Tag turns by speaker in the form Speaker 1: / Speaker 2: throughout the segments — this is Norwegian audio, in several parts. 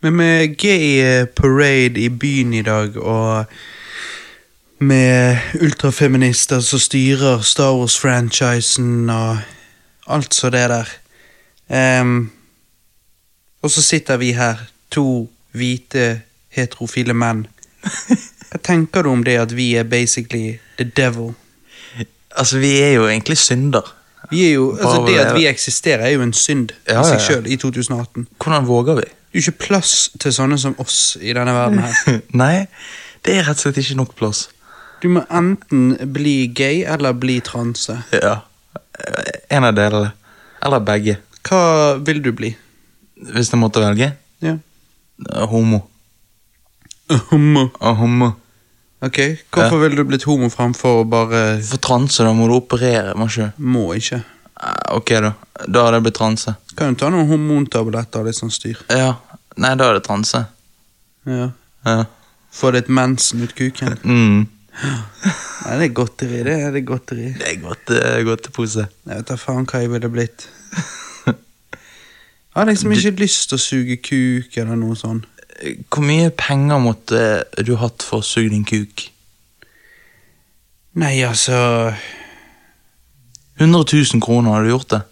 Speaker 1: Men med gay eh, parade i byen i dag, og med ultrafeminister som styrer Star Wars-franchisen og alt så det der. um, og så sitter vi her, to hvite, heterofile menn. Hva tenker du om det at vi er basically the devil?
Speaker 2: Altså, vi er jo egentlig synder.
Speaker 1: Vi er jo, altså Det at vi eksisterer, er jo en synd i seg sjøl i 2018.
Speaker 2: Hvordan våger vi?
Speaker 1: Jo ikke plass til sånne som oss i denne verden her.
Speaker 2: Nei, det er rett og slett ikke nok plass.
Speaker 1: Du må enten bli gay eller bli transe.
Speaker 2: Ja. En av delene. Eller begge.
Speaker 1: Hva vil du bli?
Speaker 2: Hvis jeg måtte velge.
Speaker 1: Ja.
Speaker 2: Homo.
Speaker 1: Homo.
Speaker 2: Homo.
Speaker 1: Ok, Hvorfor ville du blitt homo fremfor å bare
Speaker 2: For transe, da må du operere, må ikke?
Speaker 1: må ikke?
Speaker 2: Ah, Ok, da. Da hadde jeg blitt transe.
Speaker 1: Kan jo ta noen hormontabletter og litt sånn styr.
Speaker 2: Ja. Nei, da er det transe.
Speaker 1: Ja.
Speaker 2: Ja.
Speaker 1: Få litt mensen ut kuken.
Speaker 2: Mm.
Speaker 1: Nei, det er godteri. Det er det er godteri.
Speaker 2: Det er godt, godtepose.
Speaker 1: Jeg vet da faen hva jeg ville blitt. Jeg har liksom ikke lyst til å suge kuk eller noe sånt.
Speaker 2: Hvor mye penger måtte du hatt for å suge din kuk?
Speaker 1: Nei, altså
Speaker 2: 100 000 kroner, har du gjort det?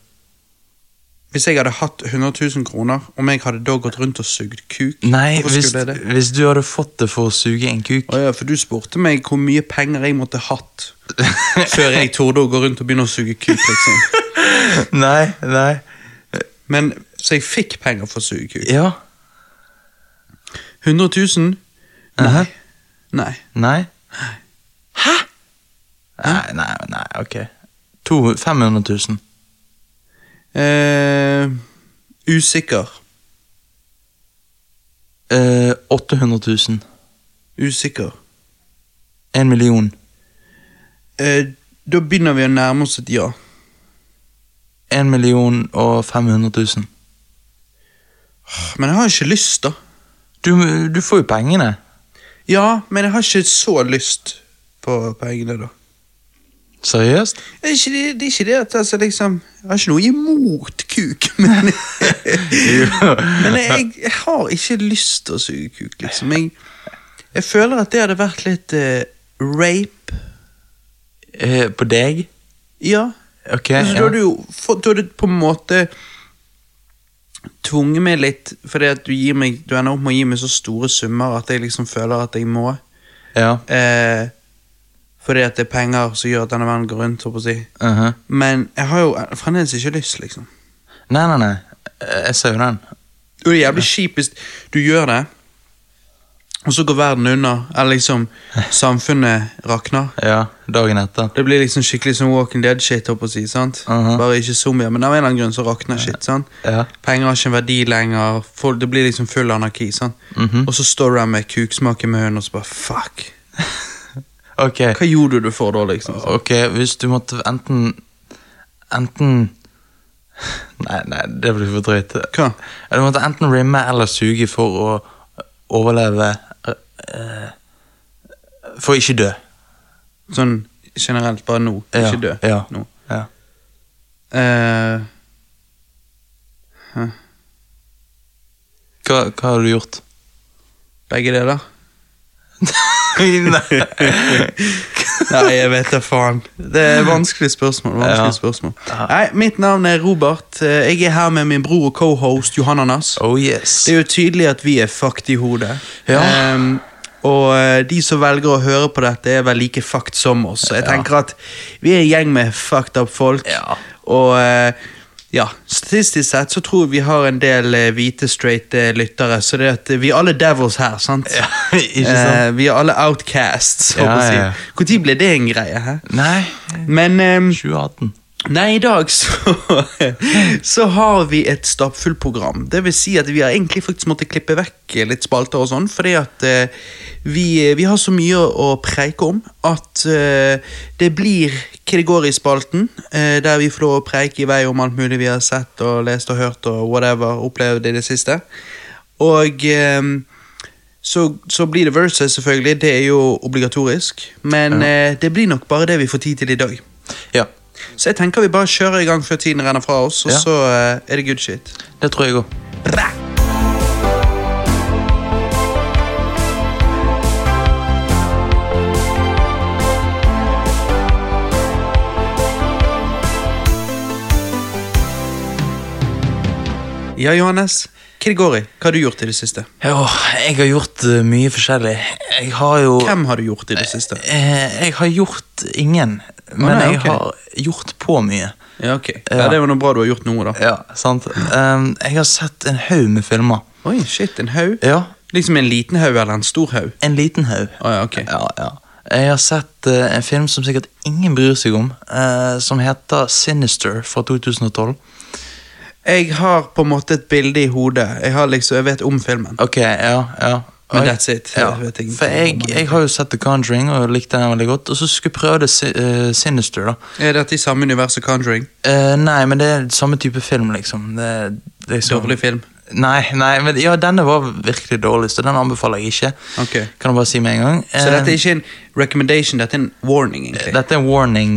Speaker 1: Hvis jeg hadde hatt 100 000 kroner, om jeg hadde da gått rundt og sugd kuk
Speaker 2: Nei, hvis, hvis du hadde fått det for å suge en kuk
Speaker 1: Å ja, for du spurte meg hvor mye penger jeg måtte hatt før jeg torde å gå rundt og begynne å suge kuk, liksom.
Speaker 2: Nei, nei.
Speaker 1: Men Så jeg fikk penger for å suge kuk.
Speaker 2: Ja.
Speaker 1: 100 000?
Speaker 2: Aha.
Speaker 1: Nei.
Speaker 2: Nei. Hæ? Nei, nei, nei, ok. To, 500 000.
Speaker 1: Eh, usikker.
Speaker 2: Eh, 800 000.
Speaker 1: Usikker.
Speaker 2: En million.
Speaker 1: Eh, da begynner vi å nærme oss et ja.
Speaker 2: En million og 500 000.
Speaker 1: Men jeg har ikke lyst, da.
Speaker 2: Du, du får jo pengene.
Speaker 1: Ja, men jeg har ikke så lyst på pengene, da.
Speaker 2: Seriøst?
Speaker 1: Det er ikke det, det, er ikke det at altså, liksom, Jeg har ikke noe imot kuk, men Men jeg, jeg har ikke lyst til å suge kuk, liksom. Jeg, jeg føler at det hadde vært litt uh, rape.
Speaker 2: Eh, på deg?
Speaker 1: Ja.
Speaker 2: Okay,
Speaker 1: Altså, da
Speaker 2: ja.
Speaker 1: hadde du jo fått, du hadde på en måte tvunget meg litt, fordi at du, gir meg, du ender opp med å gi meg så store summer at jeg liksom føler at jeg må.
Speaker 2: ja.
Speaker 1: Eh, fordi at det er penger som gjør at denne verden går rundt. på å si.
Speaker 2: mhm.
Speaker 1: Men jeg har jo fremdeles ikke lyst, liksom.
Speaker 2: Nei, nei, nei. Eh, Jeg ser jo den.
Speaker 1: Og det er jævlig kjipt hvis du gjør det, og så går verden under, eller liksom samfunnet rakner.
Speaker 2: Ja, dagen etter.
Speaker 1: Det blir liksom skikkelig som Walking Dead-shit, å si, sant?
Speaker 2: Mhm.
Speaker 1: Bare ikke zombier, men av en eller annen grunn så rakner shit, sant?
Speaker 2: Ja.
Speaker 1: Penger har ikke en verdi lenger, folk, det blir liksom full anarki, sant?
Speaker 2: Mhm.
Speaker 1: Og så står du der med kuksmak i munnen, og så bare fuck.
Speaker 2: Ok,
Speaker 1: Hva gjorde du for da, liksom?
Speaker 2: ok, hvis du måtte enten Enten Nei, nei, det blir for drøyt.
Speaker 1: Hva?
Speaker 2: Du måtte enten rimme eller suge for å overleve uh, For å ikke dø.
Speaker 1: Sånn generelt, bare nå,
Speaker 2: Ja,
Speaker 1: ikke dø.
Speaker 2: ja.
Speaker 1: Nå.
Speaker 2: Ja.
Speaker 1: Eh,
Speaker 2: Hva, hva har du gjort?
Speaker 1: begge deler?
Speaker 2: Nei.
Speaker 1: Nei, jeg vet da faen. Det er vanskelig spørsmål. vanskelig spørsmål. Nei, Mitt navn er Robert. Eh, Jeg er her med min bror og cohost Johananas.
Speaker 2: Oh yes.
Speaker 1: Det er jo tydelig at vi er fucked i hodet.
Speaker 2: Ja.
Speaker 1: Um, og eh, de som velger å høre på dette, er vel like fucked som oss. Jeg tenker at vi er en gjeng med fucked up folk.
Speaker 2: Ja.
Speaker 1: Og eh, ja, statistisk sett så tror jeg vi har en del eh, hvite, straighte lyttere. Så det er at vi er alle devils her, sant?
Speaker 2: Ja, ikke sant?
Speaker 1: Eh, vi er alle outcasts.
Speaker 2: Ja,
Speaker 1: håper jeg å
Speaker 2: ja, ja.
Speaker 1: si. Når ble det en greie? Hæ?
Speaker 2: Nei,
Speaker 1: Men ehm,
Speaker 2: 2018.
Speaker 1: Nei, i dag så, så har vi et stappfullt program. Det vil si at vi har egentlig faktisk måttet klippe vekk litt spalter og sånn, fordi at eh, vi, vi har så mye å preike om at eh, det blir hva det går i spalten, eh, der vi får lov å preike i vei om alt mulig vi har sett og lest og hørt og whatever, opplevd i det siste. Og eh, så, så blir det versus, selvfølgelig. Det er jo obligatorisk. Men eh, det blir nok bare det vi får tid til i dag.
Speaker 2: Ja,
Speaker 1: Så jeg tenker vi bare kjører i gang før tiden renner fra oss, og
Speaker 2: Ja.
Speaker 1: så er det good shit.
Speaker 2: det tror jeg òg.
Speaker 1: Ja, Johannes. Hva det går i? Hva har du gjort i det siste?
Speaker 2: Jo, jeg har gjort eh, mye forskjellig. Jeg har jo
Speaker 1: Hvem har du gjort i det siste?
Speaker 2: Eh, Jeg har gjort ingen, men
Speaker 1: nei,
Speaker 2: jeg har gjort på mye.
Speaker 1: Ja, ok. Ja, Det var noe bra du har gjort noe, da.
Speaker 2: Ja, sant? Um, jeg har sett en haug med filmer.
Speaker 1: Oi, shit, en haug?
Speaker 2: Ja,
Speaker 1: Liksom en liten haug eller en stor haug?
Speaker 2: en liten haug.
Speaker 1: Oh, ja, ok.
Speaker 2: Ja, ja. Jeg har sett uh, en film som sikkert ingen bryr seg om, uh, som heter Sinister fra 2012.
Speaker 1: Jeg har på en måte et bilde i hodet. Jeg har liksom, jeg vet om filmen.
Speaker 2: Ok, ja, ja.
Speaker 1: Men that's it.
Speaker 2: Ja.
Speaker 1: Jeg
Speaker 2: For jeg, jeg har jo sett The Conjuring og likte den veldig godt, og så skulle jeg prøve det eh, Sinister, da.
Speaker 1: Er dette i samme univers som Conjuring?
Speaker 2: Uh, nei, men det er samme type film, liksom. Det, det er så-
Speaker 1: Dårlig film?
Speaker 2: Nei, nei, men ja, denne var virkelig dårlig, så den anbefaler jeg ikke.
Speaker 1: Okay.
Speaker 2: Kan jeg bare si med en gang.
Speaker 1: Så
Speaker 2: Eh,
Speaker 1: dette er ikke en recommendation, dette er en warning, egentlig.
Speaker 2: dette er en warning,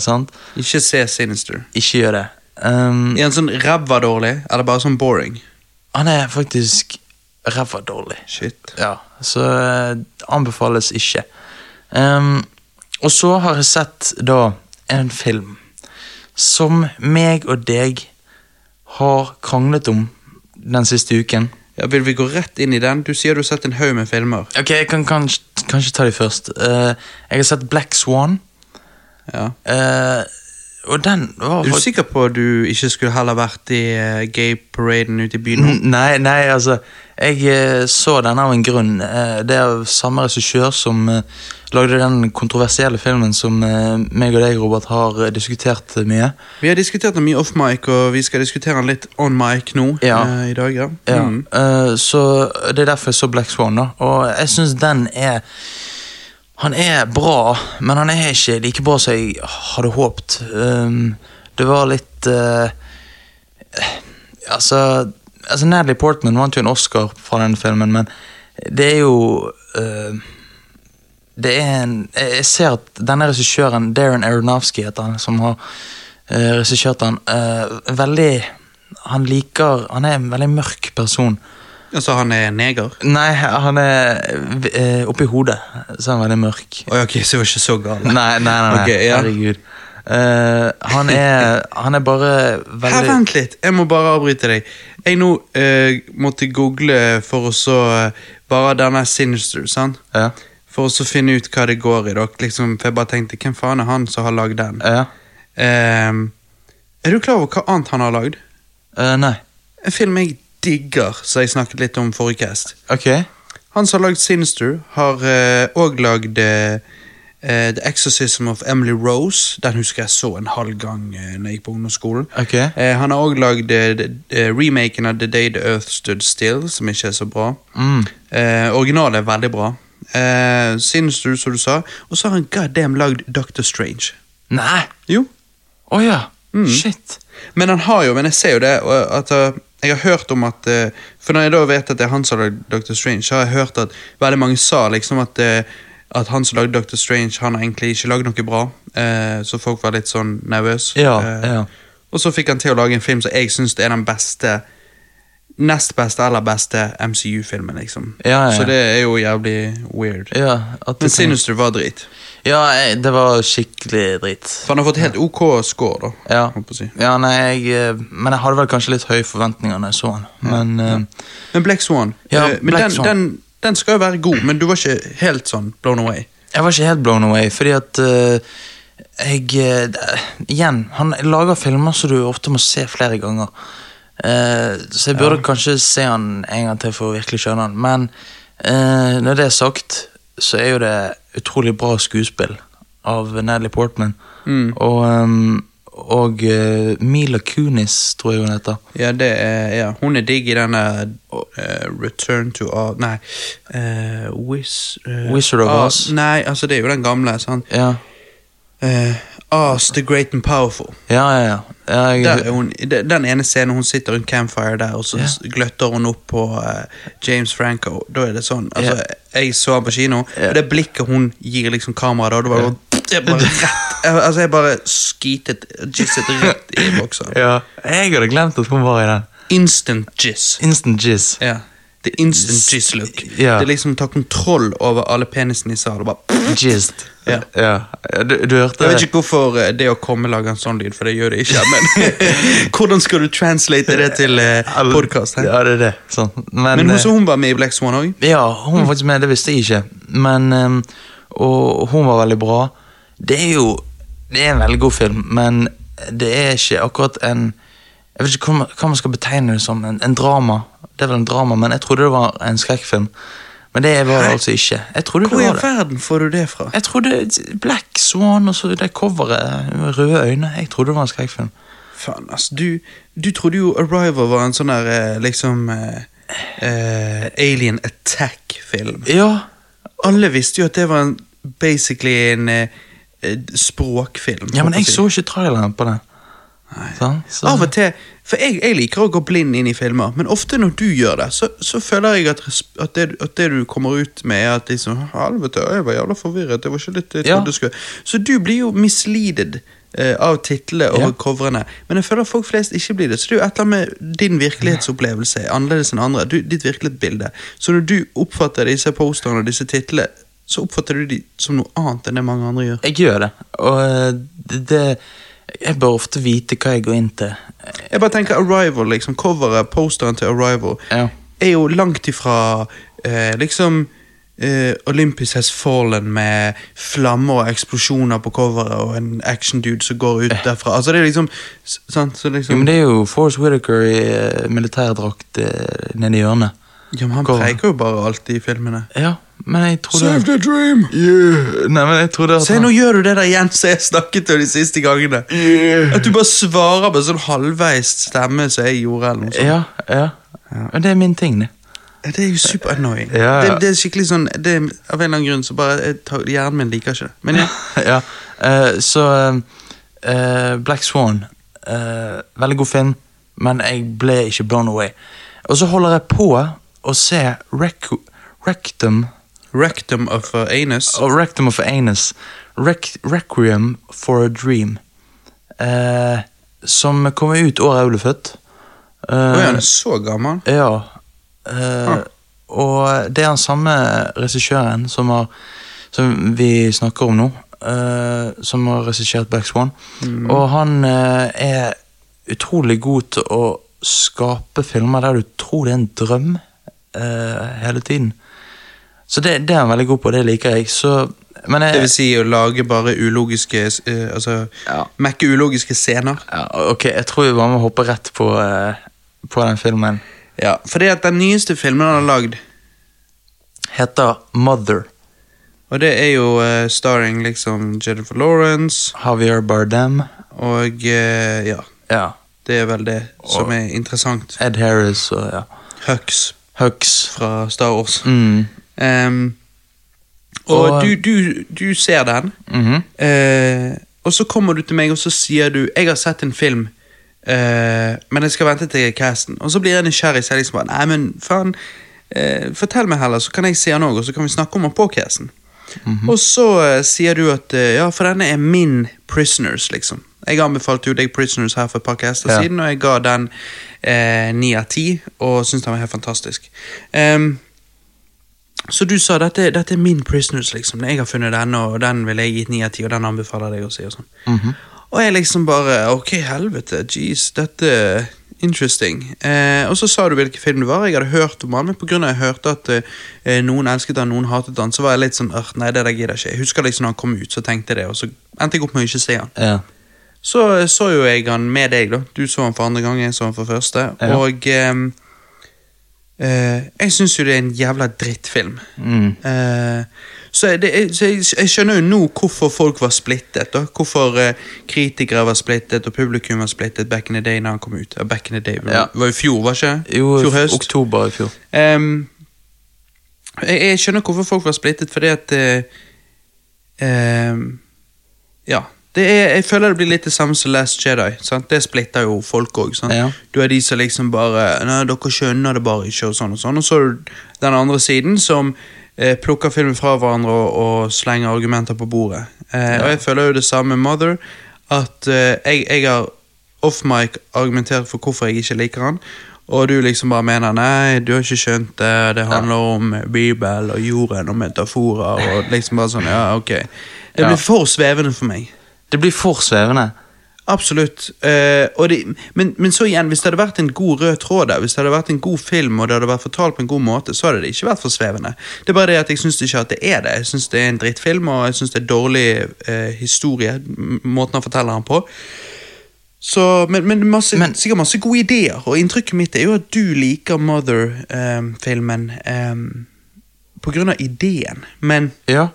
Speaker 2: sant?
Speaker 1: Ikke se Sinister.
Speaker 2: Ikke gjør det. Um,
Speaker 1: Er han sånn ræva dårlig, eller bare sånn boring?
Speaker 2: Han er faktisk ræva dårlig.
Speaker 1: Shit.
Speaker 2: Ja, så uh, anbefales ikke. Um, og så har jeg sett da en film som meg og deg har kranglet om den siste uken.
Speaker 1: Ja, Vil vi gå rett inn i den? Du sier du har sett en haug med filmer.
Speaker 2: Ok, jeg kan kanskje, kanskje ta de først. Uh, jeg har sett Black Swan.
Speaker 1: Ja.
Speaker 2: eh, og den var
Speaker 1: Er du sikker på at du ikke skulle heller vært i uh, gay-paraden ute i byen nå?
Speaker 2: Nei, nei, altså Jeg eh, så den av en grunn. Eh, det er av samme regissør som eh, lagde den kontroversielle filmen som eh, meg og deg, Robert, har eh, diskutert mye.
Speaker 1: Vi har diskutert den mye off-mic, og vi skal diskutere den litt on-mic nå
Speaker 2: Ja.
Speaker 1: eh, i dag. ja.
Speaker 2: Ja,
Speaker 1: Mm.
Speaker 2: eh, så Det er derfor jeg så Black Swan. da Og jeg syns den er Han er bra, men han er ikke like bra som jeg hadde håpet. Um, det var litt uh, Altså, altså Natalie Portman vant jo en Oscar fra den filmen, men det er jo uh, Det er en Jeg ser at denne regissøren, Darren Aronofsky heter han, som har uh, regissert han, veldig Han liker Han er en veldig mørk person.
Speaker 1: Altså, han er neger?
Speaker 2: Nei, han er uh, oppi hodet, så er han veldig mørk.
Speaker 1: Oi, ok, så var ikke så gal.
Speaker 2: Nei, nei, nei, nei.
Speaker 1: Okay, ja.
Speaker 2: herregud. Uh, han er Han er bare veldig
Speaker 1: Her, vent litt, jeg må bare avbryte deg. Jeg nå uh, måtte google for å så uh, Bare denne Sinister, sant?
Speaker 2: Ja.
Speaker 1: For å så finne ut hva det går i. Dok. Liksom, for jeg bare tenkte, hvem faen er han som har lagd den?
Speaker 2: ja.
Speaker 1: Ehm, er du klar over hva annet han har lagd?
Speaker 2: Eh, nei.
Speaker 1: En film jeg digger, som jeg snakket litt om forrige cast.
Speaker 2: Ok.
Speaker 1: Han som har lagd Sinister, har òg lagd eh, eh, The Exorcism of Emily Rose. Den husker jeg så en halv gang uh, når jeg gikk på ungdomsskolen.
Speaker 2: Ok.
Speaker 1: Uh, han har òg lagd eh, remaken av The Day The Earth Stood Still, som ikke er så bra.
Speaker 2: Mm.
Speaker 1: Originalet er veldig bra. Sinister, som du sa. Og så har han god damn lagd Doctor Strange.
Speaker 2: Nei!
Speaker 1: Jo.
Speaker 2: Å ja.
Speaker 1: Mm.
Speaker 2: Shit.
Speaker 1: Men han har jo, men jeg ser jo det at uh, Jeg har hørt om at uh, For når jeg da vet at det er han som har lagd Doctor Strange, så har jeg hørt at veldig mange sa liksom at uh, At han som lagde Doctor Strange, han har egentlig ikke lagd noe bra. Uh, så folk var litt sånn nervøse.
Speaker 2: Ja, ja.
Speaker 1: Og så fikk han til å lage en film som jeg syns er den beste Nest beste eller beste MCU-filmen, liksom.
Speaker 2: Ja.
Speaker 1: Så det er jo jævlig weird. Men Sinister var drit.
Speaker 2: Ja, jeg, det var skikkelig dritt.
Speaker 1: For han har fått helt OK score, da.
Speaker 2: Ja.
Speaker 1: jeg si.
Speaker 2: ja, nei, jeg eh, Men jeg hadde vel kanskje litt høye forventninger når jeg så han. Men eh,
Speaker 1: Men Black Swan,
Speaker 2: Ja,
Speaker 1: uh, men
Speaker 2: Black
Speaker 1: den,
Speaker 2: Swan.
Speaker 1: Den, den skal jo være god, men du var ikke helt sånn blown away.
Speaker 2: jeg var ikke helt blown away, fordi at uh, jeg Igjen, han lager filmer som du ofte må se flere ganger. Så jeg burde kanskje se han en gang til for å virkelig skjønne han. Men når det er sagt, så er jo det utrolig bra skuespill av Natalie Portman.
Speaker 1: Mm.
Speaker 2: Og, ehm, og eh, Mila Kunis, tror jeg hun heter.
Speaker 1: Ja, det er, ja. Hun er digg i denne uh, Return to Oz Nei. uh, Wiz, uh,
Speaker 2: Wizard of Oz.
Speaker 1: Nei, altså det er jo den gamle. sant?
Speaker 2: Ja,
Speaker 1: Oz the Great and Powerful.
Speaker 2: ja, ja. ja. ja jeg,
Speaker 1: hun, den ene scenen hun sitter rundt campfire der, og så
Speaker 2: Ja.
Speaker 1: gløtter hun opp på uh, James Franco. Da er det sånn. Altså, Jeg så han på kino,
Speaker 2: Ja.
Speaker 1: og det blikket hun gir liksom kameraet da, det var jeg bare rett jeg, Altså, jeg bare skitet Jizzet rett i boksen.
Speaker 2: ja. jeg hadde glemt at hun var i den.
Speaker 1: Instant jizz.
Speaker 2: Instant jizz.
Speaker 1: Ja. Er instant jizz look.
Speaker 2: Ja.
Speaker 1: Det er liksom ta kontroll over alle penisene i salen.
Speaker 2: Jizzed.
Speaker 1: Ja.
Speaker 2: ja. Du, du hørte
Speaker 1: Jeg vet ikke hvorfor eh, det å komme lager en sånn lyd, for det gjør det ikke. Men hvordan skal du translate det til eh, podkast?
Speaker 2: Ja, det er det. Sånn. Men,
Speaker 1: Men hun,
Speaker 2: eh,
Speaker 1: hun var med i Black Swan òg?
Speaker 2: Ja, hun var faktisk med, det visste jeg ikke. Men, ehm, og hun var veldig bra. Det er jo Det er en veldig god film, men det er ikke akkurat en Jeg vet ikke hva man skal betegne det som. En, en drama. Det er vel en drama, men jeg trodde det var en skrekkfilm. Men det var det altså ikke.
Speaker 1: Hvor
Speaker 2: det
Speaker 1: i verden får du det fra?
Speaker 2: Jeg trodde Black Swan og så det coveret med røde øyne. Jeg trodde det var en skrekkfilm.
Speaker 1: Faen, altså. Du, du trodde jo Arrival var en sånn der eh, liksom eh, eh, Alien Attack-film.
Speaker 2: Ja,
Speaker 1: Alle visste jo at det var en, basically en eh, eh, språkfilm.
Speaker 2: ja men jeg
Speaker 1: si.
Speaker 2: så ikke traileren på den. Sånn, så-
Speaker 1: Av og til, for jeg, jeg liker å gå blind inn i filmer, men ofte når du gjør det, så, så føler jeg at, at, det, at det du kommer ut med, er at liksom Helvete, jeg var jævla forvirret. Det var ikke litt jeg
Speaker 2: Ja.
Speaker 1: trodde det skulle Så du blir jo misleadet eh, av titlene og
Speaker 2: Ja.
Speaker 1: coverene. Men jeg føler at folk flest ikke blir det. Så det er jo et eller annet med din virkelighetsopplevelse er annerledes enn andre. Du, ditt virkelighetsbilde. Så når du oppfatter disse posterne og disse titlene, så oppfatter du de som noe annet enn det mange andre gjør.
Speaker 2: Jeg gjør det, og eh, det, det Jeg bør ofte vite hva jeg går inn til.
Speaker 1: Jeg bare tenker Arrival, liksom, coveret, posteren til Arrival,
Speaker 2: Ja.
Speaker 1: er jo langt ifra eh, liksom eh, Olympus Has Fallen med flammer og eksplosjoner på coveret og en action-dude som går ut derfra. Altså det er liksom, sant, så liksom
Speaker 2: Jo, men det er jo Forrest Whitaker i uh, militærdrakt uh, nede i hjørnet.
Speaker 1: Ja, men Han preger jo bare alltid i filmene.
Speaker 2: Ja, men jeg trodde
Speaker 1: the dream!
Speaker 2: Yeah. Nei, men jeg trodde at
Speaker 1: Se, nå gjør du det der igjen som jeg snakket til de siste gangene. At du bare svarer med sånn halvveis stemme som jeg gjorde. eller noe sånt.
Speaker 2: Ja, ja. Men det er min ting, det.
Speaker 1: Ja, Det er jo super annoying.
Speaker 2: Ja, ja.
Speaker 1: Det, det er skikkelig sånn det er, Av en eller annen grunn så bare jeg tar, Hjernen min liker ikke det. Men ja.
Speaker 2: ja. Uh, så uh, Black Swan. Uh, veldig god film, men jeg ble ikke blown away. Og så holder jeg på å se Rec Rectum
Speaker 1: Rectum of uh, anus.
Speaker 2: Oh, Rectum of Anus. Rec Requiem for a Dream. eh, som kom ut året jeg ble født. Eh,
Speaker 1: Oi, han er så gammel.
Speaker 2: Ja. eh,
Speaker 1: Ah.
Speaker 2: Og det er den samme regissøren som, har, som vi snakker om nå, eh, som har regissert Black Swan.
Speaker 1: Mm.
Speaker 2: Og han eh, er utrolig god til å skape filmer der du tror det er en drøm eh, hele tiden. Så det, det er han veldig god på, det liker jeg. Så, men jeg,
Speaker 1: Det vil si å lage bare ulogiske uh, Altså
Speaker 2: Ja.
Speaker 1: mekke ulogiske scener.
Speaker 2: ja, Ok, jeg tror vi bare må hoppe rett på, uh, på den filmen.
Speaker 1: Ja, fordi at den nyeste filmen han har lagd,
Speaker 2: Heter Mother.
Speaker 1: og det er jo uh, starring liksom Jennifer Lawrence,
Speaker 2: Javier Bardem.
Speaker 1: og ja
Speaker 2: Ja.
Speaker 1: Det er vel det som
Speaker 2: Og-
Speaker 1: er interessant.
Speaker 2: Ed Harris og ja.
Speaker 1: Hux
Speaker 2: Hux.
Speaker 1: fra Star Wars.
Speaker 2: Mm.
Speaker 1: Ehm, og
Speaker 2: Og-
Speaker 1: du, du, du ser den,
Speaker 2: mm
Speaker 1: -hmm. uh, og så kommer du til meg og så sier du 'Jeg har sett en film, uh, men jeg skal vente til casten'. Og så blir jeg nysgjerrig, så jeg liksom bare 'Nei, men faen, uh, fortell meg heller, så kan jeg se den òg, og så kan vi snakke om den på casten'. Og så eh, sier du at eh, ja, for denne er min Prisoners, liksom. Jeg anbefalte jo deg Prisoners her for et par caster
Speaker 2: Ja.
Speaker 1: siden, og jeg ga den eh, ni av ti, og syntes den var helt fantastisk. Ehm, så du sa dette, dette er min Prisoners, liksom. Jeg har funnet denne, og den vil jeg gitt 9 av ti, og den anbefaler jeg å si. Og sånn.
Speaker 2: -hmm.
Speaker 1: Og jeg liksom bare Ok, helvete, jeez, dette er interesting. Eh, og så sa du hvilken film det var. Jeg hadde hørt om den, men pga. jeg hørte at eh, noen elsket den, noen hatet den, så var jeg litt sånn «Åh, Nei, det der gidder jeg ikke. Jeg husker liksom når han kom ut, så tenkte jeg det, og så endte jeg opp med å ikke se han.
Speaker 2: Ja.
Speaker 1: Så eh, så jo jeg han med deg, da. Du så han for andre gang, jeg så han for første.
Speaker 2: Ja.
Speaker 1: Og ehm, eh, jeg syns jo det er en jævla drittfilm.
Speaker 2: Mm.
Speaker 1: Eh, så, det, så jeg, jeg skjønner jo nå hvorfor folk var splittet. Da. Hvorfor eh, kritikere var splittet og publikum var splittet back in the day når han kom ut. Back in the day,
Speaker 2: Ja.
Speaker 1: Var i fjor, var ikke det?
Speaker 2: Jo,
Speaker 1: Fjor høst.
Speaker 2: oktober i fjor.
Speaker 1: Um, jeg, jeg skjønner hvorfor folk var splittet, fordi at ehm, Ja. Det er, jeg føler det blir litt det samme som Last Jedi. Sant? Det splitter jo folk òg.
Speaker 2: Ja.
Speaker 1: Du er de som liksom bare Nei, dere skjønner det bare ikke, og sånn og sånn. Og så er du den andre siden som eh, plukker filmen fra hverandre og, og slenger argumenter på bordet. Eh, Og jeg føler jo det samme med Mother. At eh, jeg, jeg har off-mic argumentert for hvorfor jeg ikke liker han. og du liksom bare mener nei, du har ikke skjønt det, det handler om Bibel og jorden og metaforer og liksom bare sånn, ja, ok. Det
Speaker 2: Ja.
Speaker 1: blir for svevende for meg.
Speaker 2: Det blir for svevende.
Speaker 1: Absolutt. Uh, det, men, men så igjen, hvis det hadde vært en god rød tråd der, hvis det hadde vært en god film og det hadde vært fortalt på en god måte, så hadde det ikke vært for svevende. Det er bare det at jeg syns ikke at det er det. Jeg syns det er en drittfilm, og jeg syns det er dårlig uh, historie, måten han forteller den på. Så, men men masse,
Speaker 2: Men-
Speaker 1: sikkert masse gode ideer, og inntrykket mitt er jo at du liker Mother-filmen på grunn av ideen. Men
Speaker 2: Ja.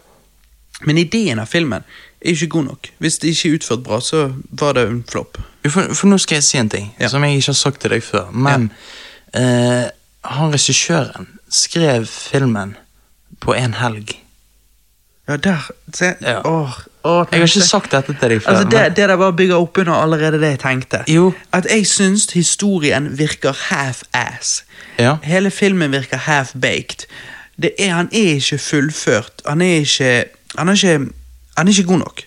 Speaker 1: men ideen av filmen er ikke god nok. Hvis det ikke er utført bra, så var det en flopp.
Speaker 2: For, for nå skal jeg si en ting
Speaker 1: Ja.
Speaker 2: som jeg ikke har sagt til deg før. Men eh, han regissøren skrev filmen på en helg.
Speaker 1: Ja, der se,
Speaker 2: Ja.
Speaker 1: åh, åh,
Speaker 2: Jeg har ikke sagt dette til deg før.
Speaker 1: Altså, det,
Speaker 2: men-
Speaker 1: det der bare bygger opp under allerede det jeg tenkte.
Speaker 2: Jo.
Speaker 1: At jeg syns historien virker half-ass.
Speaker 2: Ja.
Speaker 1: Hele filmen virker half-baked. Det er, han er ikke fullført. Han er ikke Han er ikke, han er ikke god nok.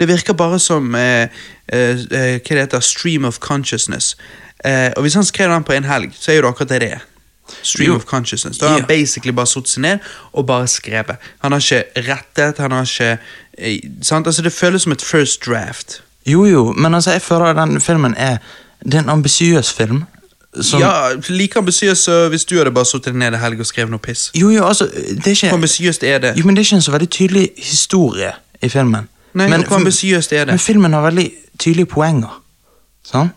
Speaker 1: Det virker bare som eh, eh, eh, Hva det heter Stream of consciousness. Eh, og hvis han skrev den på en helg, så er jo det akkurat det det er. Stream
Speaker 2: Jo.
Speaker 1: of consciousness. Da har han basically bare satt seg ned og bare skrevet. Han har ikke rettet, han har ikke eh, sant? Altså Det føles som et first draft.
Speaker 2: Jo, jo, men altså, jeg føler at den filmen er Det er en ambisiøs film. Som,
Speaker 1: Ja, Like ambisiøs hvis du hadde bare sittet ned en helg og skrevet noe piss.
Speaker 2: Jo, jo, altså, det er ikke
Speaker 1: Hvor ambisiøst er det?
Speaker 2: Jo, men det er ikke en så veldig tydelig historie i filmen.
Speaker 1: Nei,
Speaker 2: men,
Speaker 1: hvor ambisiøst er det?
Speaker 2: Men filmen har veldig tydelige poenger. Sånn?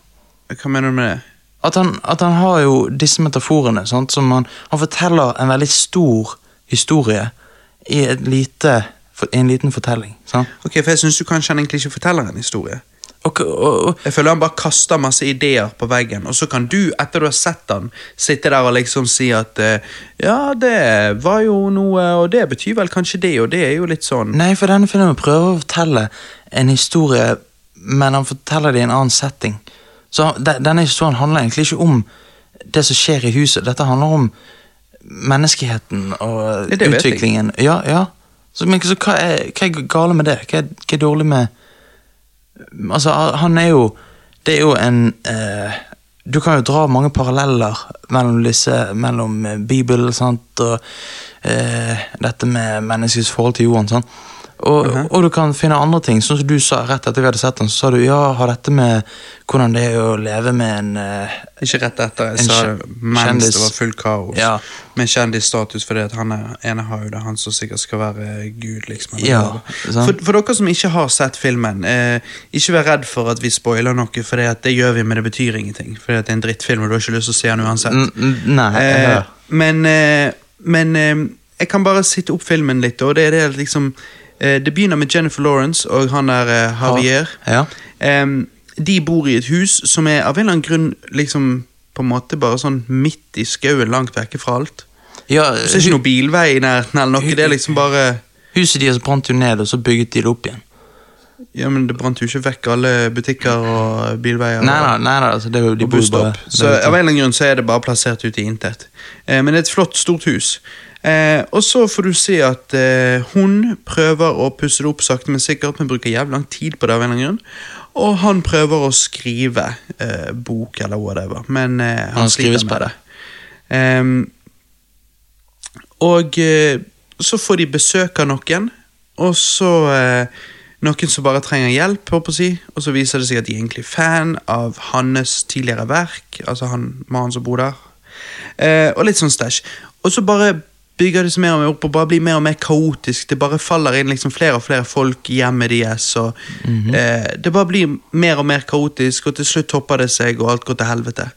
Speaker 1: Hva mener du med det?
Speaker 2: At han, at han har jo disse metaforene, sant? som han, han forteller en veldig stor historie i et lite, i en liten fortelling. Sant?
Speaker 1: Ok, for Jeg syns kanskje han egentlig ikke forteller en historie.
Speaker 2: Og, og, og,
Speaker 1: Jeg føler han bare kaster masse ideer på veggen, og så kan du, etter du har sett han, sitte der og liksom si at eh, Ja, det var jo noe, og det betyr vel kanskje det, og det er jo litt sånn
Speaker 2: nei, for denne filmen prøver å fortelle en historie, men han forteller det i en annen setting. Så de- denne historien handler egentlig ikke om det som skjer i huset. Dette handler om menneskeheten og
Speaker 1: det, det
Speaker 2: utviklingen. Ja, ja. Så, men så hva er, hva er gale med det? Hva er, hva er dårlig med Altså, han er jo Det er jo en eh, Du kan jo dra mange paralleller mellom disse Mellom Bibelen og eh, dette med menneskets forhold til jorden. Sant? Og,
Speaker 1: Mhm.
Speaker 2: og du kan finne andre ting, sånn som du sa rett etter vi hadde sett den. Så sa du ja, har dette med hvordan det er å leve med en uh,
Speaker 1: Ikke rett etter jeg sa det, mens
Speaker 2: kjendis.
Speaker 1: det var fullt kaos.
Speaker 2: Ja.
Speaker 1: Med kjendisstatus, fordi at han er, ene har jo det, han som sikkert skal være gud, liksom.
Speaker 2: Ja,
Speaker 1: for, for dere som ikke har sett filmen, eh, ikke vær redd for at vi spoiler noe, for det, gjør vi, men det betyr ingenting. At det er en drittfilm, og du har ikke lyst til å se den uansett.
Speaker 2: n- Nei.
Speaker 1: Eh, men eh, men eh, jeg kan bare sitte opp filmen litt, og det er det liksom Det begynner med Jennifer Lawrence og han der eh, Javier.
Speaker 2: Ja.
Speaker 1: Em, de bor i et hus som er av en eller annen grunn liksom på en måte bare sånn midt i skauen, langt vekke fra alt.
Speaker 2: ja
Speaker 1: Så er det ikke noe bilvei i nærheten eller noe. Det er liksom bare
Speaker 2: Huset deres brant jo ned, og så bygget de det opp igjen.
Speaker 1: Ja, men det brant jo ikke vekk alle butikker og bilveier.
Speaker 2: Nei, nei, nei, nei altså, det er jo de
Speaker 1: og busstopp. Så av en eller annen grunn så er det bare plassert ute i intet. Eh, men det er et flott, stort hus. Eh, og så får du se at eh, hun prøver å pusse det opp sakte, men sikkert, men bruker jævlig lang tid på det. av en eller annen grunn. Og han prøver å skrive eh, bok eller whatever, men eh, han,
Speaker 2: Han
Speaker 1: sliter med det. Ehm, og eh, så får de besøk av noen, og så eh, noen som bare trenger hjelp, håper jeg. Og så viser det seg at de er egentlig fan av hans tidligere verk, altså han mannen som bor der. Eh, og litt sånn stæsj. Og så bare bygger det seg mer og mer opp og bare blir mer og mer kaotisk. Det bare faller inn liksom flere og flere folk i hjemmet deres. Og, eh, det bare blir mer og mer kaotisk, og til slutt topper det seg, og alt går til helvete.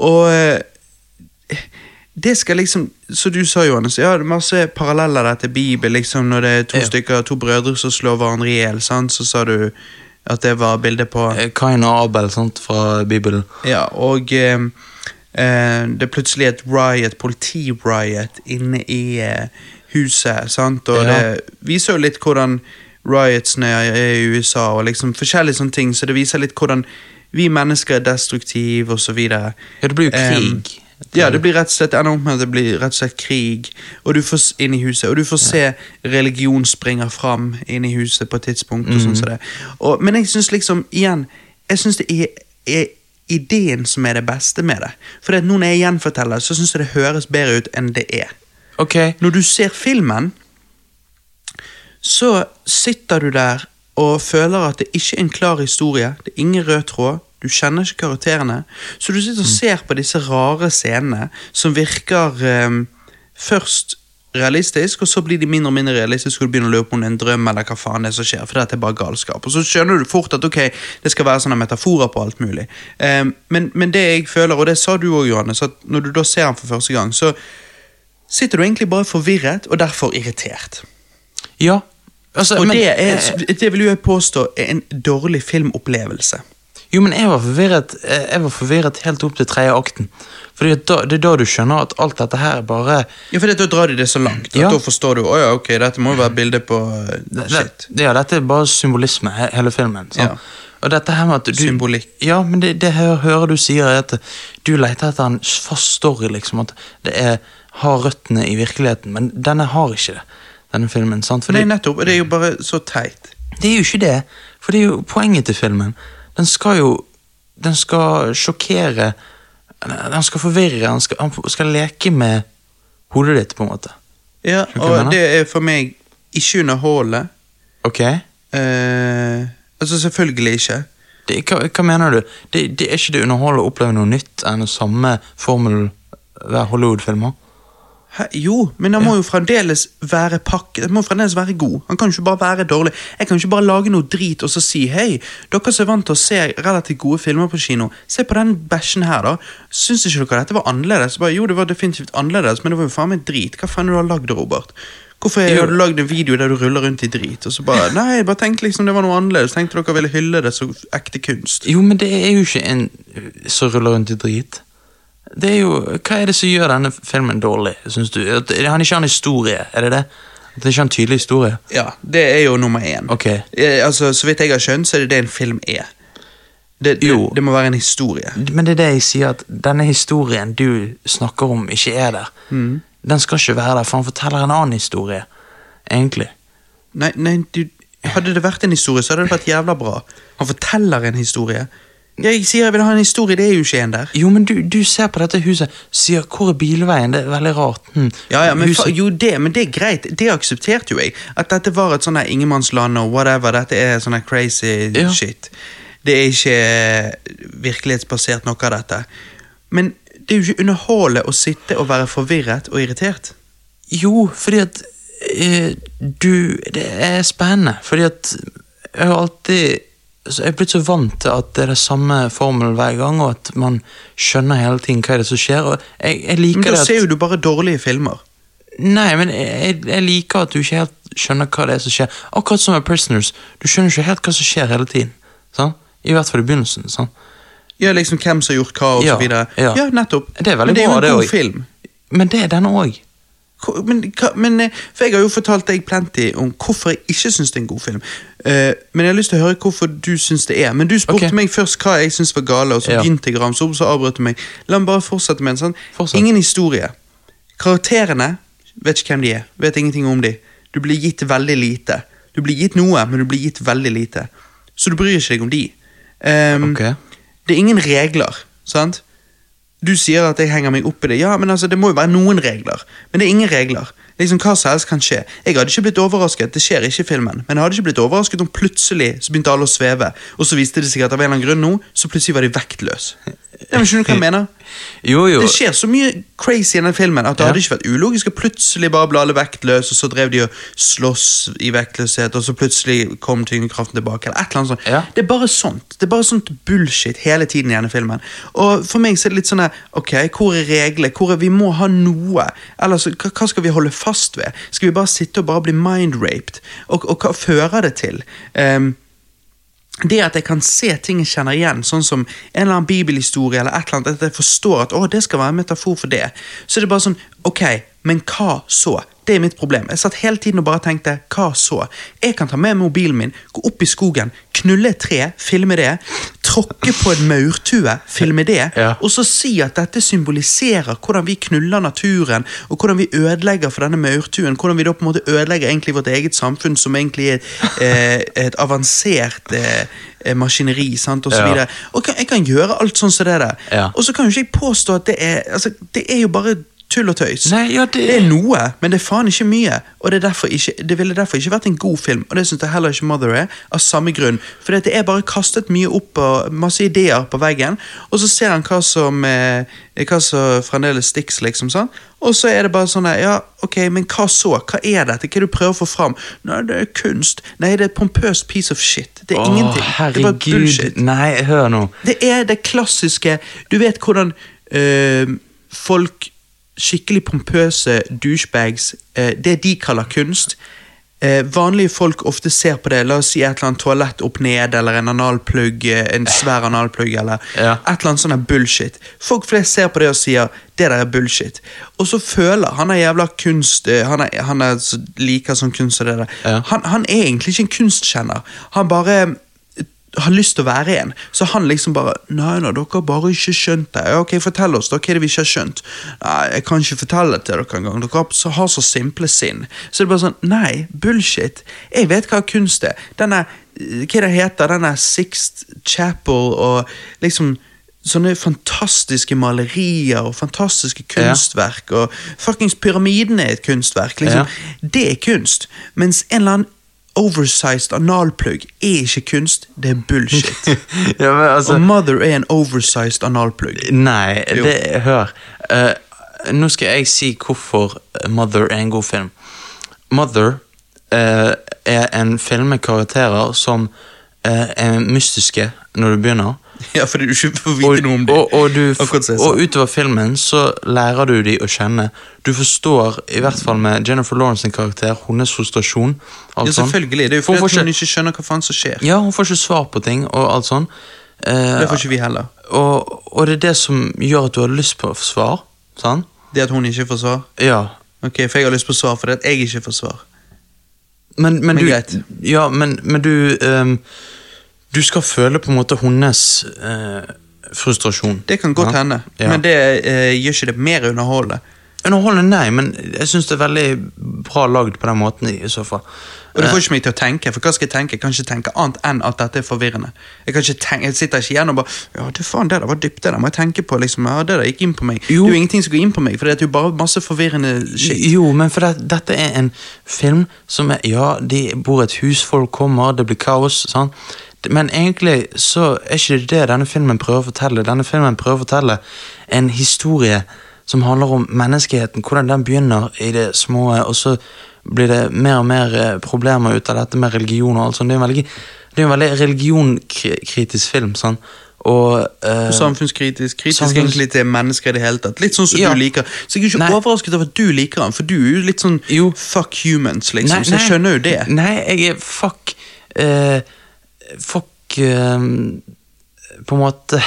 Speaker 1: Og eh, det skal liksom Som du sa, Johannes, ja, det er masse paralleller der til Bibel. liksom Når det er to
Speaker 2: Ja.
Speaker 1: stykker, to brødre som slår hverandre i hjel, så sa du at det var bildet på
Speaker 2: Eh, Kain og Abel sant, fra Bibelen.
Speaker 1: Ja, og eh, det er plutselig et riot, politi-riot, inne i eh, huset, sant? Og
Speaker 2: Ja.
Speaker 1: det viser jo litt hvordan riotsene er i USA, og liksom forskjellige sånne ting, så det viser litt hvordan vi mennesker er destruktive, så videre.
Speaker 2: Ja, det blir jo
Speaker 1: krig.
Speaker 2: krig.
Speaker 1: ja, det blir rett og slett ender opp med at det blir rett og slett krig og du får inn i huset. Og du får se religion springer fram inn i huset på et tidspunkt. og sånn som det. Og, men jeg syns liksom, igjen Jeg syns det er, er ideen som er det beste med det. For det at nå når jeg gjenforteller, så syns jeg det høres bedre ut enn det er.
Speaker 2: Okay.
Speaker 1: Når du ser filmen, så sitter du der og føler at det ikke er en klar historie, det er ingen rød tråd, du kjenner ikke karakterene. Så du sitter og ser på disse rare scenene som virker um, først realistisk, og så blir de mindre og mindre realistiske, og du begynner å på om en drøm eller hva faen det er som skjer, for dette er bare galskap. Og så skjønner du fort at ok, det skal være sånne metaforer på alt mulig. Um, men, men det jeg føler, og det sa du òg, Johannes, at når du da ser ham for første gang, så sitter du egentlig bare forvirret og derfor irritert.
Speaker 2: ja. Altså,
Speaker 1: Og
Speaker 2: men-
Speaker 1: det, er, det vil jeg påstå er en dårlig filmopplevelse.
Speaker 2: Jo, men jeg var forvirret eh, Jeg var forvirret helt opp til tredje akten. Fordi da, Det er da du skjønner at alt dette her er bare
Speaker 1: Ja, for Da drar de det så langt.
Speaker 2: Ja.
Speaker 1: Da forstår du oh, ja, ok, dette må jo være bilde på shit.
Speaker 2: det. Ja, dette er bare symbolisme, hele filmen.
Speaker 1: Ja.
Speaker 2: Og dette her med at du,
Speaker 1: Symbolikk.
Speaker 2: Ja, men det, det jeg hører du sier, er at du leter etter en fast story, liksom. At det er, har røttene i virkeligheten. Men denne har ikke det, denne filmen. sant? Fordi,
Speaker 1: Nei, nettopp. Det er jo bare så teit.
Speaker 2: Det er jo ikke det, for det er jo poenget til filmen. Den skal jo Den skal sjokkere Den skal forvirre, den skal, han skal leke med hodet ditt, på en måte.
Speaker 1: Ja, og det er for meg ikke underholdende.
Speaker 2: Ok?
Speaker 1: Eh, altså, selvfølgelig ikke.
Speaker 2: Det, hva, hva mener du? Det, det er ikke det underholdende å oppleve noe nytt enn samme formel hver Hollywood-filmer?
Speaker 1: Hæ? Jo, men den må jo fremdeles være pakket. Den må fremdeles være god. Han kan ikke bare være dårlig. Jeg kan ikke bare lage noe drit og så si hei, dere som er vant til å se relativt gode filmer på kino, se på den bæsjen her, da. Syns ikke dere dette var annerledes? Bare, jo, det var definitivt annerledes, men det var jo faen meg drit. Hva faen det du har lagd, Robert? Hvorfor
Speaker 2: jeg,
Speaker 1: har du lagd en video der du ruller rundt i drit? Og så bare, Nei, bare tenkte liksom det var noe annerledes. Tenkte dere ville hylle det som ekte kunst.
Speaker 2: Jo, men det er jo ikke en som ruller rundt i drit. Det er jo, Hva er det som gjør denne filmen dårlig, syns du? At han ikke har en historie, er det det? At det ikke har en tydelig historie?
Speaker 1: Ja, det er jo nummer én.
Speaker 2: Ok.
Speaker 1: Eh, altså, Så vidt jeg har skjønt, så er det det en film er. Det, det,
Speaker 2: Jo.
Speaker 1: det må være en historie.
Speaker 2: Men det er det jeg sier, at denne historien du snakker om, ikke er der. Den skal ikke være der, for han forteller en annen historie, egentlig.
Speaker 1: Nei, nei du, Hadde det vært en historie, så hadde det vært jævla bra. Han forteller en historie. Jeg sier jeg vil ha en historie, det er jo ikke en der.
Speaker 2: Jo, men du, du ser på dette huset, sier 'hvor er bilveien'? Det er veldig rart. Hm.
Speaker 1: Ja, ja, men,
Speaker 2: Huset-
Speaker 1: jo det, men det er greit, det aksepterte jo jeg. At dette var et sånn ingenmannsland og whatever, dette er sånn crazy
Speaker 2: Ja.
Speaker 1: shit. Det er ikke virkelighetsbasert noe av dette. Men det er jo ikke underholdet å sitte og være forvirret og irritert.
Speaker 2: Jo, fordi at eh, du Det er spennende, fordi at jeg har alltid Jeg er blitt så vant til at det er det samme formel hver gang, og at man skjønner hele tiden hva er det som skjer. Og jeg, jeg liker
Speaker 1: Men da
Speaker 2: at
Speaker 1: ser jo du bare dårlige filmer.
Speaker 2: Nei, men jeg, jeg liker at du ikke helt skjønner hva det er som skjer. Akkurat som med Prisoners. Du skjønner ikke helt hva som skjer hele tiden. Sånn? I hvert fall i begynnelsen. Sånn?
Speaker 1: Ja, liksom hvem som har gjort hva, og
Speaker 2: Ja,
Speaker 1: så videre.
Speaker 2: ja.
Speaker 1: Ja, nettopp.
Speaker 2: Det er veldig
Speaker 1: Men det er jo en god film.
Speaker 2: Men det er denne òg.
Speaker 1: Men, men, eh, for jeg har jo fortalt deg plenty om hvorfor jeg ikke syns det er en god film. Eh, men jeg har lyst til å høre hvorfor du syns det er. Men du spurte
Speaker 2: okay.
Speaker 1: meg først hva jeg syns var gale, og så
Speaker 2: Ja.
Speaker 1: begynte jeg å ramse opp, så avbrøt du meg. La meg bare fortsette med en sånn.
Speaker 2: Fortsett.
Speaker 1: Ingen historie. Karakterene vet ikke hvem de er. Vet ingenting om de. Du blir gitt veldig lite. Du blir gitt noe, men du blir gitt veldig lite. Så du bryr ikke deg om de. Um,
Speaker 2: okay.
Speaker 1: Det er ingen regler, sant? Du sier at jeg henger meg opp i det. Ja, men altså, det må jo være noen regler. Men det er ingen regler. Liksom, Hva som helst kan skje. Jeg hadde ikke blitt overrasket, det skjer ikke i filmen, men jeg hadde ikke blitt overrasket om plutselig så begynte alle å sveve, og så viste det seg at av en eller annen grunn nå, så plutselig var de vektløse. Men skjønner hva jeg mener?
Speaker 2: Jo, jo.
Speaker 1: Det skjer så mye crazy i den filmen at det
Speaker 2: Ja.
Speaker 1: hadde ikke vært ulogisk plutselig bare bli alle vektløse, og så drev de og slåss i vektløshet, og så plutselig kom tyngdekraften tilbake, eller et eller annet sånt.
Speaker 2: Ja.
Speaker 1: Det er bare sånt. Det er bare sånt bullshit hele tiden i denne filmen. Og for meg så er det litt sånn her, ok, hvor er reglene? Hvor er Vi må ha noe. Ellers, hva, skal vi holde fast ved? Skal vi bare sitte og bare bli mind-raped? Og, og hva fører det til? Ehm, det at jeg kan se ting jeg kjenner igjen, sånn som en eller annen bibelhistorie, eller et eller annet, at jeg forstår at å, det skal være en metafor for det, så er det bare sånn, ok, men hva så? Det er mitt problem. Jeg satt hele tiden og bare tenkte, hva så? Jeg kan ta med mobilen min, gå opp i skogen, knulle et tre, filme det, tråkke på en maurtue, filme det,
Speaker 2: Ja.
Speaker 1: og så si at dette symboliserer hvordan vi knuller naturen, og hvordan vi ødelegger for denne maurtuen, hvordan vi da på en måte ødelegger egentlig vårt eget samfunn, som egentlig er eh, et avansert eh, maskineri, sant, og så videre. Og kan, jeg kan gjøre alt sånn som det der.
Speaker 2: Ja.
Speaker 1: Og så kan jo ikke jeg påstå at det er, altså, det er jo bare tull og tøys.
Speaker 2: Nei, ja, det-
Speaker 1: det er noe, men det er faen ikke mye. Og det, ikke, det ville derfor ikke vært en god film, og det syns jeg heller ikke Mother er, av samme grunn. For det er bare kastet mye opp og masse ideer på veggen, og så ser han hva som, eh, hva som fremdeles stiks, liksom. sånn. Og så er det bare sånn ja, ok, men hva så? Hva er dette? Hva er det du prøver å få fram? Nei, det er kunst. Nei, det er et pompøst piece of shit. Det er ingenting. Det er bare
Speaker 2: herregud.
Speaker 1: bullshit.
Speaker 2: Nei, hør nå.
Speaker 1: Det er det klassiske Du vet hvordan øh, folk Skikkelig pompøse douchebags eh, Det de kaller kunst. Eh, Vanlige folk ofte ser på det La oss si et eller annet toalett opp ned Eller en analplugg, eh, en svær analplugg Eller
Speaker 2: Ja.
Speaker 1: et eller annet sånn bullshit. Folk flest ser på det og sier Det der er bullshit. Og så føler han er jævla kunst Han, er, han er, så- liker sånn kunst og det der.
Speaker 2: Ja.
Speaker 1: han, han er egentlig ikke en kunstkjenner. Han bare har lyst til å være en. Så han liksom bare Nei, nei, dere har bare ikke skjønt det. Ja, ok, Fortell oss, da. Hva er det vi ikke har skjønt? Nei, Jeg kan ikke fortelle det til dere engang. Dere har så, simple sinn. Så det er bare sånn Nei, bullshit. Jeg vet hva kunst er. Denne Hva det heter Denne Sixth Chapel og liksom Sånne fantastiske malerier og fantastiske kunstverk. Og fuckings pyramiden er et kunstverk. liksom Det er kunst. Mens en eller annen oversized analplugg er ikke kunst, det er bullshit.
Speaker 2: ja, men altså
Speaker 1: Og Mother er en oversized analplugg.
Speaker 2: Nei, det, hør. Uh, nå skal jeg si hvorfor Mother er en god film. Mother uh, er en film med karakterer som uh, er mystiske når du begynner.
Speaker 1: Ja, fordi du ikke får vite noe om det.
Speaker 2: og, og, du, og utover filmen så lærer du dem å kjenne. Du forstår, i hvert fall med Jennifer Lawrence sin karakter, hennes frustrasjon.
Speaker 1: ja,
Speaker 2: sånn.
Speaker 1: selvfølgelig. Det er jo fordi
Speaker 2: hun
Speaker 1: hun
Speaker 2: ikke-
Speaker 1: skjønner hva faen som skjer.
Speaker 2: Ja, hun får ikke svar på ting og alt sånn. Eh,
Speaker 1: Det får ikke vi heller.
Speaker 2: og, og det er det som gjør at du har lyst på svar. Sant?
Speaker 1: Det at hun ikke får svar.
Speaker 2: Ja.
Speaker 1: Ok, For jeg har lyst på svar fordi jeg ikke får svar.
Speaker 2: Men, men,
Speaker 1: Men
Speaker 2: du,
Speaker 1: greit.
Speaker 2: Ja, men, men du ehm, Du skal føle på en måte hennes eh, frustrasjon.
Speaker 1: Det kan godt
Speaker 2: Ja.
Speaker 1: hende,
Speaker 2: Ja.
Speaker 1: men det eh, gjør ikke det mer underholdende.
Speaker 2: Underholdende, nei, men jeg syns det er veldig bra lagd på den måten. i, så fall.
Speaker 1: Og det
Speaker 2: Eh,
Speaker 1: får ikke meg til å tenke, for hva skal jeg tenke? Jeg kan ikke tenke annet enn at dette er forvirrende. Jeg kan ikke tenke, jeg sitter ikke igjen og bare Ja, det faen, det der var dypt, det der må jeg tenke på. liksom, ja, Det der gikk inn på meg.
Speaker 2: Jo.
Speaker 1: Det er jo ingenting som går inn på meg, for det er jo bare masse forvirrende shit.
Speaker 2: Jo, men for det, dette er en film som er Ja, de bor i et hus, folk kommer, det blir kaos. sant? Men egentlig så er ikke det det denne filmen prøver å fortelle. Denne filmen prøver å fortelle en historie som handler om menneskeheten. Hvordan den begynner i det små, og så blir det mer og mer eh, problemer ut av dette med religion og alt sånt. Det er en veldig, det er en veldig religionkritisk film. sånn. Og, uh,
Speaker 1: Samfunnskritisk, kritisk
Speaker 2: Samfunns-
Speaker 1: egentlig til mennesker i det hele tatt. Litt sånn som
Speaker 2: Ja.
Speaker 1: du liker. Så jeg er ikke
Speaker 2: Nei.
Speaker 1: overrasket over at du liker den, for du er jo litt sånn
Speaker 2: Jo.
Speaker 1: fuck humans, liksom. så jeg skjønner jo det.
Speaker 2: Nei, jeg er fuck eh, Fuck eh, På en måte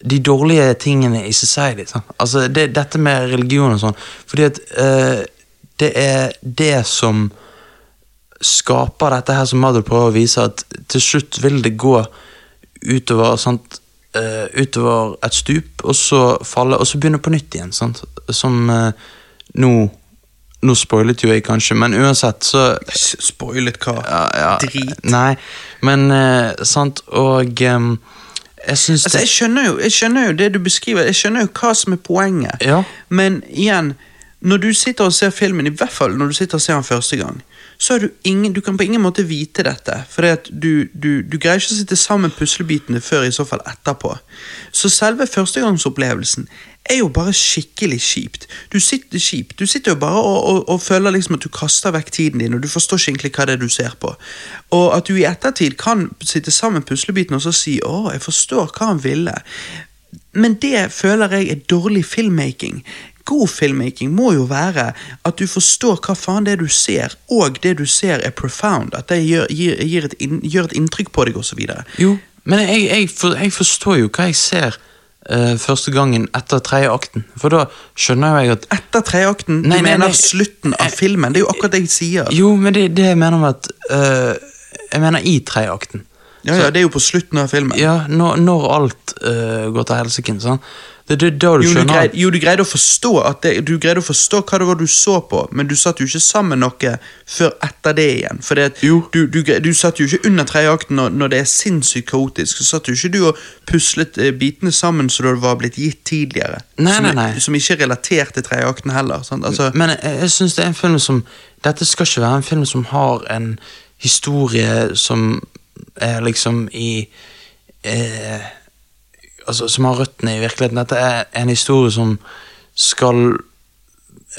Speaker 2: De dårlige tingene i society. Sant? Altså, det, dette med religion og sånn. Fordi at uh, det er det som skaper dette her som Mother prøver å vise, at til slutt vil det gå utover sant? uh, utover et stup, og så falle, og så begynne på nytt igjen. Sant? Som uh, nå Nå spoilet jo jeg kanskje, men uansett så
Speaker 1: Spoilet hva?
Speaker 2: ja, ja,
Speaker 1: Drit.
Speaker 2: Nei, men eh, sant, og em, jeg syns
Speaker 1: Altså,
Speaker 2: det
Speaker 1: jeg skjønner, jo, jeg skjønner jo det du beskriver, jeg skjønner jo hva som er poenget.
Speaker 2: Ja.
Speaker 1: Men igjen, når du sitter og ser filmen, i hvert fall når du sitter og ser den første gang, så du ingen, du kan på ingen måte vite dette. For du, du, du greier ikke å sitte sammen puslebitene før i så fall etterpå. Så selve førstegangsopplevelsen er jo bare skikkelig kjipt. Du sitter kjipt, du sitter jo bare og, og, og føler liksom at du kaster vekk tiden din, og du forstår ikke egentlig hva det er du ser på. Og at du i ettertid kan sitte sammen puslebitene og så si 'Å, jeg forstår hva han ville'. Men det føler jeg er dårlig filmmaking. God filmmaking må jo være at du forstår hva faen det er du ser, og det du ser er profound. At det gjør, gir, gir et, inn, gjør et inntrykk på deg, osv.
Speaker 2: Jo, men jeg, jeg, for, jeg forstår jo hva jeg ser eh, første gangen etter tredje akten. For da skjønner jo jeg at
Speaker 1: Etter tredjeakten, du
Speaker 2: Nei, nei,
Speaker 1: mener
Speaker 2: nei.
Speaker 1: slutten av
Speaker 2: Eh,
Speaker 1: filmen. Det er jo akkurat det jeg sier.
Speaker 2: Jo, men det, det jeg mener med at uh, Jeg mener i tredje akten.
Speaker 1: Ja, ja, det er jo på slutten av filmen.
Speaker 2: Ja, når, når alt uh, går til helsike. Sånn. Det er da du
Speaker 1: Jo, du
Speaker 2: skjønner
Speaker 1: greide, jo, du greide å forstå det, Du greide å forstå hva det var du så på, men du satt jo ikke sammen noe før etter det igjen. For du, du, du satt jo ikke under tredje akten når, når det er sinnssykt kaotisk. Så satt jo ikke du og puslet eh, bitene sammen så det var blitt gitt tidligere.
Speaker 2: Nei,
Speaker 1: som,
Speaker 2: nei, nei.
Speaker 1: som ikke er relatert til tredje akten heller. Altså,
Speaker 2: Men jeg, jeg synes det er en film som Dette skal ikke være en film som har en historie som er liksom i eh, Altså som har røttene i virkeligheten. Dette er en historie som skal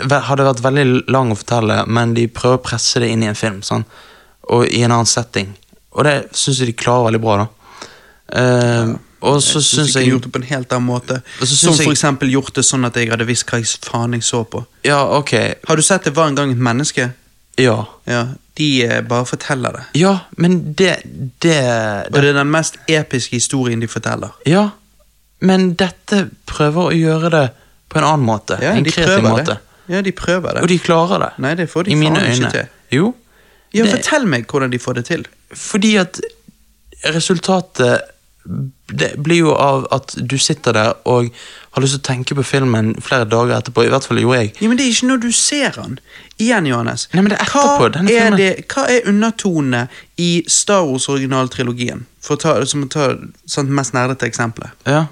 Speaker 2: Hadde vært veldig lang å fortelle, men de prøver å presse det inn i en film. Sånn, og i en annen setting. Og det syns jeg de klarer veldig bra, da. Eh, og så syns jeg
Speaker 1: gjort det på en helt annen måte. Som for eksempel gjort det sånn at jeg hadde visst hva jeg faen jeg så på.
Speaker 2: Ja, ok.
Speaker 1: Har du sett Det var en gang et menneske?
Speaker 2: Ja.
Speaker 1: Ja, De eh, bare forteller det.
Speaker 2: Ja, men det, det,
Speaker 1: Og det er den mest episke historien de forteller.
Speaker 2: Ja, men dette prøver å gjøre det på en annen måte.
Speaker 1: Ja,
Speaker 2: en kreativ måte.
Speaker 1: det. Ja, de prøver det.
Speaker 2: Og de klarer det.
Speaker 1: Nei, det får de
Speaker 2: I mine øyne. Jo,
Speaker 1: Ja,
Speaker 2: det-
Speaker 1: Fortell meg hvordan de får det til.
Speaker 2: fordi at resultatet det blir jo av at du sitter der og har lyst til å tenke på filmen flere dager etterpå. I hvert fall gjorde jeg.
Speaker 1: Ja, Men det er ikke når du ser den. Igjen, Johannes.
Speaker 2: Nei, men det er etterpå,
Speaker 1: hva,
Speaker 2: denne
Speaker 1: er
Speaker 2: filmen.
Speaker 1: det, hva er undertonene i Star Wars originaltrilogien? For å ta, som å ta sant, mest nerdete eksempelet.
Speaker 2: Ja,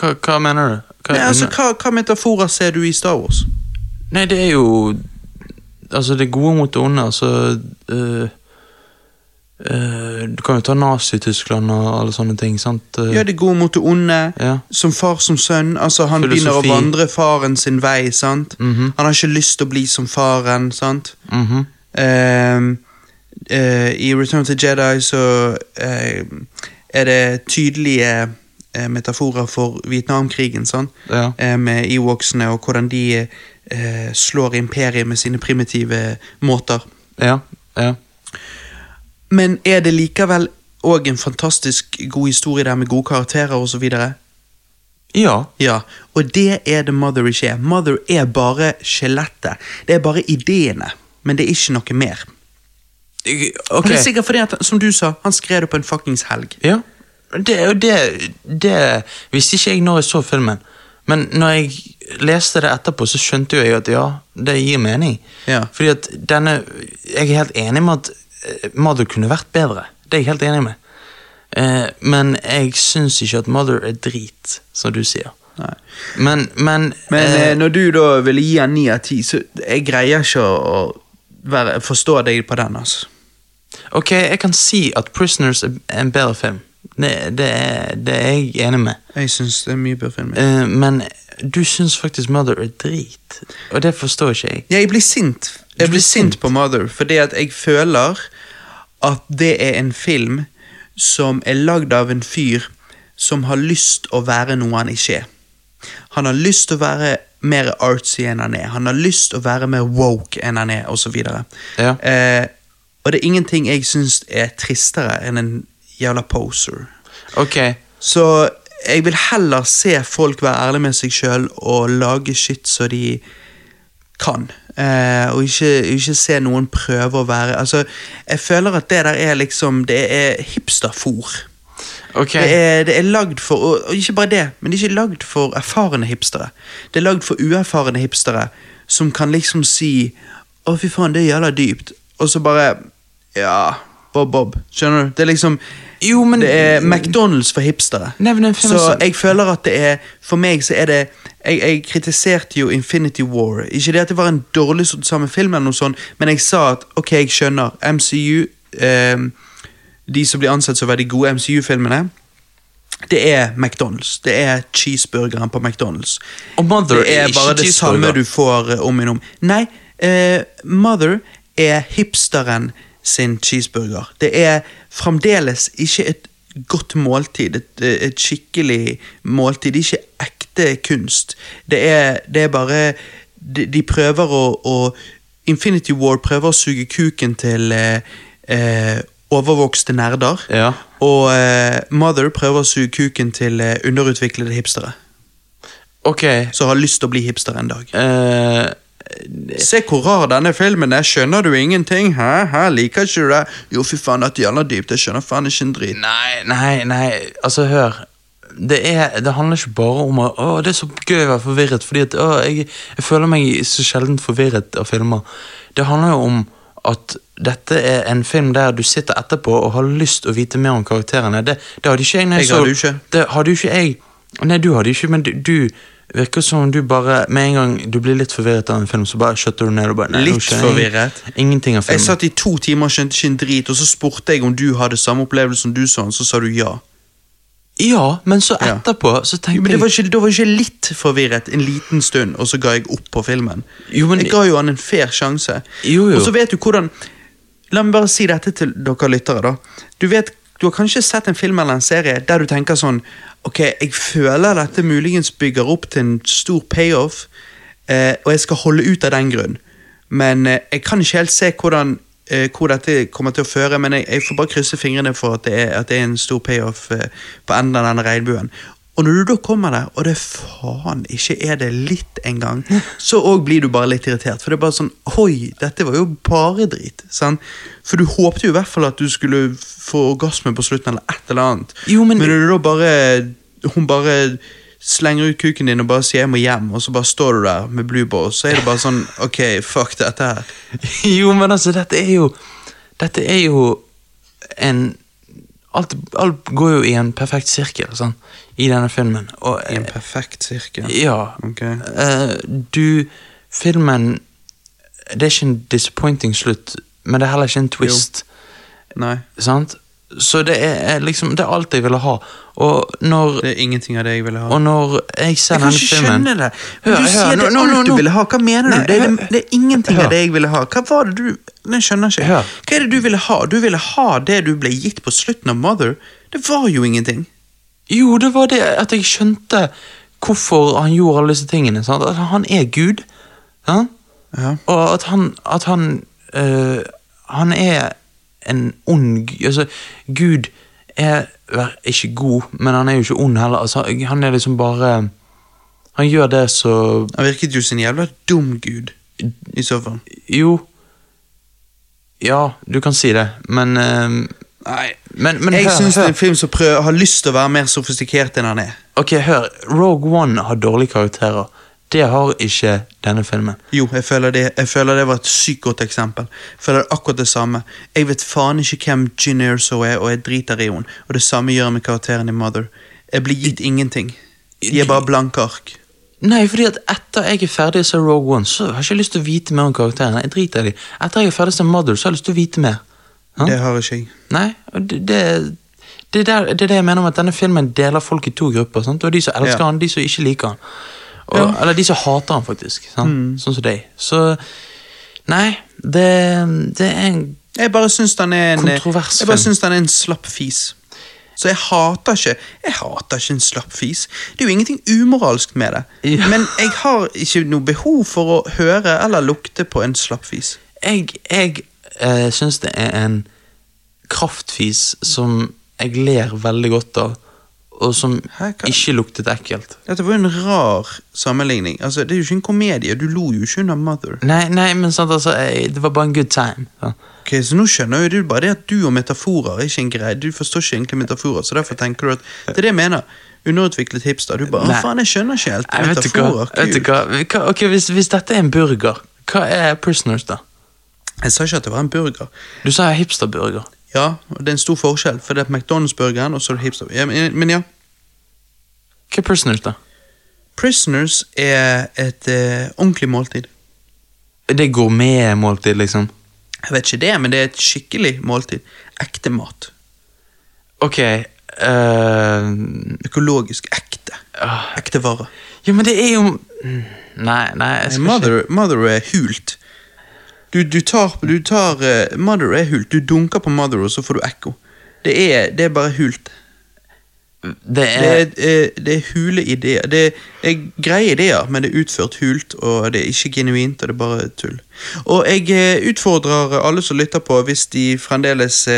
Speaker 2: hva, hva mener du? Hva,
Speaker 1: Nei, altså, hva, hva metaforer ser du i Star Wars?
Speaker 2: Nei, det er jo Altså, det gode mot det onde, altså øh, Du kan jo ta Nazi-Tyskland og alle sånne ting, sant? Øh,
Speaker 1: Ja, det gode mot det onde.
Speaker 2: Ja.
Speaker 1: Som far som sønn. Altså, Han
Speaker 2: Filosofi.
Speaker 1: begynner å vandre faren sin vei. sant?
Speaker 2: Mhm.
Speaker 1: Han har ikke lyst til å bli som faren. sant?
Speaker 2: Mm
Speaker 1: -hmm. uh, uh, I Return to Jedi så uh, er det tydelige eh, metaforer for Vietnamkrigen. sant?
Speaker 2: Ja.
Speaker 1: Eh, med Ewoksene og hvordan de eh, slår imperiet med sine primitive måter.
Speaker 2: Ja, ja.
Speaker 1: Men er det likevel òg en fantastisk god historie der med gode karakterer osv.?
Speaker 2: Ja.
Speaker 1: Ja, og det er det Mother ikke er. Mother er bare skjelettet. Det er bare ideene, men det er ikke noe mer.
Speaker 2: Okay.
Speaker 1: Og det er sikkert fordi at, som du sa, han skrev det på en fuckings helg.
Speaker 2: Ja. Det, det, det visste ikke jeg når jeg så filmen. Men når jeg leste det etterpå, så skjønte jeg at ja, det gir mening.
Speaker 1: Ja.
Speaker 2: Fordi at denne Jeg er helt enig med at Mother kunne vært bedre. Det er jeg helt enig med. Eh, men jeg syns ikke at Mother er drit, som du sier.
Speaker 1: Nei.
Speaker 2: Men, men,
Speaker 1: Men
Speaker 2: eh,
Speaker 1: eh, når du da ville gi han ni av ti, så jeg greier ikke å være, forstå deg på den, altså.
Speaker 2: Ok, jeg kan si at Prisoners er en bedre film. Det, det, er, det er jeg enig med.
Speaker 1: Jeg syns det er mye bedre film.
Speaker 2: Uh, men du syns faktisk Mother er drit, og det forstår ikke jeg.
Speaker 1: Ja, jeg blir sint. Jeg blir sint på Mother, fordi at jeg føler at det er en film som er lagd av en fyr som har lyst å være noe han ikke er. Han har lyst til å være mer artsy enn han er. Han har lyst til å være mer woke enn han er, osv.
Speaker 2: Ja.
Speaker 1: Eh, og det er ingenting jeg syns er tristere enn en jævla poser.
Speaker 2: Ok,
Speaker 1: Så jeg vil heller se folk være ærlige med seg sjøl og lage shit så de kan. Eh, og ikke, ikke se noen prøve å være Altså, jeg føler at det der er liksom Det er hipsterfor.
Speaker 2: Okay.
Speaker 1: Det er, det er lagd for og, og ikke bare det, men det er ikke lagd for erfarne hipstere. Det er lagd for uerfarne hipstere som kan liksom si Å, fy faen, det er jævla dypt. Og så bare Ja, Bob Bob. Skjønner du? Det er liksom
Speaker 2: Jo, men
Speaker 1: Det er McDonald's for hipstere.
Speaker 2: Nevne en film
Speaker 1: Så
Speaker 2: som
Speaker 1: jeg føler at det er For meg så er det Jeg, jeg kritiserte jo Infinity War. Ikke det at det var en dårlig satt sammen film, eller noe sånt, men jeg sa at ok, jeg skjønner. MCU eh, De som blir ansett som å være de gode MCU-filmene, det er McDonald's. Det er cheeseburgeren på McDonald's.
Speaker 2: Og Mother
Speaker 1: Det er
Speaker 2: er ikke
Speaker 1: bare det
Speaker 2: cheeseburger.
Speaker 1: samme du får eh, om igjen om. Nei, eh, Mother er hipsteren sin cheeseburger. Det er fremdeles ikke et godt måltid, et, et skikkelig måltid. Det er ikke ekte kunst. Det er, det er bare de, de prøver å, å Infinity War prøver å suge kuken til eh, eh, overvokste nerder.
Speaker 2: Ja.
Speaker 1: Og eh, Mother prøver å suge kuken til eh, underutviklede hipstere.
Speaker 2: Ok,
Speaker 1: Som har lyst til å bli hipster en dag.
Speaker 2: eh,
Speaker 1: Se hvor rar denne filmen er, skjønner du ingenting? Hæ? Hæ? Liker ikke du det? Jo, fy faen, at jævla dypt, jeg skjønner faen ikke en drit.
Speaker 2: Nei, nei, nei, altså hør. Det, er, det handler ikke bare om å, å, det er så gøy å være forvirret, fordi at, å, jeg, jeg føler meg så sjelden forvirret av filmer. Det handler jo om at dette er en film der du sitter etterpå og har lyst å vite mer om karakterene. Det, det hadde ikke jeg Nei,
Speaker 1: Jeg hadde ikke.
Speaker 2: Det hadde ikke jeg. Nei, du hadde ikke, men du, du virker som du bare Med en gang du blir litt forvirret av en film, så bare skjøtter du ned og bare nei,
Speaker 1: Litt
Speaker 2: jeg
Speaker 1: forvirret?
Speaker 2: Ingenting av filmen.
Speaker 1: Jeg satt i to timer og skjønte ikke en drit, og så spurte jeg om du hadde samme opplevelse som du så, så sa du ja.
Speaker 2: Ja, men så etterpå så tenkte
Speaker 1: Jo, men det var ikke, Da var jeg ikke litt forvirret en liten stund, og så ga jeg opp på filmen.
Speaker 2: Jo, men-
Speaker 1: jeg ga jo han en fair sjanse.
Speaker 2: Jo, jo.
Speaker 1: Og så vet du hvordan La meg bare si dette til dere lyttere. da Du vet, du har kanskje sett en film eller en serie der du tenker sånn Ok, jeg føler dette muligens bygger opp til en stor payoff, eh, og jeg skal holde ut av den grunn. Men eh, jeg kan ikke helt se hvordan eh, hvor dette kommer til å føre, men jeg, jeg får bare krysse fingrene for at det er, at det er en stor payoff eh, på enden av denne regnbuen. Og når du da kommer der, og det faen ikke er det litt engang, så òg blir du bare litt irritert. For det er bare sånn Oi, dette var jo bare drit. Sant? For du håpte jo i hvert fall at du skulle få orgasme på slutten, eller et eller annet.
Speaker 2: Jo, men-
Speaker 1: når du da bare Hun bare slenger ut kuken din og bare sier 'jeg må hjem', og så bare står du der med blue balls, så er det bare sånn Ok, fuck dette her.
Speaker 2: Jo, men altså, dette er jo Dette er jo en Alt, alt går jo i en perfekt sirkel sånn, i denne filmen. Og,
Speaker 1: I en perfekt sirkel.
Speaker 2: ja.
Speaker 1: Okay.
Speaker 2: eh, du Filmen Det er ikke en disappointing slutt, men det er heller ikke en twist.
Speaker 1: Nei,
Speaker 2: Sant? Så det er liksom Det er alt jeg ville ha. Og når,
Speaker 1: det er ingenting av det jeg ville ha.
Speaker 2: og når jeg ser
Speaker 1: Jeg kan ikke skjønne det.
Speaker 2: Hør,
Speaker 1: du
Speaker 2: hør,
Speaker 1: sier det er alt
Speaker 2: nå-
Speaker 1: du ville ha. Hva mener
Speaker 2: Nei,
Speaker 1: du? Det er, det er ingenting
Speaker 2: Hør.
Speaker 1: av det jeg ville ha. Hva var det du Jeg skjønner ikke.
Speaker 2: Hør.
Speaker 1: Hva er det du ville ha? Du ville ha det du ble gitt på slutten av Mother. Det var jo ingenting.
Speaker 2: Jo, det var det at jeg skjønte hvorfor han gjorde alle disse tingene. Sant? At han er Gud. Sant?
Speaker 1: Ja.
Speaker 2: Og at han At han øh, Han er en ond Altså, Gud er ikke god, men han er jo ikke ond heller. Altså, han er liksom bare Han gjør det så
Speaker 1: Han virket jo en jævla dum gud. I så fall.
Speaker 2: Jo. Ja, du kan si det, men øh,
Speaker 1: Nei.
Speaker 2: Men, men
Speaker 1: jeg syns det er en film som prøver, har lyst til å være mer sofistikert enn han er.
Speaker 2: Ok, hør. Rogue One har dårlige karakterer. Det har ikke denne filmen.
Speaker 1: Jo, jeg føler, det, jeg føler det var et sykt godt eksempel. Jeg føler det akkurat det samme. Jeg vet faen ikke hvem Gin Erso er, og jeg driter i henne. Og det samme gjør jeg med karakteren i Mother. Jeg blir gitt ingenting. De er bare blanke ark.
Speaker 2: Nei, fordi at etter jeg er ferdig å se Rogue One, så har jeg ikke lyst til å vite mer om karakterene. Jeg driter i dem. Etter jeg er ferdig å se Mother, så har jeg lyst til å vite mer. Hæ?
Speaker 1: Det har ikke jeg.
Speaker 2: Nei, og det, det, det, der, det er det jeg mener med at denne filmen deler folk i to grupper. Sant? Og de som elsker
Speaker 1: Ja.
Speaker 2: han, de som ikke liker han. Og,
Speaker 1: Ja.
Speaker 2: Eller de som hater han, faktisk. Sant? Sånn som deg. Så Nei, det, det er en
Speaker 1: Jeg bare syns den er en
Speaker 2: Kontrovers
Speaker 1: Jeg bare syns han er en slapp fis. Så jeg hater ikke Jeg hater ikke en slapp fis. Det er jo ingenting umoralsk med det.
Speaker 2: Ja.
Speaker 1: Men jeg har ikke noe behov for å høre eller lukte på en slapp fis.
Speaker 2: Jeg, jeg eh, syns det er en kraftfis som jeg ler veldig godt av, og som
Speaker 1: Hæ,
Speaker 2: ikke luktet ekkelt.
Speaker 1: Dette var jo en rar sammenligning. Altså, Det er jo ikke en komedie. Du lo jo ikke under Mother.
Speaker 2: Nei, nei, men sant, altså, jeg, det var bare en good time. Ja.
Speaker 1: Ok, Så nå skjønner jo du bare det at du og metaforer er ikke en greie. Du forstår ikke egentlig metaforer, så derfor tenker du at Det er det jeg mener. Underutviklet hipster. Du bare Å, faen, jeg skjønner ikke helt.
Speaker 2: Nei, vet du hva?
Speaker 1: Metaforer.
Speaker 2: Vet du hva ok, hvis, hvis dette er en burger, hva er Prisoners, da?
Speaker 1: Jeg sa ikke at det var en burger.
Speaker 2: Du sa hipsterburger.
Speaker 1: Ja, og det er en stor forskjell, for det er McDonald's-burgeren, og så er det hipster. Ja, men, men ja.
Speaker 2: Hva er Prisoners, da?
Speaker 1: Prisoners er et eh, ordentlig måltid.
Speaker 2: Det er gourmetmåltid, liksom?
Speaker 1: Jeg vet ikke det, men det er et skikkelig måltid. Ekte mat.
Speaker 2: Ok eh,
Speaker 1: Økologisk. Ekte.
Speaker 2: ah,
Speaker 1: Ekte varer.
Speaker 2: Ja, men det er jo Mm, Nei, nei, jeg skal
Speaker 1: Mother, mother er hult. Du, du tar, du tar uh, Mother er hult. Du dunker på Mother, og så får du ekko. Det er, det er bare hult.
Speaker 2: Det Det
Speaker 1: Det
Speaker 2: er
Speaker 1: er, eh, det er hule ideer. Det er, er greie ideer, men det er utført hult, og det er ikke genuint, og det er bare tull. Og jeg eh, utfordrer alle som lytter på, hvis de fremdeles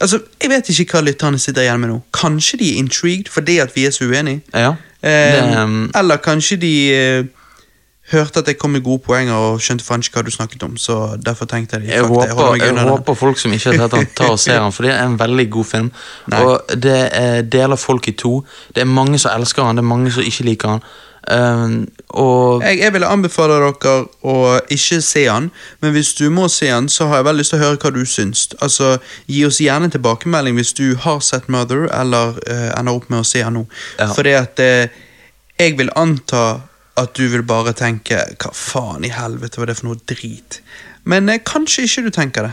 Speaker 1: Altså, jeg vet ikke hva lytterne sitter igjen med nå. Kanskje de er intrigued fordi at vi er så uenige?
Speaker 2: Ja. Det, um,
Speaker 1: eller kanskje de hørte at jeg kom med gode poenger og skjønte faen ikke hva du snakket om. Så derfor tenkte jeg
Speaker 2: Jeg
Speaker 1: det,
Speaker 2: håper, jeg håper folk som ikke har sett den, tar og ser den, for det er en veldig god film.
Speaker 1: Nei.
Speaker 2: Og det er, deler folk i to. Det er mange som elsker han, det er mange som ikke liker han. Um, og
Speaker 1: Jeg, jeg ville anbefale dere å ikke se han, men hvis du må se han, så har jeg veldig lyst til å høre hva du syns. Altså, Gi oss gjerne tilbakemelding hvis du har sett Mother, eller uh, ender opp med å se han nå.
Speaker 2: Ja.
Speaker 1: Fordi at uh, jeg vil anta at du vil bare tenke Hva faen i helvete var det for noe drit? Men eh, kanskje ikke du tenker det.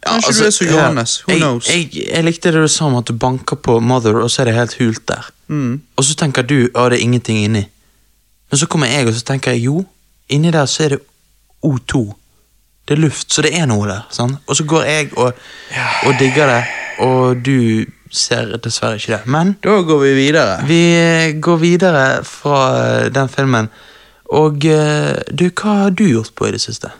Speaker 2: Ja,
Speaker 1: Kanskje
Speaker 2: altså,
Speaker 1: du er så Johannes. Who
Speaker 2: jeg,
Speaker 1: knows?
Speaker 2: Jeg, jeg likte det du sa om at du banker på Mother, og så er det helt hult der.
Speaker 1: Mm.
Speaker 2: Og så tenker du at det er ingenting inni. Men så kommer jeg, og så tenker jeg jo, inni der så er det O2. Det er luft, så det er noe der. sant? Og så går jeg og, og digger det, og du ser dessverre ikke det. Men
Speaker 1: Da går vi videre.
Speaker 2: vi eh, går videre fra eh, den filmen. Og eh, du, hva har du gjort på i det siste?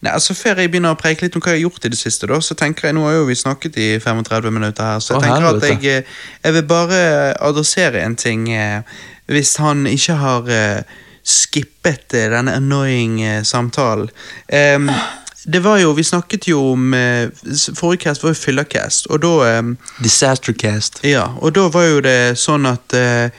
Speaker 1: Nei, altså Før jeg begynner å preike litt om hva jeg har gjort i det siste, da, så tenker jeg, nå har jo vi snakket i 35 minutter her, så jeg
Speaker 2: Å,
Speaker 1: tenker at
Speaker 2: helvete.
Speaker 1: jeg, eh, jeg vil bare adressere en ting. eh, Hvis han ikke har eh, skippet eh, denne annoying eh, samtalen. Em, det var jo, Vi snakket jo om eh, Forrige cast var jo Fyllercast, og da em,
Speaker 2: Disastercast.
Speaker 1: ja, og da var jo det sånn at eh,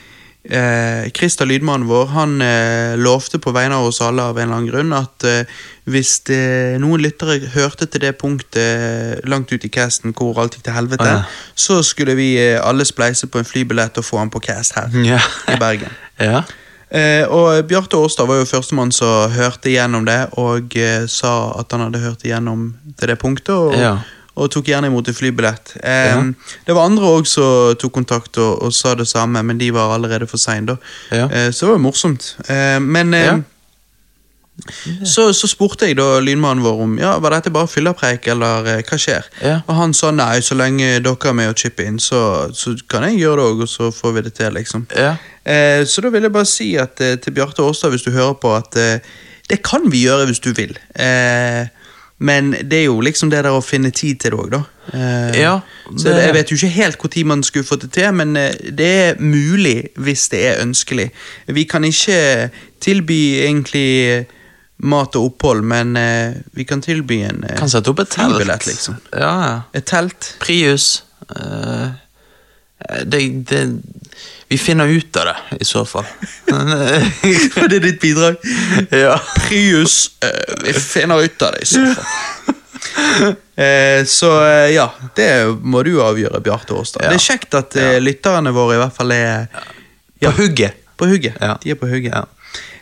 Speaker 1: eh, Christer, lydmannen vår, han eh, lovte på vegne av oss alle av en eller annen grunn at eh, hvis det, noen lyttere hørte til det punktet eh, langt ut i casten hvor alt gikk til helvete,
Speaker 2: Ah, ja.
Speaker 1: så skulle vi eh, alle spleise på en flybillett og få han på cast her
Speaker 2: Ja.
Speaker 1: i Bergen.
Speaker 2: Ja.
Speaker 1: Eh, og Bjarte Årstad var jo førstemann som hørte igjennom det, og eh, sa at han hadde hørt igjennom til det punktet, og,
Speaker 2: Ja.
Speaker 1: og tok gjerne imot en flybillett. Eh,
Speaker 2: Ja.
Speaker 1: Det var andre òg som tok kontakt og, og sa det samme, men de var allerede for seine.
Speaker 2: Ja.
Speaker 1: Eh, så det var morsomt. Eh, men. Så, så spurte jeg da lynmannen vår om ja, var dette bare fyllerpreik, eller eh, hva skjer.
Speaker 2: Ja.
Speaker 1: Og han sa nei, så lenge dere er med og chipper inn, så, så kan jeg gjøre det òg, og så får vi det til, liksom.
Speaker 2: Ja.
Speaker 1: Eh, så da vil jeg bare si at, eh, til Bjarte Årstad, hvis du hører på, at eh, det kan vi gjøre hvis du vil. Eh, men det er jo liksom det der å finne tid til det òg, da. Eh,
Speaker 2: Ja,
Speaker 1: Så
Speaker 2: det-
Speaker 1: jeg vet jo ikke helt når man skulle fått det til, men det er mulig hvis det er ønskelig. Vi kan ikke tilby egentlig mat og opphold, men eh, vi kan tilby en eh,
Speaker 2: Kan sette opp et telt.
Speaker 1: flybillett, liksom.
Speaker 2: Ja, ja.
Speaker 1: Et telt.
Speaker 2: Prius. eh, det, det Vi finner ut av det, i så fall.
Speaker 1: For det er ditt bidrag?
Speaker 2: ja.
Speaker 1: Prius, eh, vi finner ut av det i så fall. Eh, så eh, ja, det må du avgjøre, Bjarte Årstad.
Speaker 2: Ja.
Speaker 1: Det er kjekt at eh, lytterne våre i hvert fall er
Speaker 2: På hugget.
Speaker 1: på hugget.
Speaker 2: Ja.
Speaker 1: De er på hugget.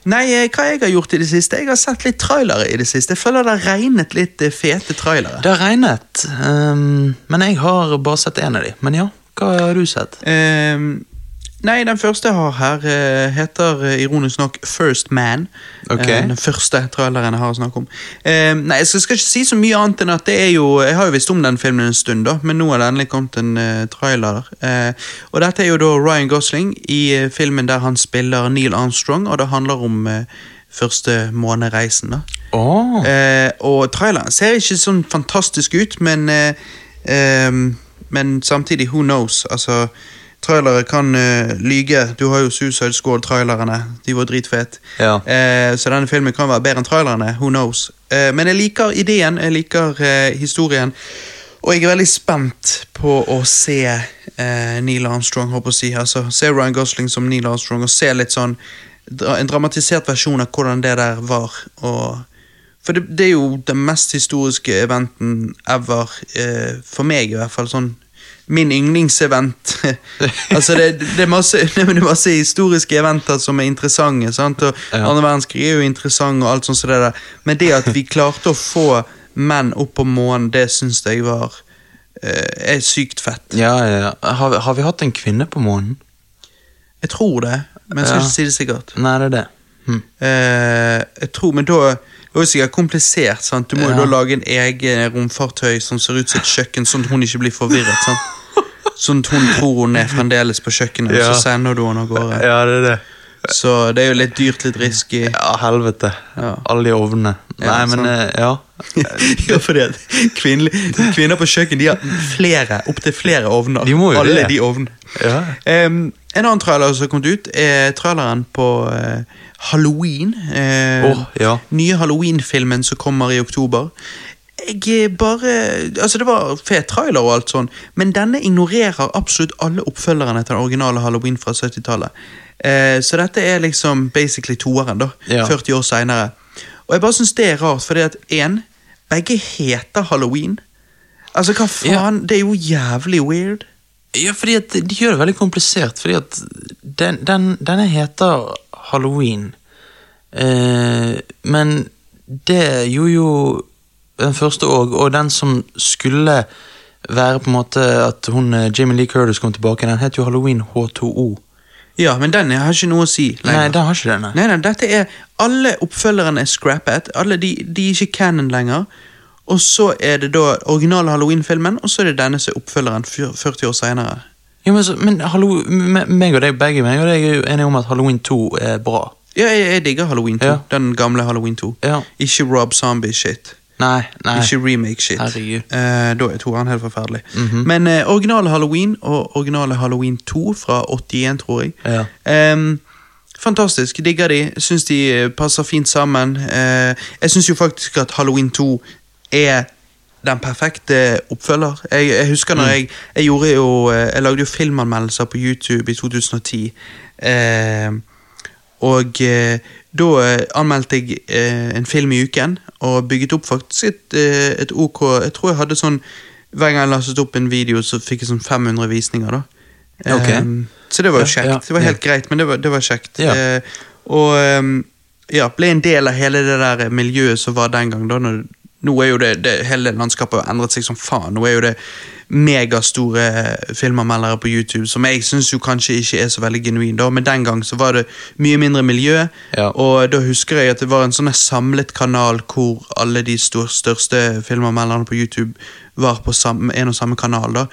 Speaker 1: Nei, eh, hva jeg har gjort i det siste? Jeg har sett litt trailere i det siste. Jeg føler det har regnet litt eh, fete trailere.
Speaker 2: Det har regnet, um, men jeg har bare sett én av de. Men ja, hva har du sett?
Speaker 1: Ehm, nei, den første jeg har her, eh, heter eh, ironisk nok First Man.
Speaker 2: Ok.
Speaker 1: Eh, den første traileren jeg har å snakke om. Nei, jeg skal ikke si så mye annet enn at det er jo Jeg har jo visst om den filmen en stund, da, men nå har det endelig kommet en trailer. Og dette er jo da Ryan Gosling i filmen der han spiller Neil Armstrong, og det handler om første månereisen, da. Eh, og traileren ser ikke sånn fantastisk ut, men Men samtidig, who knows? Altså, trailere kan uh, lyge. Du har jo Suicide Squad-trailerne. De var dritfete.
Speaker 2: Ja.
Speaker 1: Uh, så denne filmen kan være bedre enn trailerne. Who knows? Uh, men jeg liker ideen, jeg liker historien. Og jeg er veldig spent på å se Neil Armstrong, håper jeg å si. Altså, se Ryan Gosling som Neil Armstrong, og se litt sånn dra, En dramatisert versjon av hvordan det der var. Og, for det, det er jo den mest historiske eventen ever, eh, for meg i hvert fall. sånn Min yndlingsevent. altså det, det, er masse, det er masse historiske eventer som er interessante. sant? Og
Speaker 2: Ja.
Speaker 1: Andre verdenskrig er jo interessant, og alt sånt som det der. Men det at vi klarte å få menn opp på månen, det syns jeg var eh, er sykt fett.
Speaker 2: ja, ja. ja. Har, har vi hatt en kvinne på månen?
Speaker 1: Jeg tror det, men jeg skal
Speaker 2: Ja.
Speaker 1: ikke si det sikkert.
Speaker 2: Nei, det er det. Hm.
Speaker 1: Eh, jeg tror, Men da det er jo sikkert komplisert. sant? Du må jo da lage en egen romfartøy som ser ut som et kjøkken, sånn at hun ikke blir forvirret. sant? Sånn at hun tror hun er fremdeles på kjøkkenet,
Speaker 2: Ja.
Speaker 1: så sender du henne av gårde.
Speaker 2: Ja, det er det.
Speaker 1: Så det er jo litt dyrt, litt risky.
Speaker 2: Ja, helvete.
Speaker 1: Ja.
Speaker 2: Alle de ovnene. Nei,
Speaker 1: Ja,
Speaker 2: men eh, ja.
Speaker 1: ja, fordi at kvinner, kvinner på kjøkken de har flere, opptil flere ovner.
Speaker 2: De må jo
Speaker 1: Alle
Speaker 2: det.
Speaker 1: de ovnene.
Speaker 2: ja.
Speaker 1: Um, en annen trailer som har kommet ut, er traileren på uh, Halloween. Uh,
Speaker 2: Åh, ja.
Speaker 1: Nye Halloween-filmen som kommer i oktober. Jeg er bare Altså, det var fet trailer og alt sånn, men denne ignorerer absolutt alle oppfølgerne til den originale Halloween fra 70-tallet. Eh, så dette er liksom basically toeren, da.
Speaker 2: Ja.
Speaker 1: 40 år seinere. Og jeg bare syns det er rart, fordi at én Begge heter Halloween. Altså, hva faen? Det er jo jævlig weird.
Speaker 2: Ja, fordi at de gjør det veldig komplisert, fordi at den, den, denne heter Halloween. Eh, men det gjorde jo den første òg, og den som skulle være på en måte at hun eh, Jamie Lee Curtis kom tilbake, den het jo Halloween H2O.
Speaker 1: Ja, men den har ikke noe å si lenger.
Speaker 2: Nei, den har ikke denne. nei.
Speaker 1: Nei, nei, dette er Alle oppfølgerne er scrappet. Alle de, de er ikke canon lenger. Og så er det da originale Halloween-filmen, og så er det denne som er oppfølgeren 40 år seinere.
Speaker 2: Ja, men, så, men hallo, meg og deg, begge meg og deg er jo enige om at Halloween 2 er bra.
Speaker 1: Ja, jeg, jeg digger Halloween 2.
Speaker 2: Ja.
Speaker 1: Den gamle Halloween 2.
Speaker 2: Ja.
Speaker 1: Ikke Rob Zombie-shit.
Speaker 2: Nei, nei.
Speaker 1: Ikke remake-shit.
Speaker 2: Herregud.
Speaker 1: Eh, da er toeren helt forferdelig.
Speaker 2: Mhm.
Speaker 1: Men eh, originale Halloween og originale Halloween 2 fra 81, tror jeg.
Speaker 2: Ja.
Speaker 1: Ehm, fantastisk. Digger de. Syns de eh, passer fint sammen. Eh, jeg syns jo faktisk at Halloween 2 er den perfekte oppfølger. Jeg, jeg husker når jeg Jeg gjorde jo eh, Jeg lagde jo filmanmeldelser på YouTube i 2010. Eh, og eh, da eh, anmeldte jeg eh, en film i uken, og bygget opp faktisk et, eh, et OK Jeg tror jeg hadde sånn Hver gang jeg lastet opp en video, så fikk jeg sånn 500 visninger. da
Speaker 2: Okay.
Speaker 1: Um, Så det var jo kjekt.
Speaker 2: ja,
Speaker 1: det var helt
Speaker 2: ja.
Speaker 1: greit, men det var, det var kjekt. Eh, og um, ja, ble en del av hele det der miljøet som var den gang. da når, Nå er jo det, det Hele landskapet har endret seg som faen. Nå er jo det megastore filmanmeldere på YouTube, som jeg syns kanskje ikke er så veldig genuin, da, men den gang så var det mye mindre miljø.
Speaker 2: Ja.
Speaker 1: Og da husker jeg at det var en sånn samlet kanal hvor alle de største filmanmelderne på YouTube var på samme, en og samme kanal. da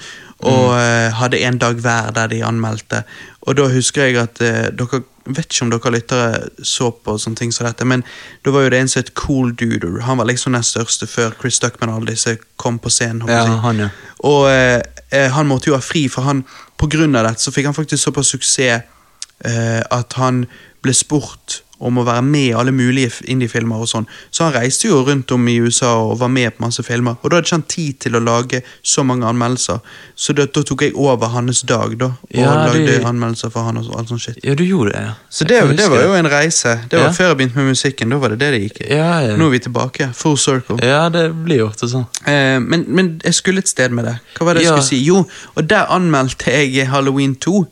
Speaker 1: Og eh, hadde en dag hver der de anmeldte. Og da husker jeg at eh, dere vet ikke om dere lyttere så på sånne ting som dette, men da var jo det en som het Cool Duder. Han var liksom den største før Chris Duckman og alle disse kom på scenen.
Speaker 2: Ja, han, ja.
Speaker 1: Og eh, eh, han måtte jo ha fri, for han, på grunn av dette så fikk han faktisk såpass suksess eh, at han ble spurt om å være med i alle mulige indiefilmer og sånn. Så han reiste jo rundt om i USA og var med på masse filmer. Og da hadde ikke han tid til å lage så mange anmeldelser, så da, da tok jeg over hans dag, da. Og
Speaker 2: Ja,
Speaker 1: lagde
Speaker 2: det-
Speaker 1: anmeldelser for han og alt sånt shit.
Speaker 2: Ja, du gjorde det, ja.
Speaker 1: Så det, det var jo en reise. Det var
Speaker 2: Ja.
Speaker 1: før jeg begynte med musikken. Da var det det det gikk.
Speaker 2: Ja.
Speaker 1: Nå er vi tilbake. Full circle.
Speaker 2: ja, det blir jo ofte sånn.
Speaker 1: Eh, men, men jeg skulle et sted med det. Hva var det jeg skulle si? Jo, og der anmeldte jeg Halloween 2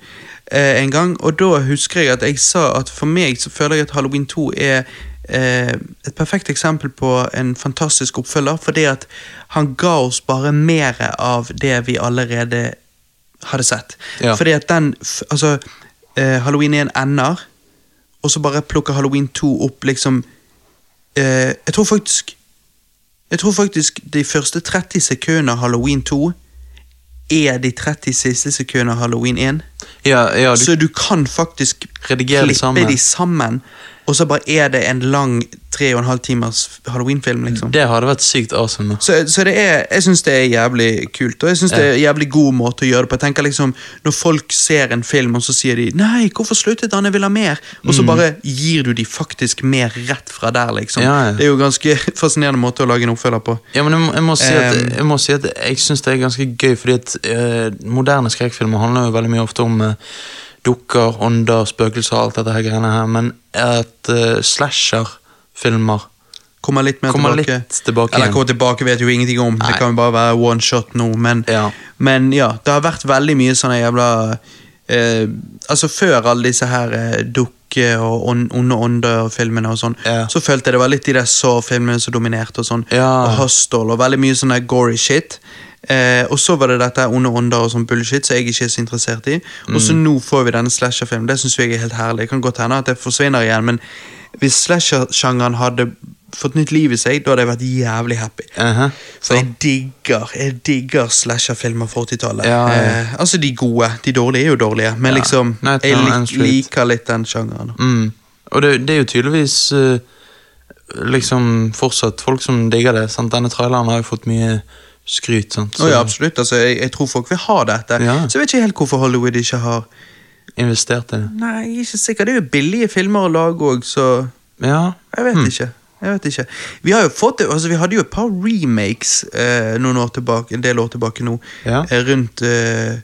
Speaker 1: eh, en gang, og da husker jeg at jeg sa at for meg så føler jeg at Halloween 2 er eh, et perfekt eksempel på en fantastisk oppfølger, fordi at han ga oss bare mer av det vi allerede hadde sett.
Speaker 2: Ja.
Speaker 1: Fordi at den Altså, eh, Halloween 1 ender, og så bare plukker Halloween 2 opp liksom eh, Jeg tror faktisk jeg tror faktisk de første 30 sekundene av Halloween 2 er de 30 siste sekundene av Halloween 1.
Speaker 2: Ja, ja, du
Speaker 1: Så du kan faktisk klippe
Speaker 2: sammen.
Speaker 1: de sammen, og så bare er det en lang tre og en halv timers Halloween-film. liksom.
Speaker 2: Det hadde vært sykt awesome.
Speaker 1: Så, så det er, jeg syns det er jævlig kult, og jeg synes det er en jævlig god måte å gjøre det på. Jeg tenker liksom, Når folk ser en film, og så sier de 'nei, hvorfor sluttet han, jeg vil ha mer', og så bare gir du de faktisk mer rett fra der, liksom.
Speaker 2: Mm. Ja, ja.
Speaker 1: Det er jo ganske fascinerende måte å lage en oppfølger på.
Speaker 2: Ja, men jeg må, jeg må si at jeg, må si at jeg syns det er ganske gøy, fordi at uh, moderne skrekkfilmer handler jo veldig mye ofte om eh, dukker, ånder, spøkelser og alt dette her greiene her, men at uh, slasher-filmer
Speaker 1: Kommer litt mer
Speaker 2: kommer
Speaker 1: tilbake.
Speaker 2: litt tilbake
Speaker 1: Eller kommer tilbake vet jo ingenting om.
Speaker 2: Nei.
Speaker 1: Det kan jo bare være one shot nå. Men
Speaker 2: Ja.
Speaker 1: men ja, det har vært veldig mye sånne jævla eh, Altså Før alle disse her eh, dukke- og on- onde ånder-filmene og sånn,
Speaker 2: Ja.
Speaker 1: så følte jeg det var litt de der Saw-filmene som dominerte. Og sånn
Speaker 2: Ja.
Speaker 1: Og Hustle og veldig mye sånn gory shit. Eh, og så var det dette onde ånder og sånn bullshit som jeg ikke er så interessert i. Og så nå får vi denne slasher-filmen. Det syns jeg er helt herlig. Det kan godt hende at det forsvinner igjen, men hvis slasher-sjangeren hadde fått nytt liv i seg, da hadde jeg vært jævlig happy.
Speaker 2: Uh
Speaker 1: -huh. Så jeg digger jeg digger slasherfilmer fra 80-tallet.
Speaker 2: Ja, ja.
Speaker 1: eh, altså de gode. De dårlige er jo dårlige, men
Speaker 2: Ja.
Speaker 1: liksom
Speaker 2: Nightmare
Speaker 1: jeg lik, liker litt den sjangeren.
Speaker 2: Mm. Og det, det er jo tydeligvis uh, liksom fortsatt folk som digger det. Sant? Denne traileren har jo fått mye skryt. Sant?
Speaker 1: Å ja, absolutt. Altså, jeg, jeg tror folk vil ha dette.
Speaker 2: Ja.
Speaker 1: Så jeg vet ikke helt hvorfor Hollywood ikke har
Speaker 2: investert i det.
Speaker 1: Nei, jeg er ikke sikker. Det er jo billige filmer å lage òg, så
Speaker 2: Ja.
Speaker 1: jeg vet
Speaker 2: hmm.
Speaker 1: ikke. Jeg vet ikke. Vi har jo fått altså vi hadde jo et par remakes eh, noen år tilbake, en del år tilbake nå.
Speaker 2: Ja.
Speaker 1: Eh, rundt eh,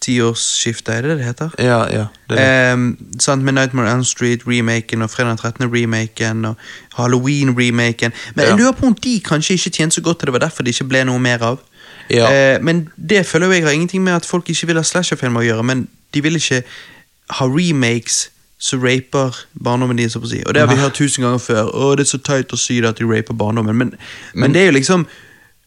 Speaker 1: tiårsskiftet, er det det heter?
Speaker 2: Ja, ja. Det det.
Speaker 1: Ehm, sant, med Nightmare on Street-remaken og Fredag 13. remaken og Halloween-remaken. Men jeg lurer på om de kanskje ikke tjente så godt, og det var derfor det ikke ble noe mer av.
Speaker 2: Ja.
Speaker 1: Eh, men det føler jeg har ingenting med at folk ikke vil ha slasherfilmer å gjøre, men de vil ikke ha remakes som raper barndommen din, så på å si. Og det har vi hørt tusen ganger før. Å, det er så tight å si det at de raper barndommen, men, men det er jo liksom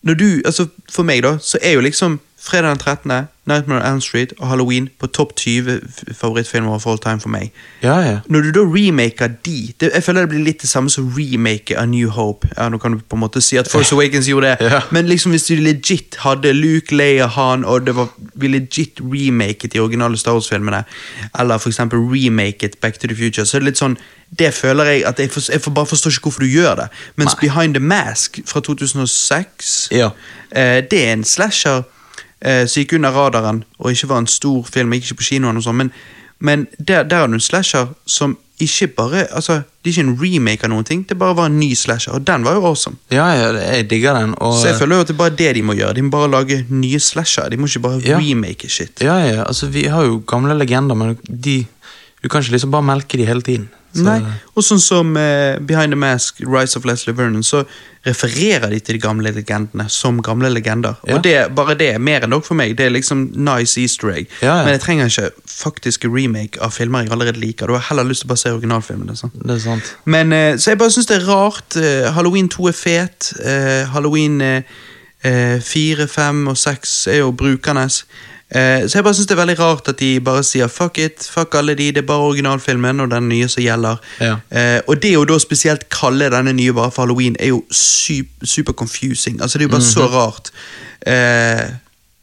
Speaker 1: når du, altså For meg, da, så er jo liksom Fredag den 13., Nightmare on Elm Street og Halloween på topp 20 favorittfilmer of all time for meg.
Speaker 2: ja, ja.
Speaker 1: Når du da remaker de det, Jeg føler det blir litt det samme som remake A New Hope. Ja, Nå kan du på en måte si at Force Awakens gjorde det,
Speaker 2: Ja.
Speaker 1: men liksom hvis du legit hadde Luke, Leia, Han, og det var vi legit remaket de originale Star Wars-filmene, eller for eksempel remaket Back to the Future, så er det litt sånn Det føler jeg at jeg, for, jeg for, bare forstår ikke hvorfor du gjør det. Mens
Speaker 2: Nei.
Speaker 1: Behind the Mask fra 2006,
Speaker 2: Ja.
Speaker 1: eh, det er en slasher eh, som gikk under radaren og ikke var en stor film, gikk ikke på kinoen og sånn, men, men der, der har du en slasher som ikke bare altså, Det er ikke en remake av noen ting, det bare var en ny slasher, og den var jo awesome.
Speaker 2: ja, ja jeg digger den. Og,
Speaker 1: Så jeg føler jo at det er bare det de må gjøre. De må bare lage nye slasher. De må ikke bare
Speaker 2: Ja.
Speaker 1: remake shit.
Speaker 2: Ja, ja, altså Vi har jo gamle legender, men de, du kan ikke liksom bare melke de hele tiden. Så-
Speaker 1: Nei, Og sånn som uh, Behind the Mask, Rise of Leslie Vernon, så refererer de til de gamle legendene som gamle legender.
Speaker 2: Ja.
Speaker 1: Og det, bare det er mer enn nok for meg. Det er liksom nice easter egg.
Speaker 2: Ja, ja.
Speaker 1: Men jeg trenger ikke faktiske remake av filmer jeg allerede liker. Du har heller lyst til å bare se originalfilmene. sånn.
Speaker 2: Det er sant.
Speaker 1: Men, uh, så jeg bare syns det er rart. Uh, Halloween 2 er fet. Halloween eh, eh, 4, 5 og 6 er jo brukernes. Eh, så jeg bare syns det er veldig rart at de bare sier fuck it, fuck alle de, det er bare originalfilmen og den nye som gjelder.
Speaker 2: Ja.
Speaker 1: Eh, og det å da spesielt kalle denne nye bare for halloween, er jo super, super confusing. Altså Det er jo bare så
Speaker 2: Mhm.
Speaker 1: rart. Eh,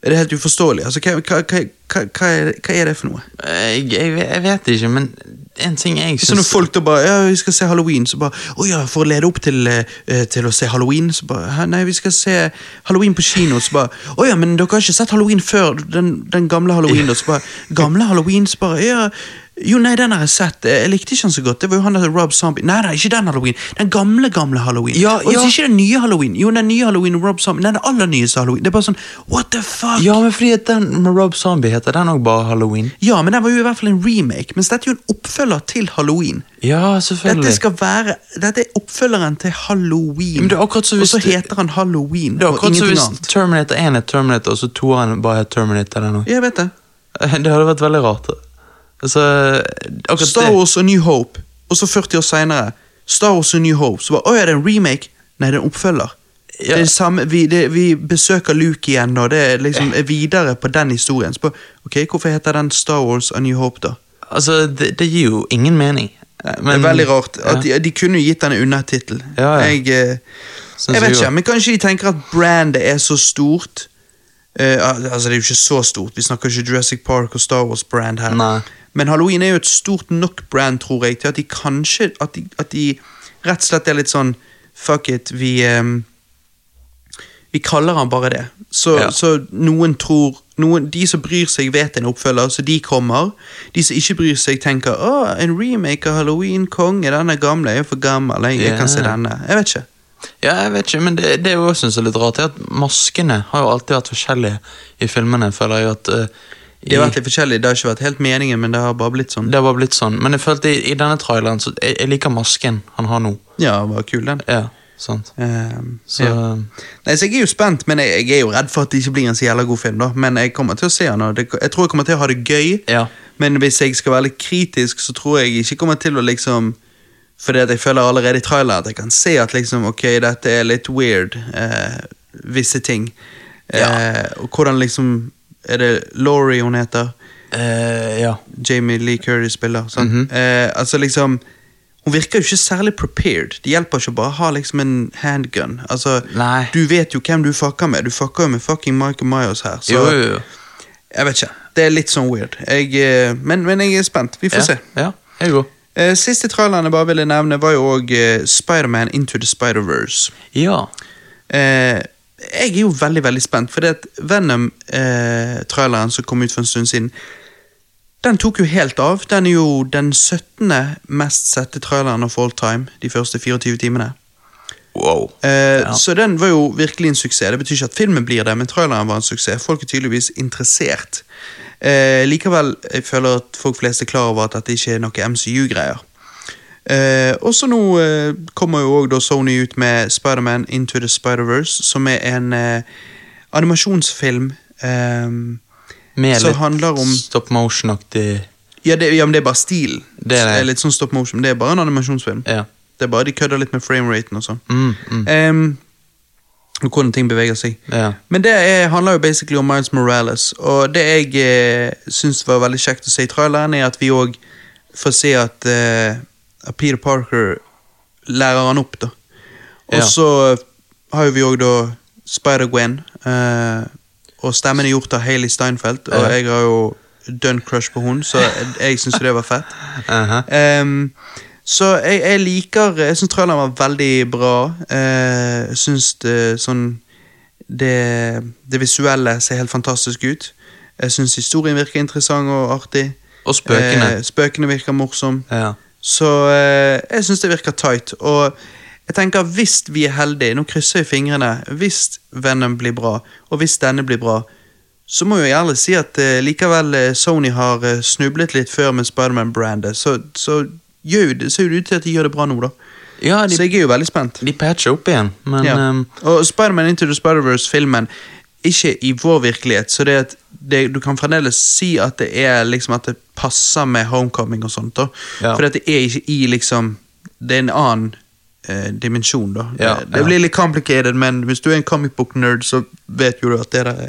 Speaker 1: det er helt uforståelig. Altså, hva, hva, hva, hva, er, hva er det for noe?
Speaker 2: Jeg, jeg, jeg vet ikke, men en ting jeg
Speaker 1: syns når folk da bare Ja, vi skal se Halloween, så bare Å ja, for å lede opp til, eh, til å se Halloween, så bare Nei, vi skal se Halloween på kino, så bare Å ja, men dere har ikke sett Halloween før? Den, den gamle Halloween, da? Så bare Gamle Halloween? Så bare Ja. Jo, nei, den har jeg sett. Jeg likte ikke den så godt. Det var jo han der Rob Zombie. Nei, nei, ikke den Halloween. Den gamle, gamle Halloween.
Speaker 2: Ja,
Speaker 1: Og
Speaker 2: ja.
Speaker 1: ikke den nye Halloween. Jo, den nye Halloween og Rob Zombie. Nei, den aller nyeste Halloween. Det er bare sånn What the fuck?
Speaker 2: Ja, men fordi den med Rob Zombie heter den òg bare Halloween.
Speaker 1: Ja, men den var jo i hvert fall en remake. Mens dette er jo en oppfølger til Halloween.
Speaker 2: Ja, selvfølgelig.
Speaker 1: Dette skal være Dette er oppfølgeren til Halloween.
Speaker 2: Men det er akkurat
Speaker 1: så
Speaker 2: hvis
Speaker 1: og
Speaker 2: så
Speaker 1: heter han Halloween
Speaker 2: Det er akkurat så
Speaker 1: ingenting
Speaker 2: hvis
Speaker 1: annet.
Speaker 2: Terminator 1 er Terminator, og så toeren bare er Terminator. Den også.
Speaker 1: Jeg vet det.
Speaker 2: Det hadde vært veldig rart. Altså,
Speaker 1: Star. Wars og New Hope, og så 40 år seinere Star Wars og New Hope. Så bare Å ja, det er en remake? Nei, det er en oppfølger.
Speaker 2: Ja.
Speaker 1: Det er samme, vi, det, vi besøker Luke igjen, og det er liksom er videre på den historien. Så ok, Hvorfor heter den Star Wars og New Hope, da?
Speaker 2: Altså, det, det gir jo ingen mening.
Speaker 1: det er veldig rart. At
Speaker 2: ja.
Speaker 1: de, de kunne jo gitt den en undertittel.
Speaker 2: Ja, ja.
Speaker 1: Jeg, eh, jeg vet ikke, men kanskje de tenker at brandet er så stort. Uh, altså, det er jo ikke så stort. Vi snakker ikke Jurassic Park og Star Wars-brand her.
Speaker 2: Nei.
Speaker 1: Men Halloween er jo et stort nok brand, tror jeg, til at de kanskje At de, at de rett og slett er litt sånn Fuck it, vi um, Vi kaller han bare det. Så,
Speaker 2: Ja.
Speaker 1: så noen tror noen, De som bryr seg, vet en oppfølger, så de kommer. De som ikke bryr seg, tenker Å, en remake av Halloween, konge, den er gamle, jeg er for gammel, jeg, jeg kan se denne. Jeg vet ikke.
Speaker 2: Ja, jeg vet ikke, men det, det jeg også synes er litt rart, er at maskene har jo alltid vært forskjellige i filmene, føler jeg at eh,
Speaker 1: De har vært litt forskjellige, det har ikke vært helt meningen, men det har bare blitt sånn.
Speaker 2: Det har bare blitt sånn. Men jeg følte i, i denne traileren så jeg, jeg liker masken han har nå.
Speaker 1: Ja, var kul, den.
Speaker 2: Ja, sant.
Speaker 1: Um,
Speaker 2: Så
Speaker 1: ja. Nei, så Jeg er jo spent, men jeg, jeg er jo redd for at det ikke blir en så jævla god film. da Men jeg kommer til å se den, og det, jeg tror jeg kommer til å ha det gøy.
Speaker 2: Ja.
Speaker 1: Men hvis jeg skal være litt kritisk, så tror jeg ikke kommer til å liksom Fordi at jeg føler allerede i traileren at jeg kan se at liksom Ok, dette er litt weird, eh, visse ting. Eh,
Speaker 2: Ja.
Speaker 1: Og hvordan liksom Er det Laurie hun heter?
Speaker 2: Uh, ja.
Speaker 1: Jamie Lee Curry spiller. Sånn.
Speaker 2: Mm
Speaker 1: -hmm. uh, altså liksom Hun virker jo ikke særlig prepared. Det hjelper ikke å bare ha liksom en handgun. Altså,
Speaker 2: Nei.
Speaker 1: Du vet jo hvem du fucker med. Du fucker jo med fucking Michael Myers her. Så
Speaker 2: Jo, jo, jo.
Speaker 1: jeg vet ikke. Det er litt sånn weird. Jeg, eh, men, men jeg er spent. Vi får
Speaker 2: Ja,
Speaker 1: se.
Speaker 2: ja, jeg
Speaker 1: går. Siste traileren jeg bare ville nevne, var jo òg Spiderman Into the Spider-Verse.
Speaker 2: Ja.
Speaker 1: Eh, jeg er jo veldig veldig spent, for Venom-traileren som kom ut for en stund siden, den tok jo helt av. Den er jo den 17. mest sette traileren of all time de første 24 timene.
Speaker 2: Wow.
Speaker 1: Eh,
Speaker 2: Ja.
Speaker 1: Så den var jo virkelig en suksess. Det betyr ikke at filmen blir det, men traileren var en suksess. Folk er tydeligvis interessert. Eh, likevel jeg føler at folk flest er klar over at dette ikke er noe MCU-greier. Eh, og så nå eh, kommer jo også Sony ut med Spiderman Into the Spider-Verse, som er en eh, animasjonsfilm eh,
Speaker 2: Med
Speaker 1: som handler om
Speaker 2: stop motion-aktig
Speaker 1: ja, ja, men det er bare stilen.
Speaker 2: Det er det.
Speaker 1: litt sånn stop motion. Det er bare en animasjonsfilm.
Speaker 2: Ja.
Speaker 1: Det er bare De kødder litt med frameraten og sånn.
Speaker 2: Mm, mm.
Speaker 1: Og hvordan ting beveger seg.
Speaker 2: ja.
Speaker 1: Men det er, handler jo basically om Miles Morales, og det jeg eh, syns var veldig kjekt å se i traileren, er at vi òg får se at, eh, at Peter Parker lærer han opp, da. Og
Speaker 2: Ja.
Speaker 1: så har jo vi òg da Spider-Gwen, eh, og stemmen er gjort av Hailey Steinfeld, og jeg har jo done crush på hun, så jeg, syns det var fett.
Speaker 2: Uh
Speaker 1: -huh. um, så jeg, jeg liker Jeg syns traileren var veldig bra. Jeg jeg syns det sånn det, det visuelle ser helt fantastisk ut. Jeg syns historien virker interessant og artig.
Speaker 2: Og spøkene.
Speaker 1: Uh, spøkene virker morsom.
Speaker 2: ja.
Speaker 1: Så eh, jeg syns det virker tight. Og jeg tenker hvis vi er heldige, nå krysser jeg fingrene, hvis Venom blir bra, og hvis denne blir bra, så må jeg ærlig si at eh, likevel eh, Sony har eh, snublet litt før med Spiderman-brandet, så, så gjør jo det, ser jo ut til at de gjør det bra nå, da.
Speaker 2: ja,
Speaker 1: Så jeg er jo veldig spent.
Speaker 2: de patcher opp igjen, men
Speaker 1: Ja.
Speaker 2: um...
Speaker 1: Og Spiderman Into the Spider-Verse-filmen, ikke i vår virkelighet, så det at det, du kan fremdeles si at det er liksom at det passer med Homecoming og sånt, da.
Speaker 2: Ja.
Speaker 1: For det er ikke i liksom Det er en annen eh, dimensjon, da.
Speaker 2: Ja,
Speaker 1: det, det
Speaker 2: ja.
Speaker 1: blir litt complicated, men hvis du er en comic book-nerd, så vet jo du at det er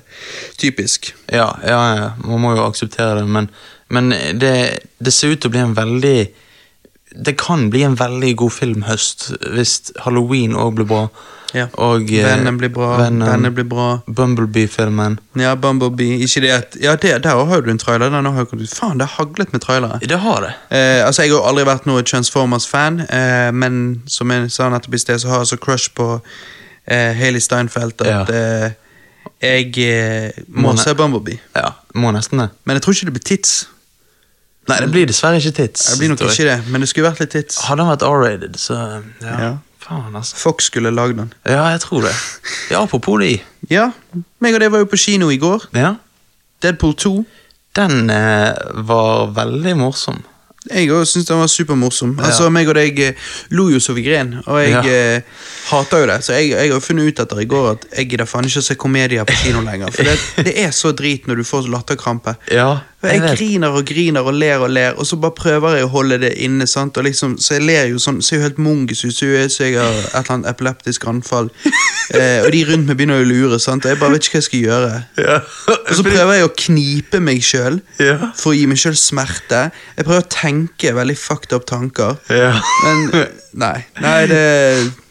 Speaker 1: typisk.
Speaker 2: ja, ja, ja, man må jo akseptere det, men, men det, det ser ut til å bli en veldig Det kan bli en veldig god filmhøst hvis Halloween òg blir bra.
Speaker 1: Ja.
Speaker 2: Og
Speaker 1: Vennen blir bra,
Speaker 2: Venom
Speaker 1: blir bra.
Speaker 2: Bumblebee-filmen.
Speaker 1: Ja, Bumblebee. Ikke det at Ja, det, der har du en trailer. Den har kommet. Faen, det har haglet med trailere.
Speaker 2: Det har det.
Speaker 1: Eh, altså, Jeg har aldri vært noe Transformers-fan, eh, men som jeg sa nettopp i sted, så har jeg så crush på eh, Hailey Steinfeld at eh, jeg eh, må
Speaker 2: Må
Speaker 1: se Bumblebee.
Speaker 2: Ja, må nesten det.
Speaker 1: Men jeg tror ikke det blir tits.
Speaker 2: Nei, det blir dessverre ikke tits.
Speaker 1: Det blir nok ikke det, men det skulle vært litt tits.
Speaker 2: Hadde han vært R-rated, så ja.
Speaker 1: Ja.
Speaker 2: Faen, altså.
Speaker 1: Fox skulle lagd den.
Speaker 2: Ja, jeg tror det. Ja, apropos de.
Speaker 1: Ja, meg og det var jo på kino i går.
Speaker 2: Ja.
Speaker 1: Deadpool 2.
Speaker 2: Den eh, var veldig morsom.
Speaker 1: Jeg òg syns den var supermorsom.
Speaker 2: Ja.
Speaker 1: Altså, meg og deg eh, lo jo så vi gren, og jeg
Speaker 2: Ja.
Speaker 1: eh, hater jo det. Så jeg, jeg har funnet ut etter i går at jeg gidder faen ikke å se komedier på kino lenger. For det, det er så drit når du får latterkrampe.
Speaker 2: Ja,
Speaker 1: Og jeg griner og griner og ler og ler, og så bare prøver jeg å holde det inne. sant? Og liksom, Så jeg ler jo sånn, ser jo helt mongus ut, så jeg har et eller annet epileptisk anfall. Eh, og de rundt meg begynner å lure, sant? og jeg bare vet ikke hva jeg skal gjøre.
Speaker 2: Ja.
Speaker 1: Og så prøver jeg å knipe meg sjøl
Speaker 2: Ja.
Speaker 1: for å gi meg sjøl smerte. Jeg prøver å tenke veldig fucked up tanker.
Speaker 2: Ja.
Speaker 1: Men nei. nei det,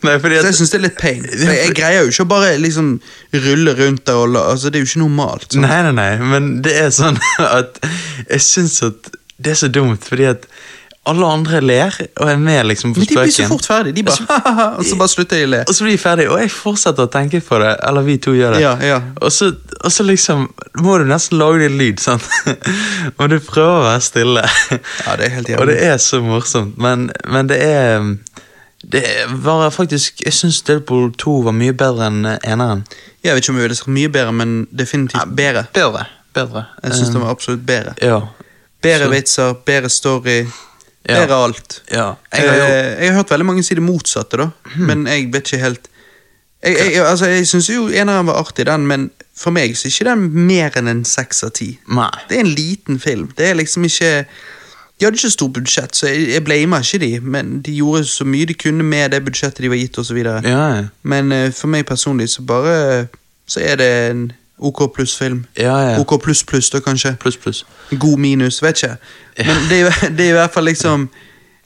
Speaker 2: Nei, fordi
Speaker 1: så jeg syns det er litt pain. For jeg, jeg greier jo ikke å bare liksom rulle rundt der og altså, Det er jo ikke normalt. Sånn.
Speaker 2: Nei, nei, nei, men det er sånn at jeg syns at det er så dumt, fordi at alle andre ler og er med liksom på
Speaker 1: Men de blir så fort ferdig. De bare og så bare slutter de å le.
Speaker 2: Og så blir de ferdige, og jeg fortsetter å tenke på det. Eller vi to gjør det.
Speaker 1: Ja, ja.
Speaker 2: Og, så, og så liksom må du nesten lage din lyd, sant? og du prøver å være stille.
Speaker 1: Ja, det er helt jævlig.
Speaker 2: og det er så morsomt, men, men det er Det var faktisk Jeg syns Deadpool 2 var mye bedre enn eneren.
Speaker 1: Jeg vet ikke om jeg ville sagt mye bedre, men definitivt bedre.
Speaker 2: Bedre. Bedre.
Speaker 1: Jeg syns
Speaker 2: Um,
Speaker 1: den var absolutt bedre.
Speaker 2: Ja.
Speaker 1: Bedre
Speaker 2: så-
Speaker 1: vitser, bedre story,
Speaker 2: Ja.
Speaker 1: bedre alt.
Speaker 2: ja.
Speaker 1: Jeg
Speaker 2: Jeg
Speaker 1: har, jeg har hørt veldig mange si det motsatte, da. Men jeg vet ikke helt Jeg, jeg, jeg, altså, jeg syns jo eneren var artig, den, men for meg så er ikke den mer enn en seks av ti. Det er en liten film. Det er liksom ikke De hadde ikke stort budsjett, så jeg, jeg blamer ikke de, men de gjorde så mye de kunne med det budsjettet de var gitt, osv.
Speaker 2: Ja, ja.
Speaker 1: Men eh, for meg personlig så bare Så er det en OK pluss-film.
Speaker 2: Ja, ja.
Speaker 1: OK pluss pluss, da, kanskje.
Speaker 2: Pluss, pluss.
Speaker 1: God minus, vet ikke. Men det det er i hvert fall liksom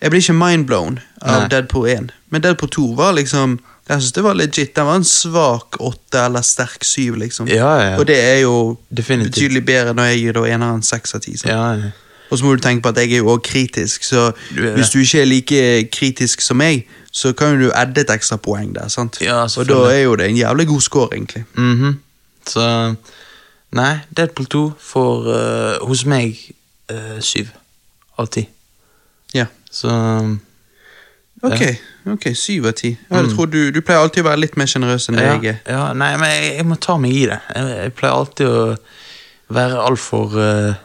Speaker 1: Jeg blir ikke mindblown av
Speaker 2: Nei.
Speaker 1: Deadpool 1, men Deadpool 2 var liksom Jeg synes det var legit. Den var en svak åtte eller sterk syv, liksom.
Speaker 2: Ja, ja.
Speaker 1: Og det er jo
Speaker 2: Definitivt.
Speaker 1: betydelig bedre når jeg gir da eneren seks av ti.
Speaker 2: Ja, ja.
Speaker 1: Og så må du tenke på at jeg er jo også kritisk, så
Speaker 2: Du
Speaker 1: hvis du ikke er like kritisk som meg, så kan jo du adde et ekstra poeng der. sant?
Speaker 2: Ja,
Speaker 1: Og da er jo det en jævlig god score, egentlig.
Speaker 2: Mhm. Så Nei, Deadpool 2 får uh, hos meg eh, syv av ti.
Speaker 1: Ja.
Speaker 2: Så
Speaker 1: Ok, ok, syv av ti. Jeg hadde trodd du, du pleier alltid å være litt mer sjenerøs enn det
Speaker 2: ja,
Speaker 1: jeg er.
Speaker 2: ja, Nei, men jeg, jeg må ta meg i det. Jeg, jeg pleier alltid å være altfor uh,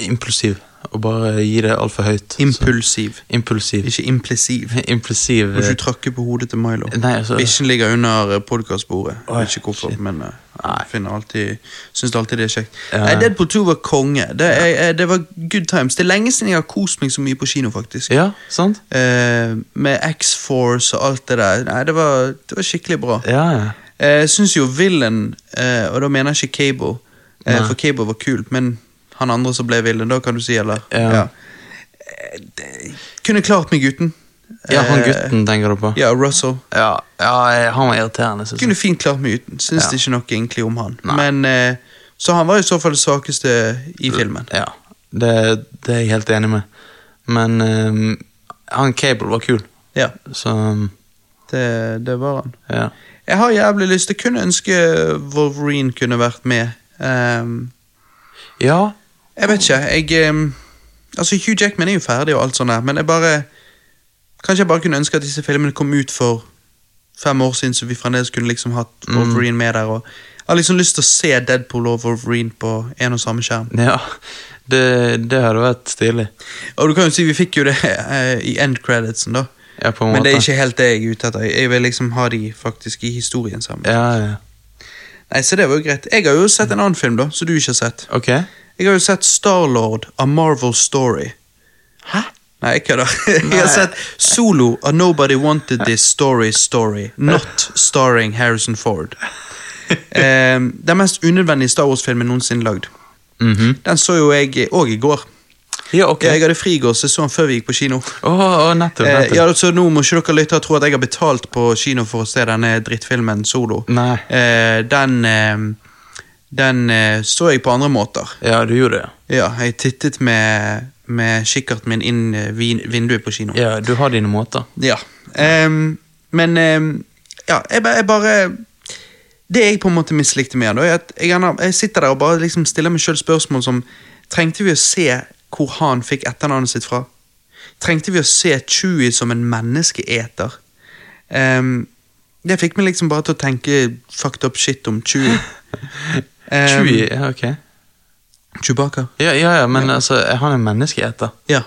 Speaker 2: impulsiv. Og bare gi det altfor høyt. Så-
Speaker 1: Impulsiv,
Speaker 2: impulsiv.
Speaker 1: ikke implisiv.
Speaker 2: Impulsiv
Speaker 1: Må
Speaker 2: du
Speaker 1: ikke tråkke på hodet til Milo.
Speaker 2: Nei, altså
Speaker 1: Bikkjen ligger under podkastbordet.
Speaker 2: Oi,
Speaker 1: ikke hvorfor,
Speaker 2: shit.
Speaker 1: men jeg finner alltid, syns alltid det er kjekt.
Speaker 2: Ja.
Speaker 1: Nei, Deadpool 2 var konge. Det, ja. jeg, det var good times. Det er lenge siden jeg har kost meg så mye på kino, faktisk.
Speaker 2: Ja, sant?
Speaker 1: Eh, med X-Force og alt det der. Nei, det var, det var skikkelig bra.
Speaker 2: Ja, ja.
Speaker 1: Eh, Jeg syns jo Villain, eh, og da mener jeg ikke Cable, eh, for Cable var kult, men han andre som ble villen, da kan du si, eller?
Speaker 2: Ja.
Speaker 1: ja. det- Kunne klart meg uten.
Speaker 2: Ja, han
Speaker 1: Eh,
Speaker 2: gutten tenker du på?
Speaker 1: Ja, Russell.
Speaker 2: Ja, ja han var irriterende. Synes
Speaker 1: Kunne fint klart meg uten. Syns
Speaker 2: Ja.
Speaker 1: ikke noe egentlig om han.
Speaker 2: Nei.
Speaker 1: Men eh, Så han var i så fall det svakeste i filmen.
Speaker 2: Ja, det, det er jeg helt enig med. Men um, han Cable var kul,
Speaker 1: Ja,
Speaker 2: så um,
Speaker 1: det, det var han.
Speaker 2: ja.
Speaker 1: Jeg har jævlig lyst. Jeg kunne ønske Wolverine kunne vært med. Um,
Speaker 2: Ja,
Speaker 1: Jeg vet ikke. Jeg um, Altså, Hugh Jackman er jo ferdig og alt sånt der, men jeg bare Kanskje jeg bare kunne ønske at disse filmene kom ut for fem år siden, så vi fremdeles kunne liksom hatt Wolverine med der. Og jeg har liksom lyst til å se Deadpool og Wolverine på en og samme skjerm.
Speaker 2: ja. Det, det hadde vært stilig.
Speaker 1: Og du kan jo si vi fikk jo det eh, i end creditsen, da.
Speaker 2: Ja, på en måte.
Speaker 1: Men det er ikke helt det jeg er ute etter. Jeg vil liksom ha de faktisk i historien sammen.
Speaker 2: Ja, ja.
Speaker 1: Nei, Så det var jo greit. Jeg har jo sett en annen film, da, som du ikke har sett.
Speaker 2: Ok.
Speaker 1: Jeg har jo sett Starlord, av Marvel Story.
Speaker 2: Hæ?
Speaker 1: Nei, jeg kødder. Jeg har sett Solo, av Nobody Wanted This Story Story. Not starring Harrison Ford. Eh, den mest unødvendige Star Wars-filmen noensinne lagd.
Speaker 2: Mhm.
Speaker 1: Den så jo jeg òg i går.
Speaker 2: Ja, ok.
Speaker 1: Jeg hadde fri i går, så jeg så den før vi gikk på kino.
Speaker 2: Åh, oh nettopp,
Speaker 1: Eh,
Speaker 2: nettopp.
Speaker 1: ja, så Nå må ikke dere lytte og tro at jeg har betalt på kino for å se denne drittfilmen Solo.
Speaker 2: Nei.
Speaker 1: Eh, den eh, den eh, så jeg på andre måter.
Speaker 2: Ja, du gjorde det.
Speaker 1: Ja, jeg tittet med, med kikkerten min inn eh, vin, vinduet på kino.
Speaker 2: Ja, du har dine måter.
Speaker 1: Ja. Ehm, men ehm, ja, jeg, ba- jeg bare Det jeg på en måte mislikte med den, da, er at jeg, gjerne- jeg sitter der og bare liksom stiller meg sjøl spørsmål som Trengte vi å se hvor han fikk etternavnet sitt fra? Trengte vi å se Chewie som en menneskeeter? Ehm, det fikk meg liksom bare til å tenke fucked up shit om Chewie.
Speaker 2: Chewie, ja, ok.
Speaker 1: Chewbacca.
Speaker 2: Ja, ja, ja, men altså, er han en menneskeeter?
Speaker 1: Ja.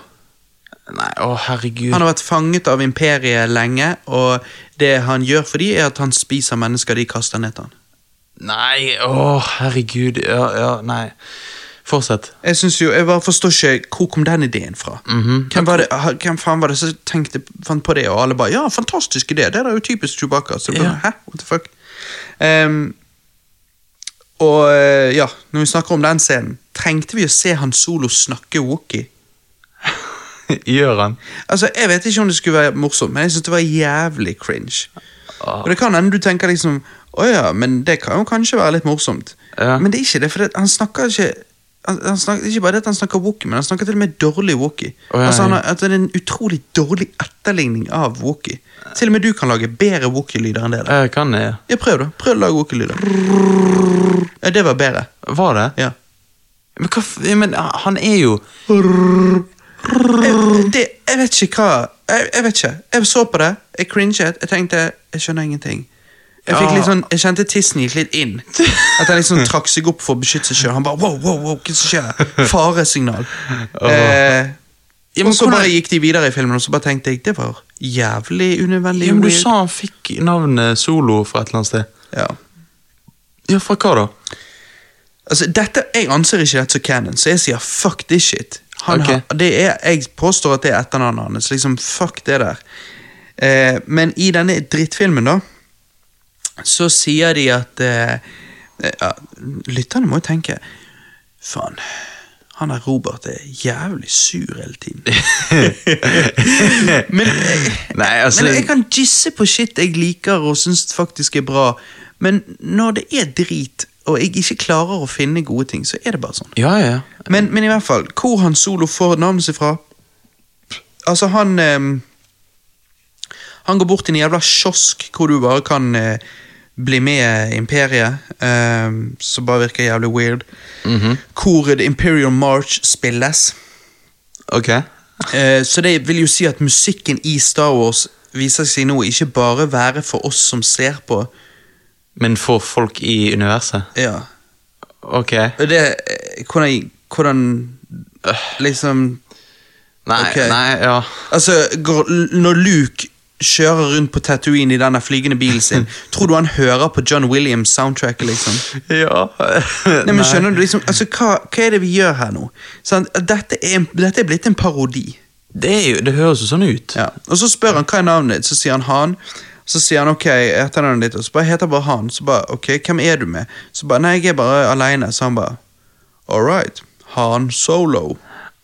Speaker 2: Nei, å herregud.
Speaker 1: Han har vært fanget av imperiet lenge, og det han gjør for dem, er at han spiser mennesker de kaster ned til han.
Speaker 2: Nei, å herregud. Ja, ja, nei. Fortsett.
Speaker 1: Jeg synes jo, jeg bare forstår ikke Hvor kom den ideen fra?
Speaker 2: Mhm.
Speaker 1: hvem, var det, hvem faen var det som tenkte, fant på det, og alle bare Ja, fantastisk idé! Det er jo typisk Chewbacca. Så bare,
Speaker 2: Ja.
Speaker 1: Hæ? What the fuck? Ehm, og eh, ja, når vi snakker om den scenen, trengte vi å se Han Solo snakke Wookie?
Speaker 2: Gjør han?
Speaker 1: Altså, Jeg vet ikke om det skulle være morsomt, men jeg synes det var jævlig cringe.
Speaker 2: Ah.
Speaker 1: Og det kan hende du tenker liksom Å ja, men det kan jo kanskje være litt morsomt.
Speaker 2: Ja.
Speaker 1: Men det er ikke det, for det, han snakker ikke han, han snakker, Ikke bare det at han snakker wookie, men han snakker til og med dårlig wookie.
Speaker 2: Oh, ja,
Speaker 1: altså, han har, at det er en utrolig dårlig etterligning av wookie. Til og med du kan lage bedre wookie-lyder enn det.
Speaker 2: Jeg kan ja.
Speaker 1: Ja, prøv, da. Prøv å lage wookie-lyder. Ja, det var bedre.
Speaker 2: Var det?
Speaker 1: Ja.
Speaker 2: Men hva. Men ah, han er jo
Speaker 1: Jeg, det, jeg vet ikke hva jeg, jeg vet ikke. Jeg så på det, jeg cringet. Jeg tenkte Jeg skjønner ingenting. Jeg
Speaker 2: Ja.
Speaker 1: sånn, jeg kjente tissen gikk litt inn. At han liksom trakk seg opp for å beskytte seg sjøl. Han bare wow, wow, wow, hva som skjer? Faresignal. Eh,
Speaker 2: Ja, men
Speaker 1: så bare gikk de videre i filmen, og så bare tenkte jeg det var jævlig unødvendig.
Speaker 2: ja, men Du
Speaker 1: weird.
Speaker 2: sa han fikk navnet Solo fra et eller annet sted.
Speaker 1: Ja.
Speaker 2: Ja, fra hva da?
Speaker 1: Altså, dette, Jeg anser ikke dette som canon, så jeg sier fuck this shit. Han
Speaker 2: Ok.
Speaker 1: har, det er, jeg påstår at det er etternavnet hans. Liksom, fuck det der. Eh, men i denne drittfilmen, da, så sier de at eh, ja, Lytterne må jo tenke Faen. han der Robert er jævlig sur hele tiden. men, jeg,
Speaker 2: Nei, altså
Speaker 1: men jeg kan gisse på shit jeg liker og syns faktisk er bra. Men når det er drit, og jeg ikke klarer å finne gode ting, så er det bare sånn.
Speaker 2: Ja, ja.
Speaker 1: Men, men i hvert fall, hvor han Solo får navnet sitt fra Altså, han eh, Han går bort til en jævla kiosk hvor du bare kan eh, bli med Imperiet, um, som bare virker jævlig weird.
Speaker 2: Mm
Speaker 1: Hvor The Imperial March spilles.
Speaker 2: Ok.
Speaker 1: uh, så det vil jo si at musikken i Star Wars viser seg nå ikke bare være for oss som ser på.
Speaker 2: Men for folk i universet?
Speaker 1: Ja.
Speaker 2: Ok.
Speaker 1: Det, eh, hvordan, hvordan Liksom
Speaker 2: Nei,
Speaker 1: okay.
Speaker 2: nei, ja.
Speaker 1: Altså, når Luke kjører rundt på Tatooine i denne flygende bilen sin, tror du han hører på John Williams soundtracket, liksom?
Speaker 2: Ja.
Speaker 1: Nei, men skjønner du, liksom, altså, hva, hva er det vi gjør her nå? Sånn, dette, er dette er blitt en parodi.
Speaker 2: Det, jo, det høres jo sånn ut.
Speaker 1: Ja. Og så spør han hva er navnet ditt, så sier han Han. Så sier han ok, etternavnet ditt, og så bare heter bare Han. Så bare ok, hvem er du med? Så bare nei, jeg er bare aleine. Så han bare all right, Han Solo.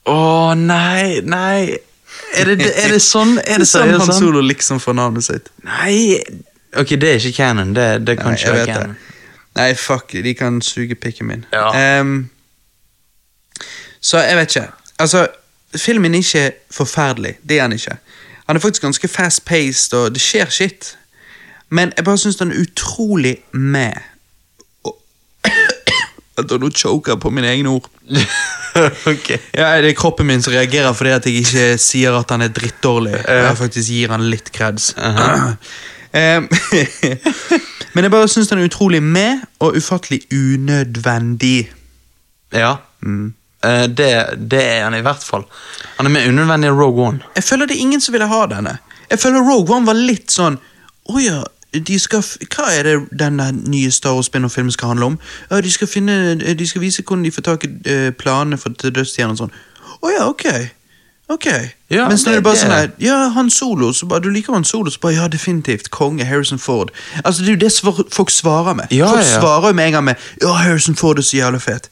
Speaker 2: Å nei, nei. Er det, er det sånn? Er det
Speaker 1: sånn Han? Solo liksom får navnet sitt?
Speaker 2: Nei. Ok, det er ikke canon. Det, det kan
Speaker 1: Nei,
Speaker 2: ikke være canon.
Speaker 1: det. Nei, fuck, de kan suge pikken min.
Speaker 2: Ja.
Speaker 1: Um, så jeg vet ikke. Altså, filmen er ikke forferdelig. Det er han ikke. Han er faktisk ganske fast-paced, og det skjer shit. Men jeg bare syns den er utrolig med. Og Nå choker jeg på mine egne ord.
Speaker 2: ok.
Speaker 1: Ja, Det er kroppen min som reagerer fordi at jeg ikke sier at han er drittdårlig. Jeg faktisk gir han litt creds. -huh. Men jeg bare syns den er utrolig med og ufattelig unødvendig.
Speaker 2: Ja.
Speaker 1: Mm.
Speaker 2: Eh, det, det er han i hvert fall. Han er mer unødvendig enn Rogue One.
Speaker 1: Jeg føler det er ingen som ville ha denne. Jeg føler Rogue One var litt sånn Å ja, skal, hva er det denne nye Star Wars-filmen skal handle om? Ja, de skal finne, de skal vise hvordan de får tak i eh, planene for dødsstjernen og sånn. Å ja, ok. Ok.
Speaker 2: Ja,
Speaker 1: Mens nå
Speaker 2: det-
Speaker 1: det er bare sånn her Ja, Han Solo, så bare, du liker Han Solo, så bare Ja, definitivt. Konge Harrison Ford. Altså, Det er jo det svar, folk svarer med.
Speaker 2: Ja,
Speaker 1: folk
Speaker 2: ja.
Speaker 1: svarer jo med en gang med Ja, Harrison Ford er så jævlig fet.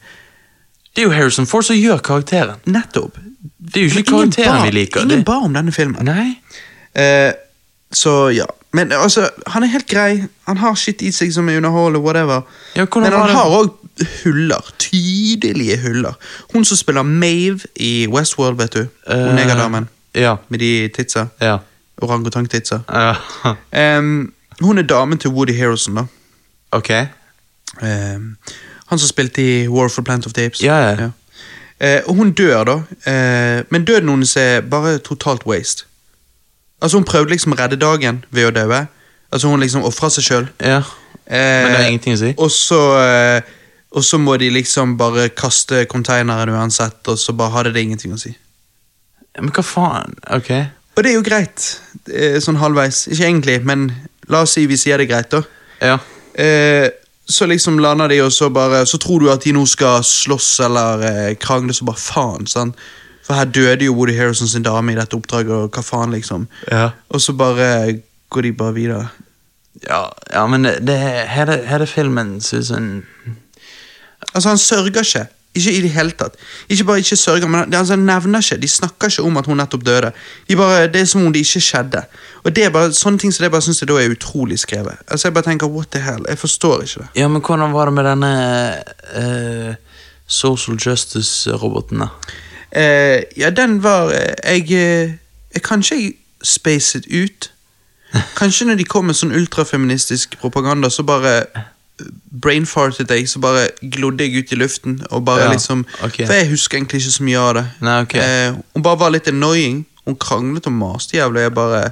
Speaker 2: Det er jo Harrison Ford som gjør karakteren.
Speaker 1: Nettopp.
Speaker 2: Det er jo ikke karakteren
Speaker 1: bar,
Speaker 2: vi liker.
Speaker 1: Ingen ba om denne filmen.
Speaker 2: Nei.
Speaker 1: Eh, så ja. Men altså, han er helt grei. Han har shit i seg som er underholdende, whatever.
Speaker 2: Ja,
Speaker 1: Men han har òg huller. Tydelige huller. Hun som spiller Mave i Westworld, vet du. Hun
Speaker 2: Eh,
Speaker 1: negerdamen
Speaker 2: Ja.
Speaker 1: med de titsa.
Speaker 2: Ja.
Speaker 1: Orangutang-titsa.
Speaker 2: Uh.
Speaker 1: um, hun er damen til Woody Harrelson, da.
Speaker 2: ok.
Speaker 1: Um, han som spilte i War for Plant of Tapes. Apes.
Speaker 2: Ja, ja.
Speaker 1: Eh, og hun dør, da. Uh, men døden hennes er bare totalt waste. Altså Hun prøvde liksom å redde dagen ved å dø. Altså Hun liksom ofra seg sjøl.
Speaker 2: Ja. Men det har ingenting å si?
Speaker 1: Og så eh, Og så må de liksom bare kaste konteineren uansett, og så bare hadde det ingenting å si.
Speaker 2: Men hva faen? Ok.
Speaker 1: Og det er jo greit, eh, sånn halvveis. Ikke egentlig, men la oss si vi sier det greit, da.
Speaker 2: Ja.
Speaker 1: Eh, så liksom lander de, og så bare Så tror du at de nå skal slåss eller eh, krangle, så bare faen. sant? For her døde jo Woody Harrison sin dame i dette oppdraget, og hva faen, liksom.
Speaker 2: Ja.
Speaker 1: Og så bare går de bare videre.
Speaker 2: Ja, ja men det, det hele, hele filmen synes en
Speaker 1: Altså, han sørger ikke. Ikke i det hele tatt. Ikke bare ikke sørger, men han, altså, han nevner ikke. De snakker ikke om at hun nettopp døde. De bare, det er som om det ikke skjedde. Og det er bare, Sånne ting som det bare synes jeg da er utrolig skrevet. Altså, Jeg bare tenker, what the hell? Jeg forstår ikke det.
Speaker 2: Ja, men hvordan var det med denne uh, Social Justice-roboten, da?
Speaker 1: Eh, ja, den var eh, Jeg, eh, jeg Kanskje jeg spacet ut. Kanskje når de kom med sånn ultrafeministisk propaganda, så bare brainfartet jeg, så bare glodde jeg ut i luften. Og bare
Speaker 2: Ja,
Speaker 1: liksom
Speaker 2: okay.
Speaker 1: For jeg husker egentlig ikke så mye av det.
Speaker 2: Nei, okay.
Speaker 1: eh, hun bare var litt annoying. Hun kranglet og maste jævlig. Jeg bare?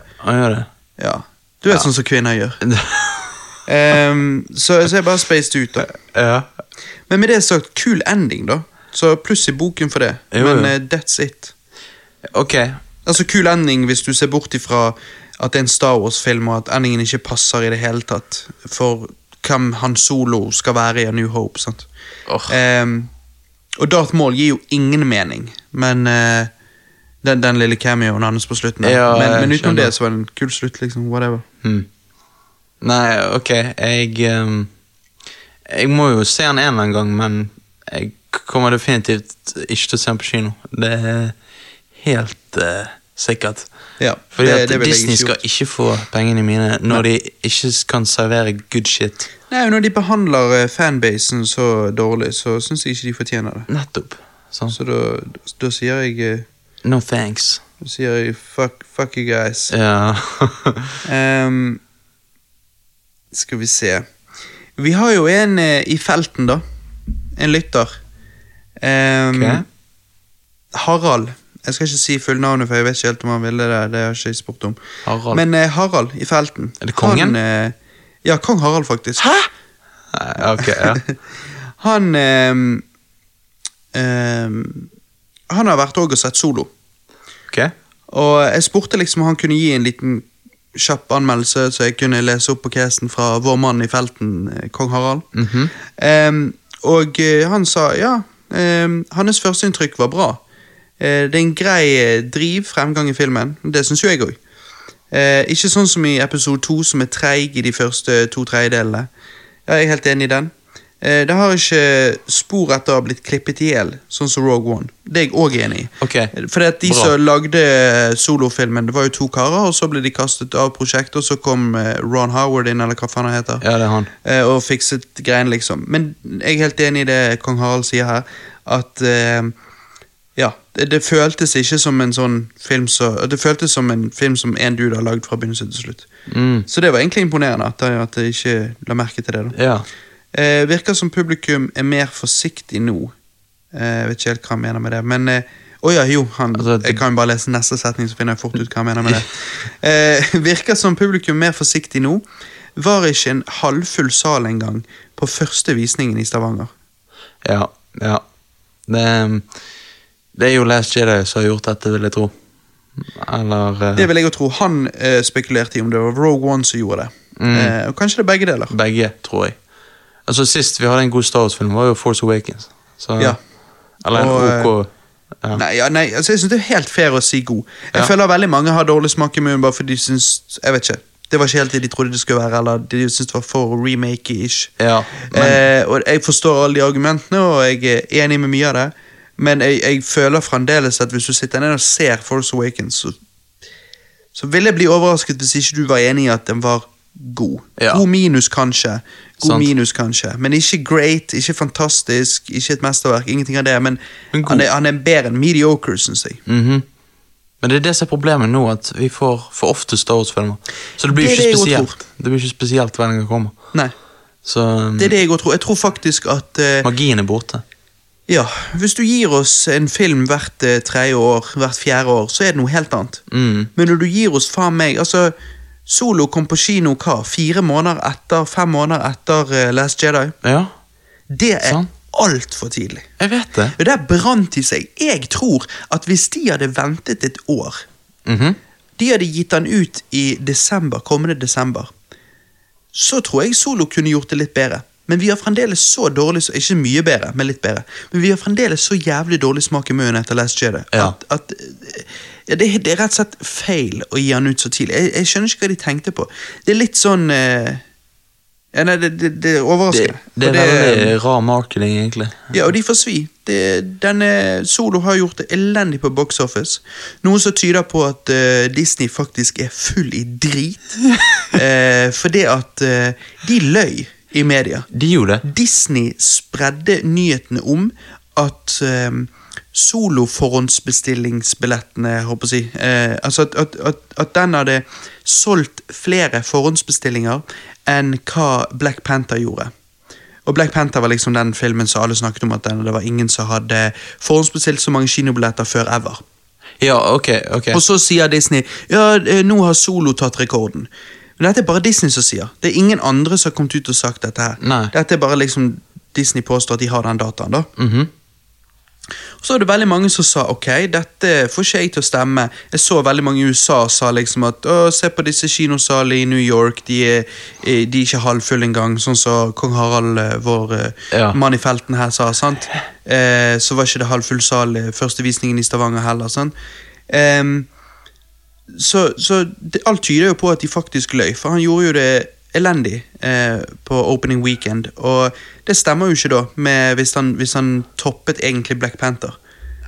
Speaker 1: Ja. Du vet
Speaker 2: Ja.
Speaker 1: sånn som kvinner gjør. um, så, så jeg bare spaced ut, da.
Speaker 2: ja.
Speaker 1: Men med det sagt, kul ending, da. Så pluss i boken for det.
Speaker 2: Jo, jo.
Speaker 1: Men eh, that's it.
Speaker 2: Ok.
Speaker 1: Altså Kul ending hvis du ser bort ifra at det er en Star Wars-film, og at endingen ikke passer i det hele tatt for hvem Han Solo skal være i A New Hope. sant?
Speaker 2: Oh.
Speaker 1: Um, og Darth Maul gir jo ingen mening, men uh, den, den lille cameoen hans på slutten.
Speaker 2: Ja,
Speaker 1: men, men utenom det så var det en kul slutt, liksom. Whatever.
Speaker 2: Hmm. Nei, ok, jeg um, Jeg må jo se han en eller annen gang, men jeg kommer definitivt ikke til å se den på kino. Det er helt uh, sikkert.
Speaker 1: Ja,
Speaker 2: Fordi
Speaker 1: det-
Speaker 2: at
Speaker 1: det
Speaker 2: Disney
Speaker 1: ikke
Speaker 2: skal ikke få pengene mine når de ikke kan servere good shit.
Speaker 1: Nei, Når de behandler eh, fanbasen så dårlig, så syns jeg ikke de fortjener det.
Speaker 2: Nettopp. Så,
Speaker 1: Så da, da sier jeg eh,
Speaker 2: No thanks.
Speaker 1: Da sier jeg fuck, fuck you guys.
Speaker 2: Ja.
Speaker 1: um, skal vi se Vi har jo en i felten, da. En lytter. Um,
Speaker 2: Ok.
Speaker 1: Harald. Jeg skal ikke si fullnavnet, for jeg vet ikke helt om han ville det. Det har ikke jeg spurt om.
Speaker 2: Harald.
Speaker 1: Men eh, Harald i felten
Speaker 2: Er det kongen?
Speaker 1: Han, eh, ja, kong Harald, faktisk.
Speaker 2: Hæ?! Nei, ok, ja.
Speaker 1: Han ehm, Han har vært òg og sett solo.
Speaker 2: Ok.
Speaker 1: Og jeg spurte liksom om han kunne gi en liten kjapp anmeldelse, så jeg kunne lese opp på casen fra vår mann i felten, eh, kong Harald.
Speaker 2: Mhm.
Speaker 1: Ehm, og eh, han sa ja, um, hans førsteinntrykk var bra. Eh, det er en grei eh, driv, fremgang i filmen. Det syns jo jeg òg. Ikke sånn som i episode to, som er treig i de første to tredjedelene. Jeg er helt enig i den. Eh, det har ikke spor etter å ha blitt klippet i hjel, sånn som Rogue One. Det er jeg òg enig i.
Speaker 2: Okay.
Speaker 1: Fordi de
Speaker 2: bra.
Speaker 1: som lagde solofilmen, det var jo to karer, og så ble de kastet av prosjektet, og så kom eh, Ron Howard inn, eller hva faen han heter,
Speaker 2: Ja, det han.
Speaker 1: eh, og fikset greiene, liksom. Men jeg er helt enig i det kong Harald sier her, at eh, ja, det, det føltes ikke som en sånn film så, Det føltes som en film som en dude har lagd fra begynnelse til slutt.
Speaker 2: Mm.
Speaker 1: Så det var egentlig imponerende at jeg, at jeg ikke la merke til det. da
Speaker 2: Ja.
Speaker 1: Eh, virker som publikum er mer forsiktig nå. Eh, jeg vet ikke helt hva han mener med det, men eh, Oh ja, jo, han,
Speaker 2: Altså, det-
Speaker 1: jeg kan jo bare lese neste setning, så finner jeg fort ut hva han mener med det. Eh, virker som publikum er mer forsiktig nå. Var ikke en halvfull sal engang på første visningen i Stavanger.
Speaker 2: Ja. ja. Det, det er jo Last Jedi som har gjort dette, vil jeg tro. Eller uh...
Speaker 1: Det vil jeg jo tro. Han uh, spekulerte i om det var Rogue One som gjorde det.
Speaker 2: Mm.
Speaker 1: Uh, og kanskje det er begge deler.
Speaker 2: begge, tror jeg. Altså Sist vi hadde en god Star Wars-film, var jo Force Awakens. Så,
Speaker 1: Ja.
Speaker 2: Eller
Speaker 1: Og, eh,
Speaker 2: OK ja.
Speaker 1: Nei, ja, nei altså, jeg synes det er helt fair å si god. Jeg føler veldig mange har dårlig smak i munnen bare fordi de syns Jeg vet ikke. Det var ikke helt det de trodde det skulle være, eller de syntes det var for remake-ish.
Speaker 2: ja. Men,
Speaker 1: Eh, og jeg forstår alle de argumentene, og jeg er enig med mye av det. Men jeg, jeg føler fremdeles at hvis du sitter ned og ser Force Awakens, så, så vil jeg bli overrasket hvis ikke du var enig i at den var god.
Speaker 2: Ja.
Speaker 1: God minus, kanskje. God
Speaker 2: Sant.
Speaker 1: minus, kanskje. Men ikke great, ikke fantastisk, ikke et mesterverk. Ingenting av det. Men,
Speaker 2: Men
Speaker 1: han, er, han er bedre enn mediocre, syns jeg.
Speaker 2: mhm. Men det er det som er problemet nå, at vi får for ofte Star Wars-filmer. Så det blir
Speaker 1: Det
Speaker 2: ikke
Speaker 1: det
Speaker 2: spesielt. Det blir ikke spesielt hver gang det kommer.
Speaker 1: Nei,
Speaker 2: Så um,
Speaker 1: det er det jeg tror. Jeg tror faktisk at uh,
Speaker 2: magien er borte.
Speaker 1: Ja, hvis du gir oss en film hvert eh, tredje år, hvert fjerde år, så er det noe helt annet.
Speaker 2: Mm.
Speaker 1: Men når du gir oss faen meg Altså, Solo kom på kino hva? Fire måneder etter, fem måneder etter eh, Last Jedi?
Speaker 2: Ja,
Speaker 1: Det er
Speaker 2: sånn.
Speaker 1: altfor tidlig.
Speaker 2: jeg vet det.
Speaker 1: Og Der brant de seg. Jeg tror at hvis de hadde ventet et år
Speaker 2: Mhm.
Speaker 1: De hadde gitt den ut i desember, kommende desember. Så tror jeg Solo kunne gjort det litt bedre. Men vi har fremdeles så dårlig Ikke mye bedre, men litt bedre. Men vi har fremdeles så jævlig dårlig smak i munnen etter Last Jedi.
Speaker 2: Ja.
Speaker 1: At, at ja, det, det er rett og slett feil å gi han ut så tidlig. Jeg, jeg skjønner ikke hva de tenkte på. Det er litt sånn eh, ja, nei, det, det, det er overraskende.
Speaker 2: det er veldig rar marketing, egentlig.
Speaker 1: ja, og de får svi. Denne Solo har gjort det elendig på box office. Noe som tyder på at uh, Disney faktisk er full i drit. uh, det at uh, de løy i media.
Speaker 2: De gjorde det.
Speaker 1: Disney spredde nyhetene om at um, Solo-forhåndsbestillingsbillettene, håper jeg å si eh, Altså at, at, at, at den hadde solgt flere forhåndsbestillinger enn hva Black Panther gjorde. Og Black Panther var liksom den filmen som alle snakket om at den, det var ingen som hadde forhåndsbestilt så mange kinobilletter før ever.
Speaker 2: Ja, ok, ok.
Speaker 1: Og så sier Disney ja, eh, nå har Solo tatt rekorden. Men dette er bare Disney som sier. Det er ingen andre som har kommet ut og sagt dette her.
Speaker 2: Nei.
Speaker 1: Dette er bare liksom Disney påstår at de har den dataen. da.
Speaker 2: Mm
Speaker 1: Og så er det veldig mange som sa ok, dette får ikke jeg til å stemme. Jeg så veldig mange i USA sa liksom at å, se på disse kinosalene i New York, de er, eh, de er ikke halvfulle engang. Sånn som kong Harald, eh, vår eh,
Speaker 2: Ja.
Speaker 1: mann i felten her, sa. sant? Eh, så var ikke det halvfull sal første visningen i Stavanger heller. sant? Ehm, så så det, alt tyder jo på at de faktisk løy, for han gjorde jo det elendig eh, på opening weekend. Og det stemmer jo ikke da, med, hvis, han, hvis han toppet egentlig Black Panther.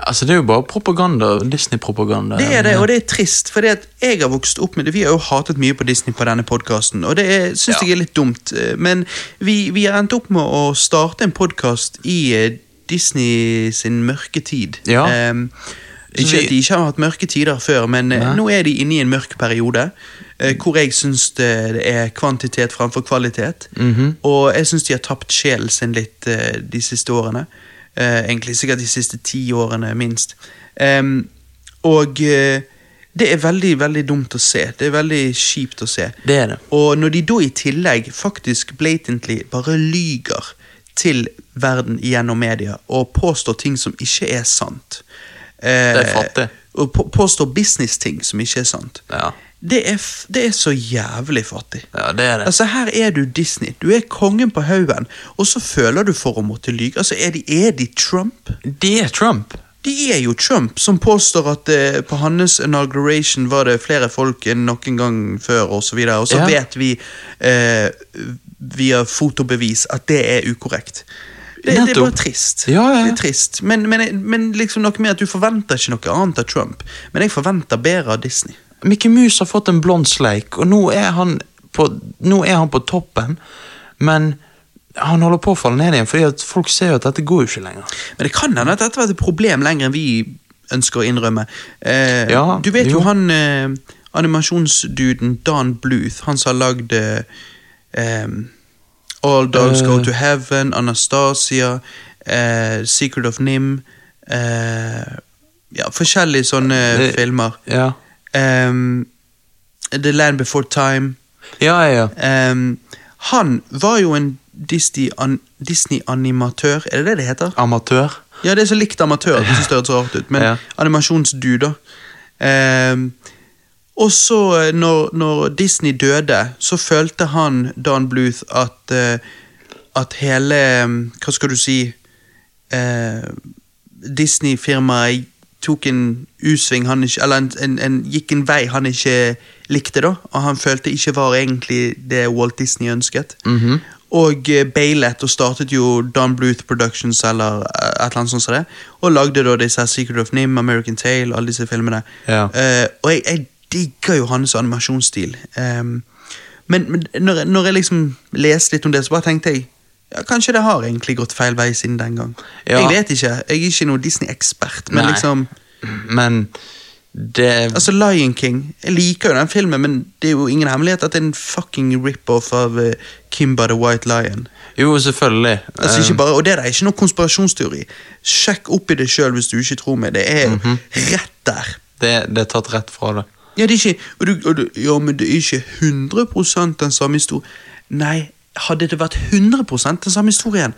Speaker 2: Altså, det er jo bare propaganda. Disney-propaganda.
Speaker 1: Det er det, og det er trist, for jeg har vokst opp med det. Vi har jo hatet mye på Disney på denne podkasten, og det syns
Speaker 2: Ja.
Speaker 1: jeg er litt dumt. Eh, Men vi, vi har endt opp med å starte en podkast i eh, Disney sin mørke tid.
Speaker 2: Ja.
Speaker 1: Ehm, ikke
Speaker 2: vi-
Speaker 1: at de ikke har hatt mørke tider før, men eh,
Speaker 2: Nei.
Speaker 1: nå er de inne i en mørk periode. eh, Hvor jeg syns det er kvantitet framfor kvalitet.
Speaker 2: Mhm.
Speaker 1: Og jeg syns de har tapt sjelen sin litt eh, de siste årene. Eh, egentlig sikkert de siste ti årene, minst. Og det er veldig, veldig dumt å se. Det er veldig kjipt å se.
Speaker 2: Det er det.
Speaker 1: Og når de da i tillegg faktisk blatantly bare lyger til verden gjennom media og påstår ting som ikke er sant
Speaker 2: Det er fattig.
Speaker 1: Og på, påstår business-ting som ikke er sant.
Speaker 2: Ja.
Speaker 1: Det er, det er så jævlig fattig.
Speaker 2: ja, det er det.
Speaker 1: Altså Her er du Disney. Du er kongen på haugen, og så føler du for å måtte lyge. Altså Er de, er de Trump?
Speaker 2: De er Trump.
Speaker 1: De er jo Trump, som påstår at eh, på hans inauguration var det flere folk enn noen gang før, og så. Og så
Speaker 2: Ja.
Speaker 1: vet vi eh, via fotobevis at det er ukorrekt. Det, det er bare trist.
Speaker 2: Ja, ja.
Speaker 1: Det er trist. Men, men, men liksom noe med at du forventer ikke noe annet av Trump. Men jeg forventer bedre av Disney.
Speaker 2: Mickey Mouse har fått en blond sleik, og nå er han på, nå er han på toppen, men han holder på å falle ned igjen, fordi folk ser jo at dette går jo ikke lenger.
Speaker 1: Men det kan hende at dette har vært et problem lenger enn vi ønsker å innrømme. Eh,
Speaker 2: Ja,
Speaker 1: du vet jo,
Speaker 2: jo.
Speaker 1: han eh, animasjonsduden Dan Bluth, han som har lagd eh, eh, All Dogs Go
Speaker 2: Eh.
Speaker 1: to Heaven, Anastasia, uh, Secret of Nim uh, Ja, forskjellige sånne
Speaker 2: Det-
Speaker 1: filmer.
Speaker 2: Ja,
Speaker 1: Um, The Land Before Time.
Speaker 2: ja, ja. ja.
Speaker 1: Um, han var jo en Disney-animatør, Disney er det det det heter?
Speaker 2: Amatør.
Speaker 1: Ja, det er så likt amatør. Det synes det høres så rart ut. Men
Speaker 2: Ja.
Speaker 1: animasjonsdude. Ehm, og så, eh, når, når Disney døde, så følte han, Dan Bluth, at, eh, at hele eh, Hva skal du si eh, Disney-firmaet tok en U-sving Eller en, en, en, gikk en vei han ikke likte, da. Og han følte ikke var egentlig det Walt Disney ønsket.
Speaker 2: Mhm.
Speaker 1: Og eh, bailet og startet jo Don Bluth Productions eller et eller annet sånt som det. Og lagde da disse Secret of Nim, American Tale, alle disse filmene.
Speaker 2: Ja.
Speaker 1: Eh, og jeg, jeg digger jo hans animasjonsstil. Um, men men når, når jeg liksom leste litt om det, så bare tenkte jeg ja, kanskje det har egentlig gått feil vei siden den gang.
Speaker 2: Ja.
Speaker 1: Jeg vet ikke. Jeg er ikke noen Disney-ekspert, men
Speaker 2: Nei.
Speaker 1: liksom
Speaker 2: Men det
Speaker 1: Altså Lion King. Jeg liker jo den filmen, men det er jo ingen hemmelighet at det er en fucking rip-off av eh, Kimba the White Lion.
Speaker 2: Jo, selvfølgelig.
Speaker 1: Altså ikke bare, Og det er da ikke noe konspirasjonsteori. Sjekk opp i det sjøl hvis du ikke tror meg. Det er
Speaker 2: Mhm.
Speaker 1: rett der.
Speaker 2: det, det er tatt rett fra det.
Speaker 1: Ja, det er ikke, og du, og du, ja, men det er ikke 100 den samme historien. Nei, hadde det vært 100 den samme historien,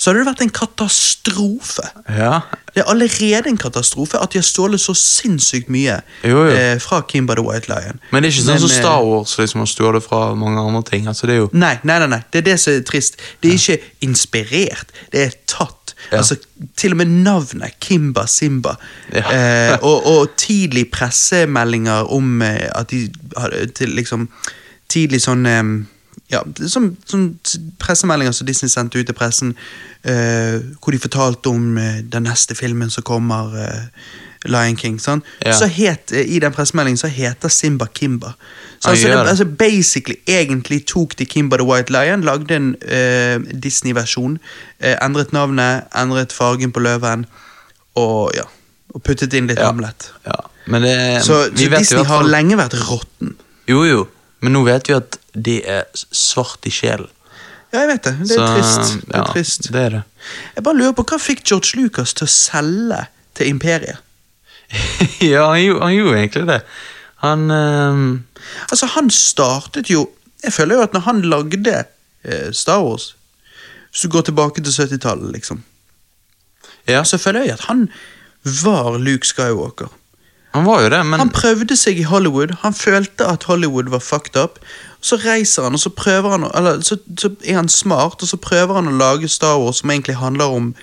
Speaker 1: så hadde det vært en katastrofe.
Speaker 2: Ja.
Speaker 1: Det er allerede en katastrofe at de har stjålet så sinnssykt mye
Speaker 2: Jo, jo.
Speaker 1: Eh, fra Kimba the White Lion.
Speaker 2: Men det er ikke sånn som
Speaker 1: eh,
Speaker 2: Star Wars liksom har stjålet fra mange andre ting. Altså, det er jo
Speaker 1: Nei, nei, nei, nei, det er det som er trist. Det er ikke inspirert, det er tatt. Altså, Til og med navnet Kimba Simba. Eh, og, og tidlig pressemeldinger om eh, at de til liksom Tidlig sånn eh, ja, som, som pressemeldinger som Disney sendte ut til pressen, eh, hvor de fortalte om eh, den neste filmen som kommer, eh, Lion King. Sånn.
Speaker 2: Ja.
Speaker 1: Så het, I den pressemeldingen så heter Simba Kimba. Så altså, det, altså Basically, egentlig tok de Kimba the White Lion, lagde en uh, Disney-versjon, uh, endret navnet, endret fargen på løven, og ja, og puttet inn litt
Speaker 2: Ja.
Speaker 1: Hamlet.
Speaker 2: ja. Men det
Speaker 1: Så,
Speaker 2: vi
Speaker 1: så Disney har lenge vært råtten.
Speaker 2: Jo, jo. Men nå vet vi at de er svart i sjelen.
Speaker 1: Ja, jeg vet det. Det er
Speaker 2: Så,
Speaker 1: trist. Det er
Speaker 2: ja,
Speaker 1: trist.
Speaker 2: Det er det.
Speaker 1: Jeg bare lurer på hva fikk George Lucas til å selge til Imperiet?
Speaker 2: ja, han gjorde, han gjorde egentlig det. Han ehm,
Speaker 1: Altså, han startet jo Jeg føler jo at når han lagde uh, Star Wars Hvis du går tilbake til 70-tallet, liksom,
Speaker 2: Ja,
Speaker 1: så føler jeg at han var Luke Skywalker.
Speaker 2: han var jo det, men
Speaker 1: Han prøvde seg i Hollywood. Han følte at Hollywood var fucked up. Så reiser han, og så prøver han Eller så, så er han smart, og så prøver han å lage Star Wars som egentlig handler om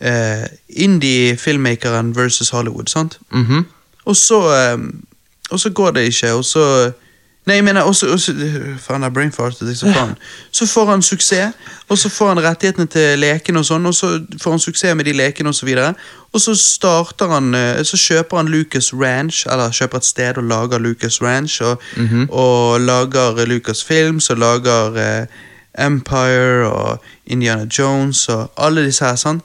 Speaker 1: eh, indie-filmmakeren versus Hollywood. sant?
Speaker 2: mhm.
Speaker 1: Og så eh, Og så går det ikke, og så Nei, jeg mener også, også Faen, jeg brainfartet jeg så faen. Så får han suksess, og så får han rettighetene til lekene og sånn, og så får han suksess med de lekene og så videre. Og så starter han eh, Så kjøper han Lucas Ranch, eller kjøper et sted og lager Lucas Ranch, og, og lager Lucas Films, og lager eh, Empire og Indiana Jones og alle disse her, sånn.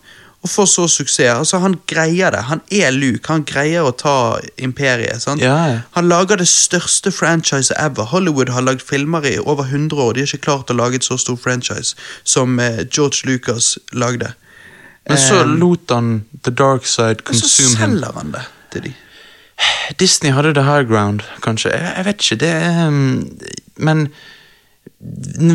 Speaker 1: Og får så suksess. Altså, han greier det. Han er Luke. Han greier å ta imperiet.
Speaker 2: ja.
Speaker 1: Han lager det største franchiset ever. Hollywood har lagd filmer i over 100 år. De har ikke klart å lage et så stor franchise som eh, George Lucas lagde.
Speaker 2: Men så lot han The Dark Side
Speaker 1: så
Speaker 2: consume him.
Speaker 1: selger han det til de.
Speaker 2: Disney hadde the high ground, kanskje. Jeg, jeg vet ikke, det um, Men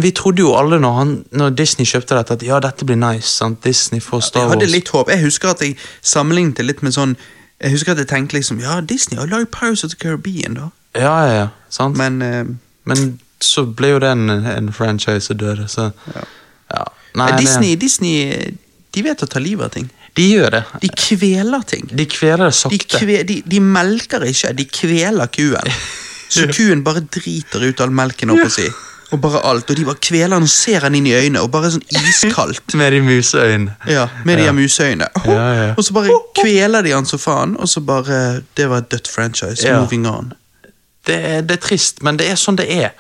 Speaker 2: vi trodde jo alle når, han, når Disney kjøpte dette, at ja, dette blir nice. sant? Disney får Star
Speaker 1: Jeg hadde litt håp. Jeg husker at jeg sammenlignet det litt med sånn Jeg husker at jeg tenkte liksom Ja, Disney har lagd Pirates of the Caribbean, da.
Speaker 2: Ja, ja, ja, sant? Men,
Speaker 1: Men eh,
Speaker 2: så ble jo det en, en franchise og døde, så
Speaker 1: Ja.
Speaker 2: ja. Nei,
Speaker 1: Disney, Disney de vet å ta livet av ting.
Speaker 2: De gjør det.
Speaker 1: De kveler ting.
Speaker 2: De kveler det
Speaker 1: De,
Speaker 2: sakte.
Speaker 1: kve, de, de melker ikke, de kveler kuen. Så kuen bare driter ut all melken, holdt på å si. Og bare alt. Og de bare kveler han og ser han inn i øynene, og bare sånn iskaldt.
Speaker 2: Med de museøynene.
Speaker 1: Ja, Med de
Speaker 2: Ja.
Speaker 1: museøynene.
Speaker 2: Oh, Ja, ja.
Speaker 1: Og så bare kveler de han så faen, og så bare Det var et dødt franchise.
Speaker 2: Ja.
Speaker 1: Moving on.
Speaker 2: Det, er- det er trist, men det er sånn det er.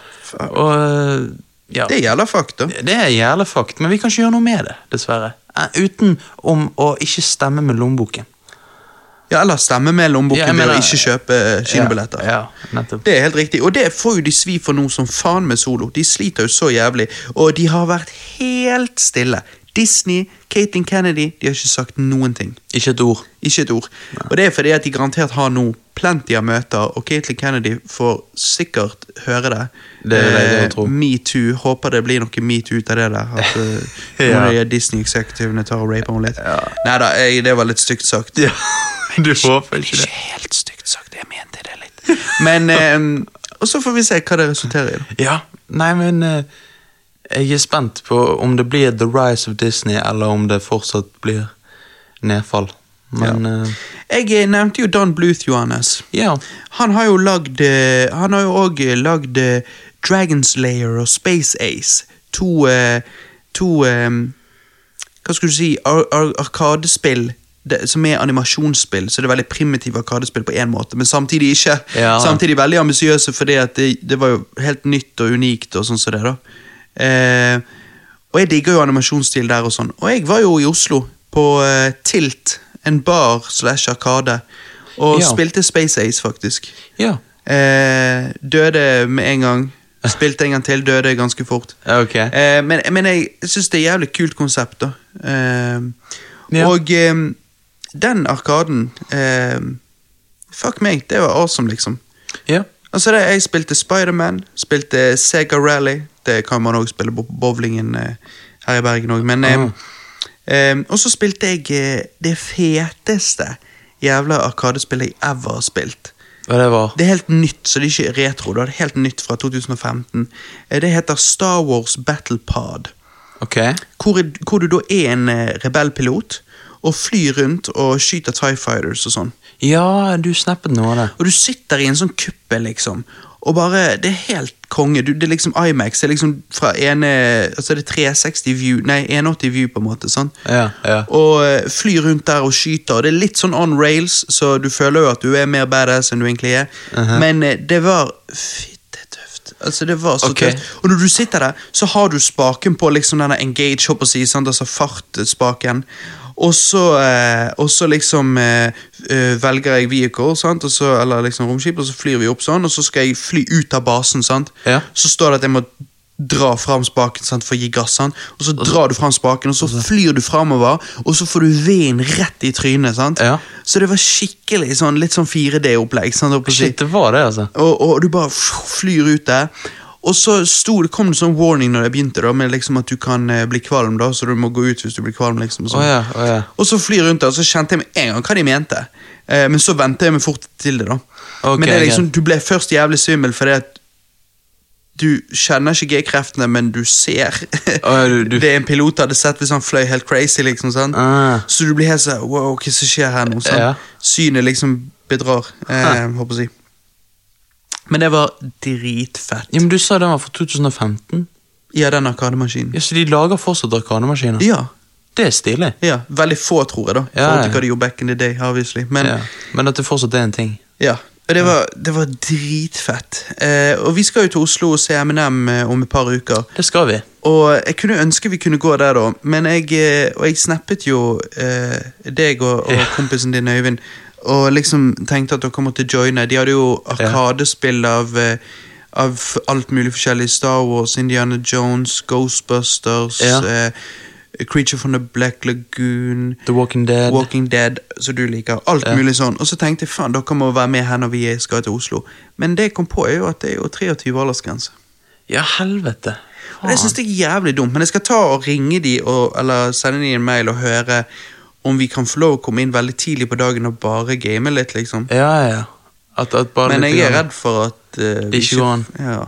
Speaker 2: Og ja.
Speaker 1: Det fakt fakta.
Speaker 2: Det er jævla fakt, men vi kan ikke gjøre noe med det, dessverre. Eh, Uten om å ikke stemme med lommeboken.
Speaker 1: Ja, Eller stemme med lommeboken
Speaker 2: Ja,
Speaker 1: ved å ikke kjøpe eh, kinobilletter.
Speaker 2: Ja, ja.
Speaker 1: Det er helt riktig, og det får jo de svi for nå som faen med solo. De sliter jo så jævlig, og de har vært helt stille. Disney, Caitlyn Kennedy, de har ikke sagt noen ting.
Speaker 2: Ikke et ord.
Speaker 1: Ikke et ord. Og det er fordi at de garantert har nå plenty av møter, og Caitlyn Kennedy får sikkert høre det.
Speaker 2: Det er det tror.
Speaker 1: Metoo. Håper det blir noe metoo ut av det der. At uh,
Speaker 2: Ja.
Speaker 1: de Disney-eksekutivene tar og raper henne litt. Nei da, det var litt stygt sagt.
Speaker 2: Ja, du håper ikke
Speaker 1: Ikke helt stygt sagt, jeg mente det litt. Men eh, Og så får vi se hva det resulterer i.
Speaker 2: Ja, nei, men eh, jeg er spent på om det blir The Rise of Disney, eller om det fortsatt blir nedfall. Men eh,
Speaker 1: Jeg eh, nevnte jo Don Bluth, Johannes.
Speaker 2: ja.
Speaker 1: Han har jo lagd eh, Han har jo òg lagd Dragon's Layer og Space Ace. To uh, To eh, Hva skulle du si ar ar Arkadespill det, som er animasjonsspill, så det er veldig primitive arkadespill på én måte, men samtidig ikke.
Speaker 2: Ja.
Speaker 1: Samtidig veldig ambisiøse, fordi det, det var jo helt nytt og unikt. og sånn som det da. Eh, og jeg digger jo animasjonsstil der og sånn. Og jeg var jo i Oslo, på eh, Tilt, en bar slash arkade, og
Speaker 2: Ja.
Speaker 1: spilte Space Ace, faktisk.
Speaker 2: Ja.
Speaker 1: Eh, døde med en gang. Spilte en gang til, døde ganske fort.
Speaker 2: Okay.
Speaker 1: Eh, men, men jeg syns det er et jævlig kult konsept, da. Eh,
Speaker 2: Ja.
Speaker 1: Og eh, den arkaden Fuck meg, det var awesome, liksom.
Speaker 2: Ja.
Speaker 1: Altså det, Jeg spilte Spiderman, spilte Sega Rally. Det kan man òg spille på bowlingen eh, her i Bergen òg. Men eh, eh, Og så spilte jeg eh, det feteste jævla arkadespillet jeg ever har spilt.
Speaker 2: Hva det var?
Speaker 1: Det er helt nytt, så det er ikke retro. Det er helt nytt fra 2015. Eh, Det heter Star Wars Battle Pod.
Speaker 2: Ok.
Speaker 1: Hvor, hvor du da er en rebellpilot og flyr rundt og skyter TIE Fighters og sånn.
Speaker 2: Ja, du snappet noe av det.
Speaker 1: Og du sitter i en sånn kuppe, liksom. Og bare, Det er helt konge. Du, det er liksom Imax. Det er liksom fra ene Altså det er 360 view Nei, 180 view, på en måte. sånn
Speaker 2: Ja, ja.
Speaker 1: Og fly rundt der og skyter. Og det er litt sånn on rails, så du føler jo at du er mer badass enn du egentlig er. Men eh, det var fittetøft. Altså, det var så
Speaker 2: okay.
Speaker 1: tøft. Og når du sitter der, så har du spaken på liksom denne engage, håper å si, sant? altså fartspaken. Og så, eh, og så liksom eh, eh, velger jeg vehicle, sant? Og så, eller liksom romskip, og så flyr vi opp sånn, og så skal jeg fly ut av basen. sant?
Speaker 2: Ja.
Speaker 1: Så står det at jeg må dra fram spaken sant, for å gi gass. sant? Og så drar du fram spaken, og så flyr du framover, og så får du veden rett i trynet. sant?
Speaker 2: Ja.
Speaker 1: Så det var skikkelig sånn, litt sånn 4D-opplegg. sant, holdt på å si.
Speaker 2: Shit, det var det, altså.
Speaker 1: Og, og du bare flyr ut der. Og så sto, det kom det sånn warning når jeg begynte, da, med liksom at du kan eh, bli kvalm, da, så du må gå ut hvis du blir kvalm. liksom. og sånn.
Speaker 2: ja, oh, ja.
Speaker 1: Og så jeg rundt der, og så kjente jeg med en gang hva de mente. Eh, men så ventet jeg meg fort til det, da.
Speaker 2: Okay,
Speaker 1: men det er liksom,
Speaker 2: okay.
Speaker 1: du ble først jævlig svimmel fordi at du kjenner ikke G-kreftene, men du ser.
Speaker 2: Oh, ja, du- du-
Speaker 1: Det en pilot hadde sett hvis han fløy helt crazy, liksom. sånn.
Speaker 2: Ah.
Speaker 1: Så du blir helt sånn Wow, hva som skjer her nå?
Speaker 2: Sånn.
Speaker 1: Synet liksom bedrar, eh, håper jeg å si. Men det var dritfett.
Speaker 2: Ja, men Du sa den var fra 2015.
Speaker 1: Ja, den arkademaskinen.
Speaker 2: Ja, Så de lager fortsatt arkademaskiner?
Speaker 1: Ja.
Speaker 2: Det er stilig.
Speaker 1: ja. Veldig få, tror jeg, da.
Speaker 2: Ja,
Speaker 1: forhold til hva de gjorde back in the day, obviously. Men
Speaker 2: ja. Men at det fortsatt er en ting.
Speaker 1: ja. Og det var, det var dritfett. Eh, og vi skal jo til Oslo og se Eminem eh, om et par uker.
Speaker 2: Det skal vi.
Speaker 1: Og jeg kunne ønske vi kunne gå der, da, men jeg, eh, og jeg snappet jo eh, deg og, og kompisen din Øyvind, og liksom tenkte at dere måtte joine. De hadde jo arkadespill av, eh, av alt mulig forskjellig. Star Wars, Indiana Jones, Ghostbusters,
Speaker 2: Ja.
Speaker 1: uh, Creature from the Black Lagoon.
Speaker 2: The Walking Dead.
Speaker 1: Walking Dead, som du liker. Alt
Speaker 2: Ja.
Speaker 1: mulig sånn. Og så tenkte jeg faen, dere må være med her når vi skal til Oslo. Men det jeg kom på, er jo at det er jo 23 aldersgrense.
Speaker 2: Ja, helvete.
Speaker 1: Og det synes jeg er jævlig dumt, men jeg skal ta og ringe de og, eller sende de en mail og høre om vi kan få lov å komme inn veldig tidlig på dagen og bare game litt, liksom.
Speaker 2: Ja, ja. At, at
Speaker 1: Men jeg er redd for at uh, Det
Speaker 2: ikke går an.
Speaker 1: Ja.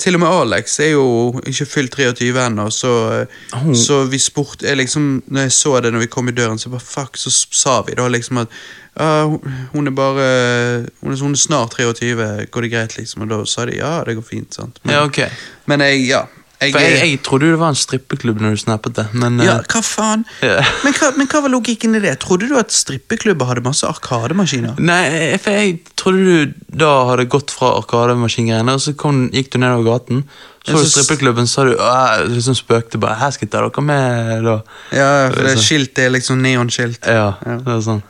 Speaker 1: Til og med Alex er jo ikke fylt 23 ennå, så, eh,
Speaker 2: Oh.
Speaker 1: så vi spurte jeg liksom, Når jeg så det når vi kom i døren, så bare fuck, så sa vi da liksom at ja, hun- er bare Hun er, hun er snart 23, går det greit, liksom? Og da sa de ja, det går fint, sant. Men,
Speaker 2: Ja, ok.
Speaker 1: men jeg, ja. Jeg,
Speaker 2: For jeg, jeg trodde jo det var en strippeklubb når du snappet det, men
Speaker 1: Ja,
Speaker 2: eh,
Speaker 1: hva faen?
Speaker 2: Ja.
Speaker 1: Men, hva, men hva var logikken i det? Trodde du at strippeklubber hadde masse arkademaskiner?
Speaker 2: Nei, for jeg trodde du da hadde gått fra arkademaskingreiene, og så kom, gikk du nedover gaten. Så du strippeklubben, så sa du «Åh», liksom spøkte bare 'Her skal jeg ta dere med', da.
Speaker 1: Ja, for det
Speaker 2: er
Speaker 1: skilt det er liksom neonskilt.
Speaker 2: Ja,
Speaker 1: Ja.
Speaker 2: det er sånn.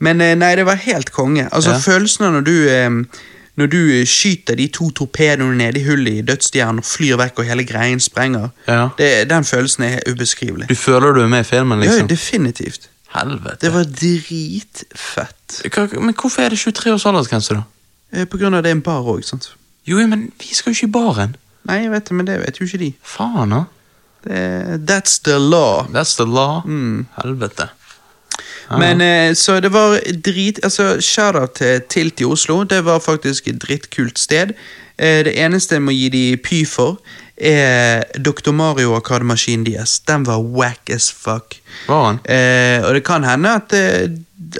Speaker 1: Men eh, nei, det var helt konge. Altså,
Speaker 2: Ja.
Speaker 1: følelsen av når du eh, Når du eh, skyter de to torpedoene ned i hullet i dødsstjernen og flyr vekk og hele greien sprenger,
Speaker 2: Ja.
Speaker 1: det, den følelsen er ubeskrivelig.
Speaker 2: Du føler du er med i filmen, liksom?
Speaker 1: Ja, definitivt.
Speaker 2: Helvete.
Speaker 1: Det var dritfett.
Speaker 2: Hva, men hvorfor er det 23 års aldersgrense, da?
Speaker 1: Eh, På grunn av det er en bar òg, sant.
Speaker 2: Jo, men vi skal jo ikke i baren.
Speaker 1: Nei, jeg vet det, men det vet jo ikke de.
Speaker 2: Faen, da.
Speaker 1: Det, that's the law.
Speaker 2: That's the law.
Speaker 1: Mm.
Speaker 2: Helvete.
Speaker 1: Men eh, så det var drit Altså, shout-out til Tilt i Oslo. Det var faktisk et drittkult sted. Eh, det eneste jeg må gi de py for, er Dr. Mario Arkademaskin deres. Den var whack as fuck.
Speaker 2: Var han?
Speaker 1: Eh, og det kan hende at eh,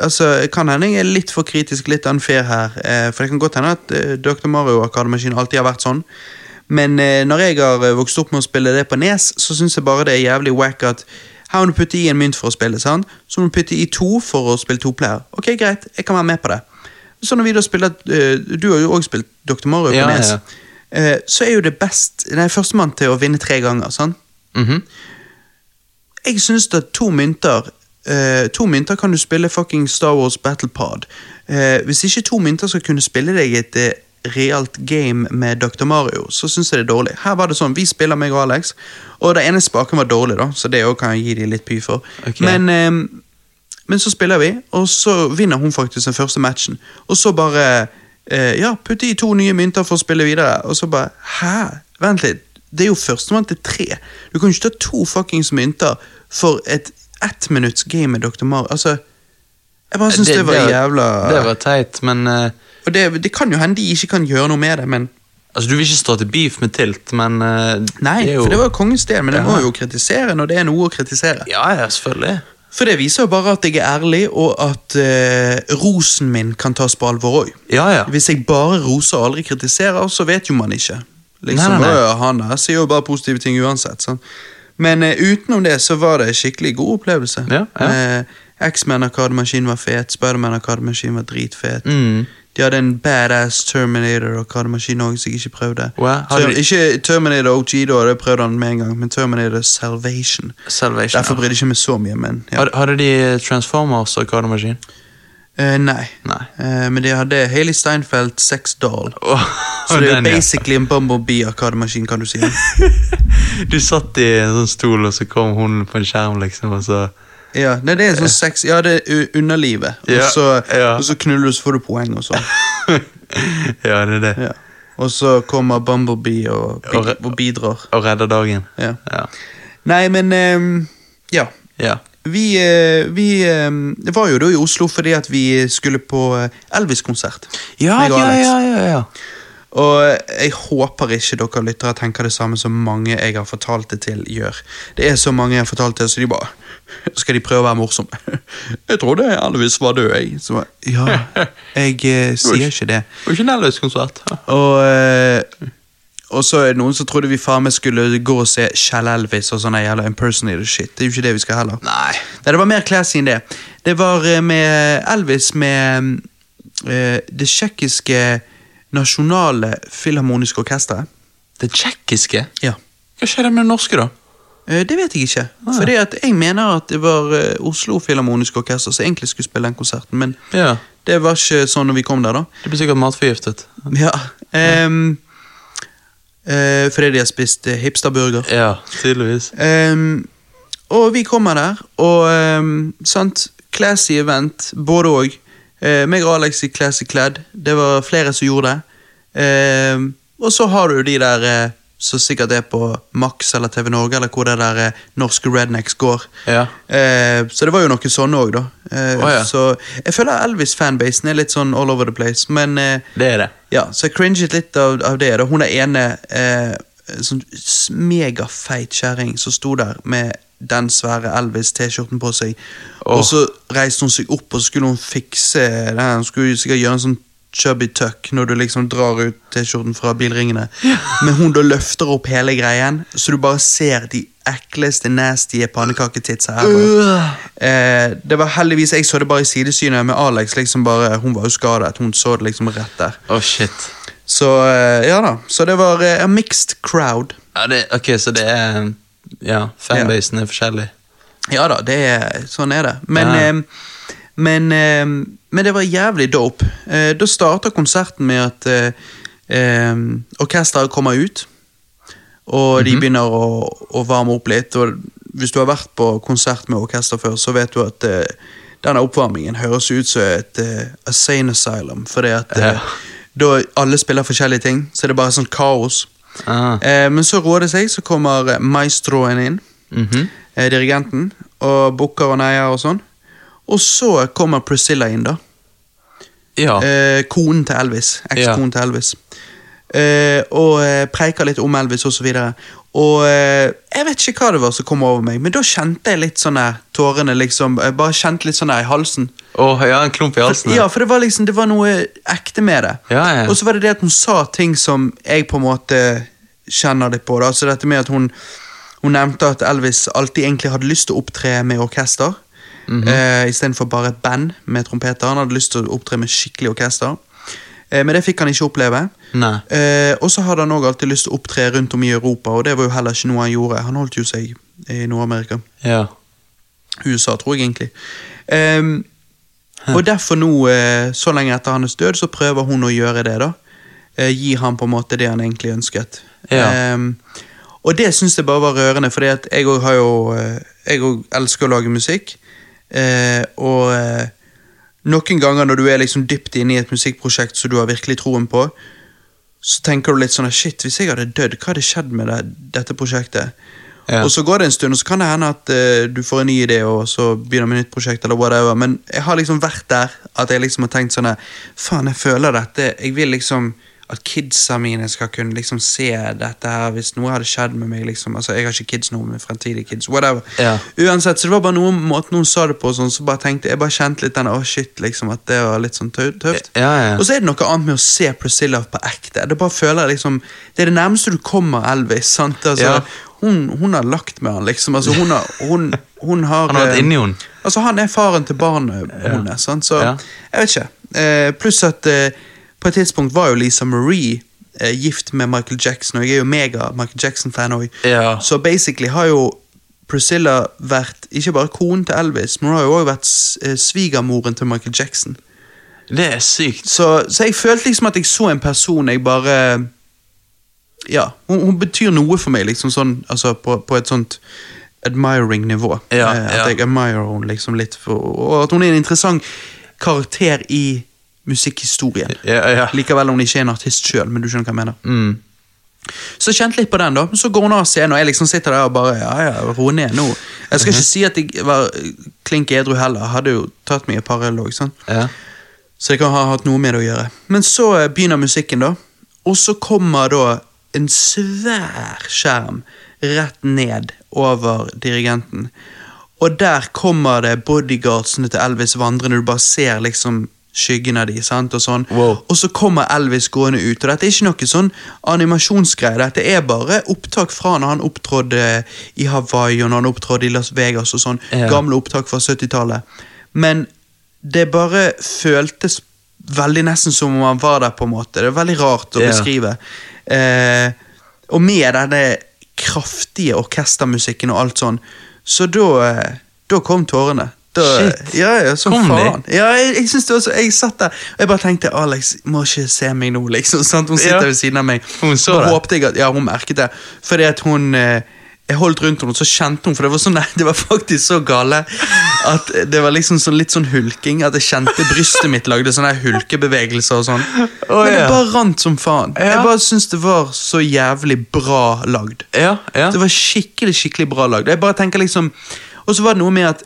Speaker 1: Altså, kan hende jeg er litt for kritisk, litt unfair her. Eh, for det kan godt hende at Dr. Mario Arkademaskin alltid har vært sånn. Men når jeg har vokst opp med å spille det på Nes, så syns jeg bare det er jævlig wack at her må du putte i en mynt for å spille, sant? så må du putte i to for å spille to player. Ok, greit, jeg kan være med på det. Så når vi da spiller uh, Du har jo også spilt Dr. Mario på
Speaker 2: Ja,
Speaker 1: Nes.
Speaker 2: ja.
Speaker 1: Eh, så er jo det best Nei, førstemann til å vinne tre ganger. sant?
Speaker 2: Mhm.
Speaker 1: Jeg syns at to mynter Uh, To mynter kan du spille fucking Star Wars Battle Pod. Eh, hvis ikke to mynter skal kunne spille deg et realt game med Dr. Mario, så syns jeg det er dårlig. Her var det sånn, Vi spiller meg og Alex, og det ene spaken var dårlig, da, så det også kan jeg gi de litt py for.
Speaker 2: Okay.
Speaker 1: Men, eh, men så spiller vi, og så vinner hun faktisk den første matchen. Og så bare eh, Ja, putte i to nye mynter for å spille videre. Og så bare Hæ? Vent litt. Det er jo førstemann til tre. Du kan jo ikke ta to fuckings mynter for et ettminutts game med Dr. Mario. Altså, jeg bare syns det, var jævla
Speaker 2: Det var teit, men uh,
Speaker 1: Og det, det kan jo hende de ikke kan gjøre noe med det, men
Speaker 2: Altså, Du vil ikke stå til beef med Tilt, men uh,
Speaker 1: Nei,
Speaker 2: det jo...
Speaker 1: for det var kongens del, men jeg må jo kritisere når det er noe å kritisere.
Speaker 2: Ja, ja, selvfølgelig.
Speaker 1: For det viser jo bare at jeg er ærlig, og at uh, rosen min kan tas på alvor òg.
Speaker 2: Ja, ja.
Speaker 1: Hvis jeg bare roser og aldri kritiserer, så vet jo man ikke. Liksom,
Speaker 2: Nei, nei, nei.
Speaker 1: Han der sier jo bare positive ting uansett. Sånn. Men uh, utenom det så var det en skikkelig god opplevelse.
Speaker 2: Ja, ja.
Speaker 1: Eh, X-Men Arkademaskin var fet, Spiderman Arkademaskin var dritfet.
Speaker 2: Mm.
Speaker 1: De hadde en badass Terminator Arkademaskin òg, som jeg ikke prøvde.
Speaker 2: Wow, har
Speaker 1: Ter Ikke Terminator OG, da, det prøvde han med en gang, men Terminator Salvation.
Speaker 2: Salvation.
Speaker 1: Derfor brydde jeg ikke meg så mye, men ja.
Speaker 2: Hadde, de Transformers arkademaskin?
Speaker 1: Uh, nei.
Speaker 2: Nei.
Speaker 1: Uh, men de hadde Haley Steinfeld Sex Doll.
Speaker 2: Oh,
Speaker 1: Så det er jo
Speaker 2: basically ja.
Speaker 1: en Bumblebee-arkademaskin, kan du si.
Speaker 2: Du satt i en sånn stol, og så kom hun på en skjerm, liksom, og så
Speaker 1: Ja, nei, det er sånn sex Ja, det er underlivet.
Speaker 2: Ja,
Speaker 1: Og, så,
Speaker 2: ja.
Speaker 1: og så knuller du, så får du poeng, og sånn.
Speaker 2: Ja, det er det.
Speaker 1: Ja. Og så kommer Bumblebee og, bi
Speaker 2: Og
Speaker 1: og bidrar.
Speaker 2: Og redder dagen.
Speaker 1: Ja.
Speaker 2: Ja.
Speaker 1: Nei, men um, Ja.
Speaker 2: ja.
Speaker 1: Vi, eh, vi ehm, det var jo da i Oslo fordi at vi skulle på eh, Elvis-konsert.
Speaker 2: Ja, ja, ja, ja, ja.
Speaker 1: Og jeg håper ikke dere lyttere tenker det samme som mange jeg har fortalt det til, gjør. Det er så mange jeg har fortalt det, så de bare skal de prøve å være morsomme. Jeg trodde Elvis var død, jeg. Så, ja, jeg eh, sier ikke det.
Speaker 2: Det var ikke en Elvis-konsert.
Speaker 1: Og, eh, og så er det noen som trodde vi faen meg skulle gå og se Shall Elvis og sånn jævla impersonator shit. Det er jo ikke det vi skal heller.
Speaker 2: Nei.
Speaker 1: Nei, det var mer classy enn det. Det var eh, med Elvis med uh, det tsjekkiske nasjonale filharmoniske orkesteret.
Speaker 2: Det tsjekkiske?
Speaker 1: Ja.
Speaker 2: Hva skjedde med det norske, da?
Speaker 1: Eh, Det vet jeg ikke.
Speaker 2: Ah.
Speaker 1: At jeg mener at det var eh, Oslo Filharmoniske Orkester som egentlig skulle spille den konserten, men
Speaker 2: Ja.
Speaker 1: det var ikke sånn når vi kom der, da.
Speaker 2: Det blir sikkert matforgiftet.
Speaker 1: Ja. ja. Um, uh, fordi de har spist eh, hipsterburger.
Speaker 2: Ja, tydeligvis.
Speaker 1: Um, og vi kommer der, og um, sant, classy event, både og. Uh, meg og Alex i classy kledd. Det var flere som gjorde det. Eh, og så har du de der eh, som sikkert er på Max eller TV Norge, eller hvor det der eh, norske rednecks går.
Speaker 2: Ja.
Speaker 1: Eh, så det var jo noe sånn òg, da. Eh,
Speaker 2: Å, ja.
Speaker 1: Så jeg føler Elvis-fanbasen er litt sånn all over the place, men eh,
Speaker 2: Det er det.
Speaker 1: ja, så jeg cringet litt av, av det. da. Hun er ene eh, sånn s- megafeit kjerring som sto der med den svære Elvis-T-skjorten på seg.
Speaker 2: Oh.
Speaker 1: Og så reiste hun seg opp, og så skulle hun fikse det Hun skulle sikkert gjøre en sånn chubby tuck når du liksom drar ut T-skjorten fra bilringene. Men hun da løfter opp hele greien, så du bare ser de ekleste, nasty pannekaketitsa ever. Eh, det var heldigvis, Jeg så det bare i sidesynet med Alex. liksom bare, Hun var jo skadet. Hun så det liksom rett der.
Speaker 2: Oh, shit.
Speaker 1: Så eh, ja da. Så det var eh, a mixed crowd.
Speaker 2: Ja, det, ok, så det er Ja, fanbasen er forskjellig.
Speaker 1: Ja da, det er, sånn er det. Men, eh, men, eh, men det var jævlig dope. Eh, da starter konserten med at eh, eh, orkesteret kommer ut, og de begynner å, å varme opp litt. Og hvis du har vært på konsert med orkester før, så vet du at eh, denne oppvarmingen høres ut som et uh, Asane Asylum. Fordi at eh,
Speaker 2: Ja.
Speaker 1: da alle spiller forskjellige ting, så er det bare sånn kaos.
Speaker 2: Ah.
Speaker 1: Eh, men så roer det seg, så kommer eh, maestroen inn,
Speaker 2: Mhm.
Speaker 1: eh, dirigenten, og booker og neier og sånn. Og så kommer Priscilla inn, da.
Speaker 2: Ja.
Speaker 1: Eh, konen til Elvis. Ekskonen til Elvis. Eh, og eh, preiker litt om Elvis og så videre. Og eh, jeg vet ikke hva det var som kom over meg, men da kjente jeg litt sånn tårene liksom Jeg bare kjente litt sånn i halsen.
Speaker 2: Åh, ja, en klump i halsen.
Speaker 1: Ja, for det var liksom Det var noe ekte med det.
Speaker 2: Ja, ja.
Speaker 1: Og så var det det at hun sa ting som jeg på en måte kjenner litt på. da Altså dette med at hun Hun nevnte at Elvis alltid egentlig hadde lyst til å opptre med orkester. Mm
Speaker 2: -hmm.
Speaker 1: eh, Istedenfor bare et band med trompeter. Han hadde lyst til å opptre med skikkelig orkester. Eh, men det fikk han ikke oppleve. Eh, og så hadde han også alltid lyst til å opptre rundt om i Europa, og det var jo heller ikke noe han gjorde. Han holdt jo seg i Nord-Amerika.
Speaker 2: Ja.
Speaker 1: USA, tror jeg egentlig. Eh, og derfor nå, eh, så lenge etter hans død, så prøver hun å gjøre det. da. Eh, gi ham på en måte det han egentlig ønsket.
Speaker 2: Ja.
Speaker 1: Ehm, og det syns jeg bare var rørende, for jeg òg eh, elsker å lage musikk. Eh, og noen ganger når du er liksom dypt inne i et musikkprosjekt som du har virkelig troen på, så tenker du litt sånn Shit, hvis jeg hadde dødd, hva hadde skjedd med det, dette prosjektet?
Speaker 2: Ja.
Speaker 1: Og så går det en stund, og så kan det hende at uh, du får en ny idé, og så begynner med et nytt prosjekt, eller whatever. Men jeg har liksom vært der at jeg liksom har tenkt sånn Faen, jeg føler dette. Jeg vil liksom at kidsa mine skal kunne liksom se dette her hvis noe hadde skjedd med meg. liksom, altså Jeg har ikke kids nå, men fremtidige kids. Whatever.
Speaker 2: Ja.
Speaker 1: Uansett, så det var bare noen måten hun sa det på, sånn, så bare tenkte jeg bare kjente litt den, å shit, liksom, at det var litt sånn tø- tøft.
Speaker 2: Ja, ja.
Speaker 1: Og så er det noe annet med å se Priscilla på ekte. Det bare føler jeg liksom Det er det nærmeste du kommer Elvis. sant? Altså, hun, hun har lagt med han, liksom. Altså, hun har, hun, hun har
Speaker 2: Han har
Speaker 1: eh. Altså, han er faren til barnet hennes. Så jeg vet ikke. Eh, pluss at eh, på et tidspunkt var jo Lisa Marie eh, gift med Michael Jackson, og jeg er jo mega Michael Jackson-fan òg.
Speaker 2: Ja.
Speaker 1: Så basically har jo Priscilla vært ikke bare konen til Elvis, men hun har jo også vært eh, svigermoren til Michael Jackson.
Speaker 2: Det er sykt.
Speaker 1: Så, så jeg følte liksom at jeg så en person jeg bare Ja, hun, hun betyr noe for meg, liksom sånn, altså på, på et sånt admiring nivå.
Speaker 2: Ja,
Speaker 1: Eh, at
Speaker 2: ja.
Speaker 1: jeg admirer henne liksom litt, for, og at hun er en interessant karakter i musikkhistorien.
Speaker 2: Yeah, yeah.
Speaker 1: Likevel om hun ikke er en artist sjøl, men du skjønner hva jeg mener.
Speaker 2: Mm.
Speaker 1: Så kjente litt på den, da. Så går hun av scenen, og jeg liksom sitter der og bare Ja, ja, ro ned nå. Jeg skal ikke si at jeg var klink edru heller. Hadde jo tatt meg et par øl òg.
Speaker 2: Ja.
Speaker 1: Så jeg kan ha hatt noe med det å gjøre. Men så eh, begynner musikken, da. Og så kommer da en svær skjerm rett ned over dirigenten. og der kommer det bodyguardsene til Elvis vandrende, du bare ser liksom skyggen av de, sant, og sånn.
Speaker 2: Wow.
Speaker 1: Og så kommer Elvis gående ut, og dette er ikke noe sånn animasjonsgreie, dette er bare opptak fra når han opptrådde i Hawaii, og når han opptrådde i Las Vegas og sånn,
Speaker 2: Ja.
Speaker 1: gamle opptak fra 70-tallet. Men det bare føltes veldig nesten som om han var der, på en måte. Det er veldig rart å
Speaker 2: Ja.
Speaker 1: beskrive. Eh, og med denne kraftige orkestermusikken og alt sånn, så da, eh, da kom tårene.
Speaker 2: Shit.
Speaker 1: Ja, ja, som
Speaker 2: Kom de?
Speaker 1: faen. Ja, jeg, jeg synes det også, jeg satt der, og jeg bare tenkte, Alex må ikke se meg nå, liksom. Sant? Hun sitter
Speaker 2: Ja.
Speaker 1: ved siden av meg.
Speaker 2: Hun så
Speaker 1: Bare
Speaker 2: det.
Speaker 1: håpte jeg at, ja, hun merket det. Fordi at hun, eh, jeg holdt rundt henne, og så kjente hun, for det var, sånn, det var faktisk så gale, at det var liksom sånn, litt sånn hulking, at jeg kjente brystet mitt lagde sånne hulkebevegelser og sånn.
Speaker 2: Oh,
Speaker 1: Men det
Speaker 2: ja.
Speaker 1: bare rant som faen.
Speaker 2: Ja.
Speaker 1: Jeg bare syns det var så jævlig bra lagd.
Speaker 2: Ja, ja.
Speaker 1: Det var skikkelig, skikkelig bra lagd. Jeg bare tenker liksom Og så var det noe med at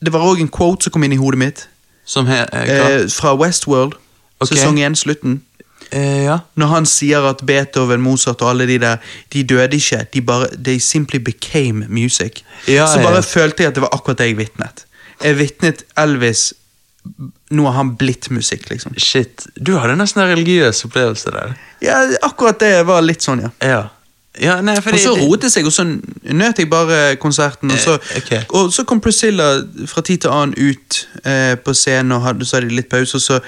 Speaker 1: det var òg en quote som kom inn i hodet mitt,
Speaker 2: Som he, eh,
Speaker 1: fra Westworld,
Speaker 2: okay.
Speaker 1: sesong 1, slutten.
Speaker 2: Eh, ja.
Speaker 1: Når han sier at Beethoven, Mozart og alle de der, de døde ikke. De bare, they simply became music.
Speaker 2: Ja,
Speaker 1: så
Speaker 2: ja.
Speaker 1: bare følte jeg at det var akkurat det jeg vitnet. Jeg vitnet Elvis Nå har han blitt musikk, liksom.
Speaker 2: Shit. Du hadde nesten en religiøs opplevelse der.
Speaker 1: Ja, akkurat det var litt sånn, ja.
Speaker 2: Ja. Ja nei,
Speaker 1: Og så roet det seg, og så nøt jeg bare konserten. Og så,
Speaker 2: okay.
Speaker 1: og så kom Priscilla fra tid til annen ut eh, på scenen, og hadde, så hadde de litt pause. Og så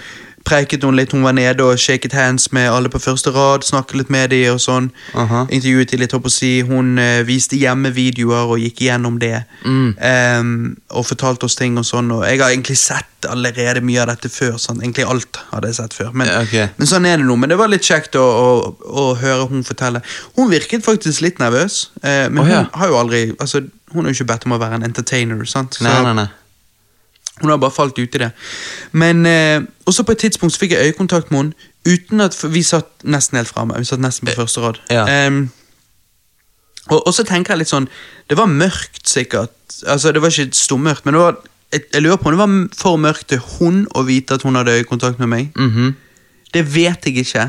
Speaker 1: preiket hun litt, hun var nede og shaket hands med alle på første rad. Snakket litt med de og sånn.
Speaker 2: Aha.
Speaker 1: Intervjuet de litt, håper si. Hun uh, viste hjemmevideoer og gikk igjennom det.
Speaker 2: Mm.
Speaker 1: Um, og fortalte oss ting og sånn. Og jeg har egentlig sett allerede mye av dette før. Sånn. Egentlig alt hadde jeg sett før. Men,
Speaker 2: okay.
Speaker 1: men sånn er det nå. Men det var litt kjekt å, å, å høre hun fortelle. Hun virket faktisk litt nervøs, uh, men
Speaker 2: oh, ja.
Speaker 1: hun har jo aldri altså, Hun har jo ikke bedt om å være en entertainer. sant? Så
Speaker 2: Nei, nei, nei.
Speaker 1: Hun har bare falt ut i det. Men eh, også på et tidspunkt så fikk jeg øyekontakt med henne uten at Vi satt nesten helt framme. Vi satt nesten på første rad.
Speaker 2: Ja.
Speaker 1: Um, og, og så tenker jeg litt sånn Det var mørkt, sikkert. Altså, Det var ikke stummørkt, men det var, jeg, jeg lurer på om det var for mørkt til hun å vite at hun hadde øyekontakt med meg.
Speaker 2: Mhm.
Speaker 1: Det vet jeg ikke.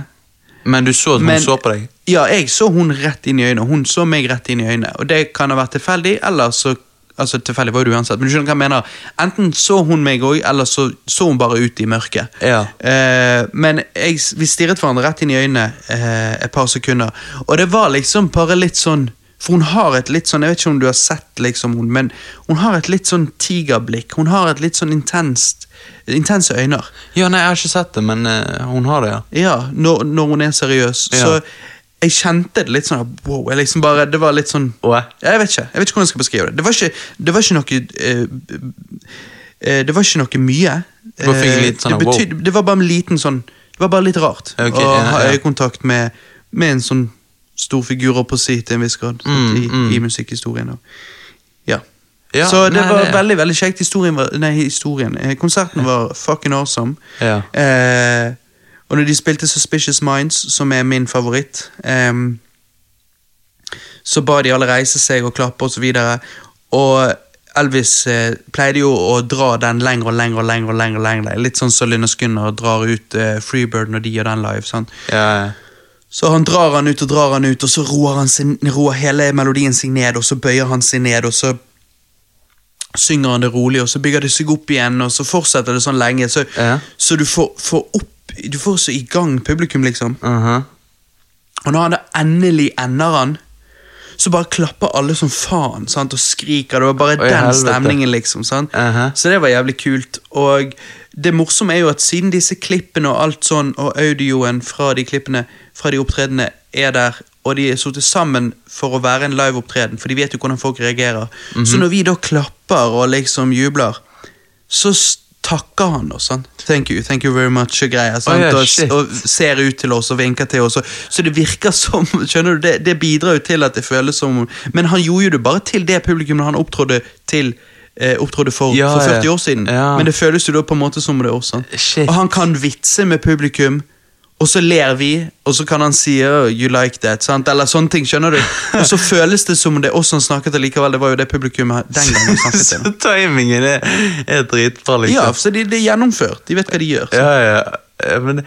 Speaker 2: Men du så at hun
Speaker 1: Men-
Speaker 2: så på deg?
Speaker 1: Ja, jeg så hun rett inn i øynene. Hun så meg rett inn i øynene. Og det kan ha vært tilfeldig, eller så Altså, tilfeldig var det uansett, men du skjønner hva jeg mener. Enten så hun meg òg, eller så så hun bare ut i mørket.
Speaker 2: Ja.
Speaker 1: Eh, men jeg, vi stirret hverandre rett inn i øynene eh, et par sekunder, og det var liksom bare litt sånn For hun har et litt sånn Jeg vet ikke om du har sett liksom hun, men hun har et litt sånn tigerblikk. Hun har et litt sånn intenst intense øyne.
Speaker 2: Ja, nei, jeg har ikke sett det, men uh, hun har det, ja.
Speaker 1: Ja, når, når hun er seriøs.
Speaker 2: Ja.
Speaker 1: Så jeg kjente det litt sånn wow, jeg liksom bare, Det var litt sånn Jeg vet ikke jeg vet ikke hvordan jeg skal beskrive det. Det var ikke, det var ikke noe uh, uh, Det var ikke noe mye. Uh,
Speaker 2: litt sånn,
Speaker 1: det, betyd, det var bare en liten sånn Det var bare litt rart
Speaker 2: okay,
Speaker 1: å
Speaker 2: ja,
Speaker 1: ha øyekontakt med, med en sånn stor figur opp på si til en viss grad
Speaker 2: Mm,
Speaker 1: i,
Speaker 2: mm.
Speaker 1: i musikkhistorien. Ja.
Speaker 2: Ja,
Speaker 1: Så det
Speaker 2: nei,
Speaker 1: var
Speaker 2: det-
Speaker 1: veldig veldig kjekt. Historien var, nei, historien. Konserten var fucking awesome.
Speaker 2: Ja.
Speaker 1: Eh, og når de spilte Suspicious Minds, som er min favoritt, um, så ba de alle reise seg og klappe osv. Og, og Elvis eh, pleide jo å dra den lenger og lenger og lenger. og lenger, lenger. Litt sånn som Lynne Skunner drar ut eh, Freebird når de gjør den live. sant?
Speaker 2: Ja, ja.
Speaker 1: Så han drar han ut og drar han ut, og så roer, han sin, roer hele melodien seg ned, og så bøyer han seg ned, og så synger han det rolig, og så bygger det seg opp igjen, og så fortsetter det sånn lenge. Så,
Speaker 2: Ja.
Speaker 1: så du får, får opp Du får så i gang publikum, liksom.
Speaker 2: Mhm.
Speaker 1: Og når han da endelig ender han, så bare klapper alle som faen sant? og skriker. Det var bare
Speaker 2: Oi,
Speaker 1: den
Speaker 2: helvete.
Speaker 1: stemningen, liksom. sant?
Speaker 2: -huh.
Speaker 1: Så det var jævlig kult. Og det morsomme er jo at siden disse klippene og alt sånn, og audioen fra de klippene, fra de opptredenene, er der, og de er sittet sammen for å være en liveopptreden, for de vet jo hvordan folk reagerer.
Speaker 2: Mhm.
Speaker 1: Så når vi da klapper og liksom jubler, så takker han oss. sant? Thank you, thank you very much og greier. sant?
Speaker 2: yeah,
Speaker 1: og, og ser ut til oss og vinker til oss. og- Så det virker som skjønner du, Det, det bidrar jo til at det føles som Men han gjorde jo det bare til det publikum han opptrådde til opptrådte for,
Speaker 2: Ja,
Speaker 1: for 40 år siden.
Speaker 2: Ja.
Speaker 1: Men det føles jo da på en måte som det også.
Speaker 2: Shit.
Speaker 1: Og han kan vitse med publikum, og så ler vi, og så kan han si oh, 'you like that', sant? eller sånne ting. skjønner du? Og så føles det som det er oss som snakket likevel, Det var jo det publikummet den gangen snakket til.
Speaker 2: Så timingen er, er dritbra, liksom.
Speaker 1: Ja, så det, de er gjennomført. De vet hva de gjør. så.
Speaker 2: Ja, ja. ja. Men,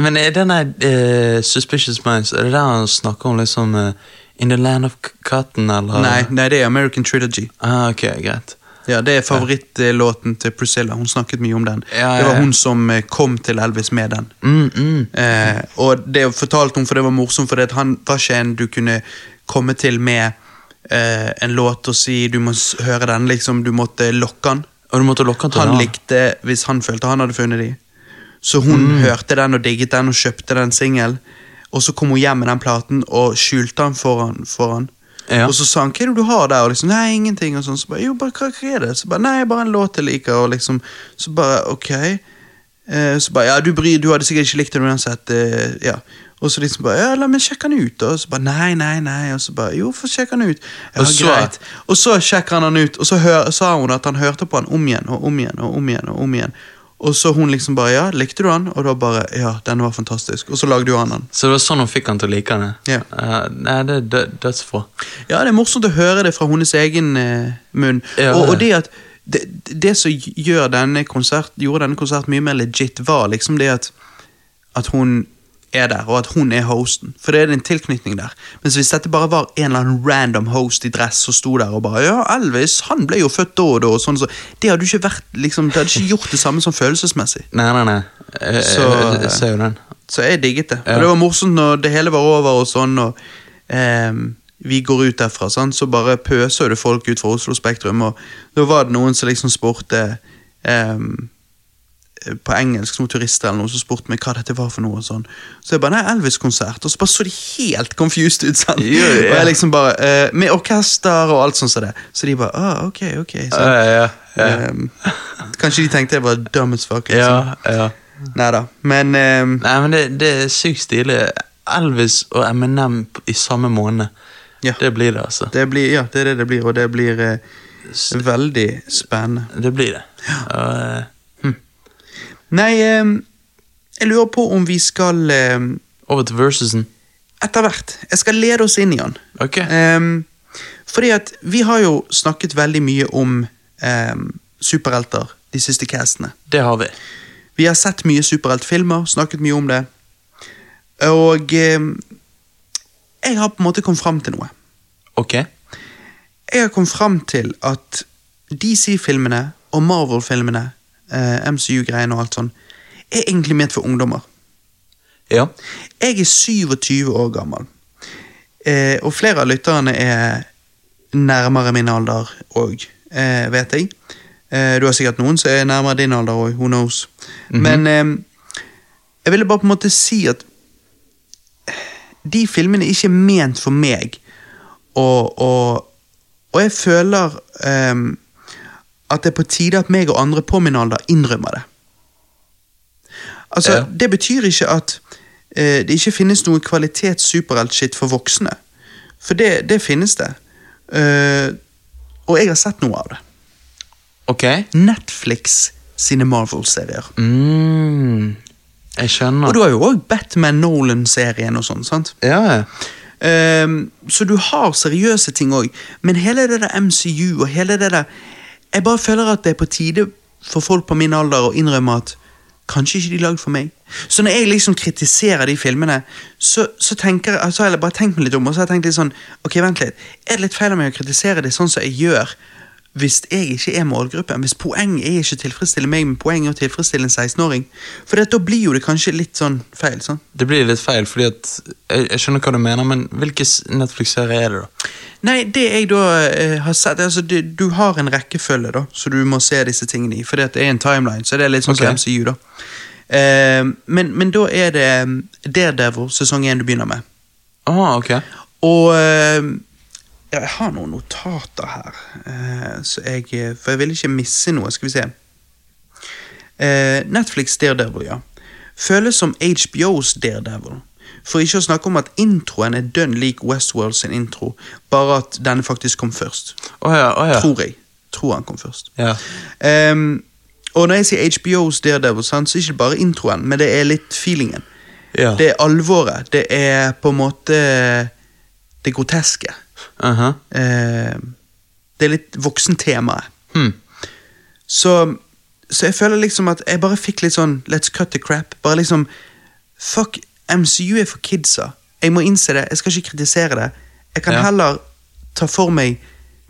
Speaker 2: men er denne uh, Suspicious Minds Er det der han snakker om liksom uh, In the Land of Cotton, eller?
Speaker 1: Nei, nei, det er American Trilogy.
Speaker 2: Ah, ok, greit.
Speaker 1: Ja, Det er favorittlåten til Priscilla. Hun snakket mye om den.
Speaker 2: Ja,
Speaker 1: Det var
Speaker 2: ja, ja.
Speaker 1: hun som eh, kom til Elvis med den.
Speaker 2: Mm, mm.
Speaker 1: Eh, og det fortalte hun, for det var morsomt, for han var ikke en du kunne komme til med eh, en låt og si du må høre den, liksom. Du måtte lokke han.
Speaker 2: Og du måtte lokke han til
Speaker 1: Han likte hvis han følte han hadde funnet de. Så hun
Speaker 2: Mm.
Speaker 1: hørte den og digget den og kjøpte den singel. Og så kom hun hjem med den platen og skjulte den foran. foran.
Speaker 2: Ja.
Speaker 1: Og så sa han 'hva er det du har der?' Og liksom 'nei, ingenting'. Og sånn, så bare 'jo, bare, hva, hva er det?' Så bare 'nei, bare en låt jeg liker'. Og liksom, så bare 'ok'. Eh, så bare 'ja, du bryr, du hadde sikkert ikke likt den uansett'. Eh, ja. Og så liksom bare 'ja, la meg sjekke den ut'. Og så bare 'nei, nei, nei'. Og så bare 'jo, få sjekke den ut'. Ja,
Speaker 2: Og så-
Speaker 1: greit. Og så sjekker han den ut, og så hør, sa hun at han hørte på den om igjen og om igjen. Og om igjen og om igjen Og så hun liksom bare 'ja, likte du den?' Og da bare 'ja, denne var fantastisk'. Og så lagde jo han den.
Speaker 2: Så det var sånn hun fikk han til å like den?
Speaker 1: Ja.
Speaker 2: Uh, nei, det er dø dødsbra.
Speaker 1: Ja, det er morsomt å høre det fra hennes egen uh, munn.
Speaker 2: Ja,
Speaker 1: og, og det at det, det som denne konsert, gjorde denne konserten mye mer legit, var liksom det at, at hun er der, og at hun er hosten. For det er en tilknytning der. Mens hvis dette bare var en eller annen random host i dress som sto der og bare Ja, Elvis, han ble jo født da og da, og sånn, så Det hadde ikke vært liksom, Det hadde ikke gjort det samme som følelsesmessig.
Speaker 2: Nei, nei, nei. Jeg,
Speaker 1: Så-
Speaker 2: jeg, jeg den.
Speaker 1: Så jeg digget det.
Speaker 2: Ja.
Speaker 1: Og det var morsomt når det hele var over, og sånn, og um, vi går ut derfra, sånn, så bare pøser det folk ut fra Oslo Spektrum. Og da var det noen som liksom spurte ehm, på engelsk, noen turister eller noe som spurte meg hva dette var for noe. og sånn. Så jeg bare, nei, Elvis-konsert. Og så bare så de helt confused ut. sant?
Speaker 2: Ja, ja.
Speaker 1: Og jeg liksom bare, eh, Med orkester og alt sånt som det. Så de bare, ah, ok, ok. Så,
Speaker 2: Ja, ja, ja.
Speaker 1: ehm, kanskje de tenkte jeg var dumb as fuck. Liksom.
Speaker 2: ja, ja.
Speaker 1: Neida. Men um,
Speaker 2: Nei, men det, det er sykt stilig. Elvis og Eminem i samme måned.
Speaker 1: Ja.
Speaker 2: Det blir det, altså.
Speaker 1: Det blir, ja, det er det det blir, og det blir eh, veldig spennende.
Speaker 2: Det blir det. Og, eh,
Speaker 1: Nei, jeg lurer på om vi skal
Speaker 2: over til versusen.
Speaker 1: Etter hvert. Jeg skal lede oss inn i den.
Speaker 2: Ok.
Speaker 1: Eh, fordi at vi har jo snakket veldig mye om superhelter de siste castene.
Speaker 2: Det har vi.
Speaker 1: Vi har sett mye superheltfilmer, snakket mye om det. Og jeg har på en måte kommet fram til noe.
Speaker 2: Ok.
Speaker 1: Jeg har kommet fram til at DC-filmene og Marvel-filmene, eh, MCU-greiene og alt sånn, er egentlig ment for ungdommer.
Speaker 2: Ja.
Speaker 1: Jeg er 27 år gammel, eh, og flere av lytterne er nærmere min alder òg, eh, vet jeg. Eh, du har sikkert noen som er nærmere din alder òg, who knows. Men eh, jeg ville bare på en måte si at de filmene ikke er ment for meg, og, og, og jeg føler eh, at det er på tide at meg og andre på min alder innrømmer det. Altså,
Speaker 2: Ja.
Speaker 1: Det betyr ikke at eh, det ikke finnes noe kvalitets superheltshit for voksne. For det, det finnes det. Uh, og jeg har sett noe av det.
Speaker 2: Ok.
Speaker 1: Netflix sine Marvel-serier.
Speaker 2: Mm. Jeg skjønner.
Speaker 1: Og du har jo òg Batman Nolan-serien og sånn. sant?
Speaker 2: Ja, ja.
Speaker 1: Ehm, så du har seriøse ting òg, men hele det der MCU og hele det der Jeg bare føler at det er på tide for folk på min alder å innrømme at kanskje ikke de er lagd for meg. Så når jeg liksom kritiserer de filmene, så, så tenker jeg, så har jeg bare tenkt meg litt om, og så har jeg tenkt litt sånn Ok, vent litt. Er det litt feil av meg å kritisere det sånn som jeg gjør? Hvis jeg ikke er målgruppen, hvis poenget er ikke å tilfredsstille meg, men poenget er å tilfredsstille en 16-åring, for da blir jo det kanskje litt sånn feil. sånn?
Speaker 2: Det blir litt feil, fordi at jeg, jeg skjønner hva du mener, men hvilke Netflix-serier er det, da?
Speaker 1: Nei, det jeg da eh, har sett altså, du, du har en rekkefølge, da, så du må se disse tingene i. For det er en timeline, så det er litt sånn
Speaker 2: okay.
Speaker 1: som MCU, da. Eh, men, men da er det eh, Daredevil sesong 1 du begynner med.
Speaker 2: Ah, ok.
Speaker 1: Og eh, ja, jeg har noen notater her, eh, så jeg, eh, for jeg vil ikke misse noe. Skal vi se. Eh, Netflix Daredevil, ja. Føles som HBOs Daredevil. For ikke å snakke om at introen er dønn lik Westworld sin intro, bare at denne faktisk kom først.
Speaker 2: Oh ja, oh ja.
Speaker 1: Tror jeg. Tror han kom først.
Speaker 2: ja.
Speaker 1: Um, og når jeg sier HBOs Daredevil, så er det ikke bare introen, men det er litt feelingen.
Speaker 2: ja.
Speaker 1: Det er alvoret. Det er på en måte det groteske.
Speaker 2: Aha.
Speaker 1: Ehm, det er litt voksentemaet.
Speaker 2: Hmm.
Speaker 1: Så, så jeg føler liksom at jeg bare fikk litt sånn let's cut the crap. Bare liksom Fuck, MCU er for kidsa. Jeg må innse det. Jeg skal ikke kritisere det. Jeg kan
Speaker 2: Ja.
Speaker 1: heller ta for meg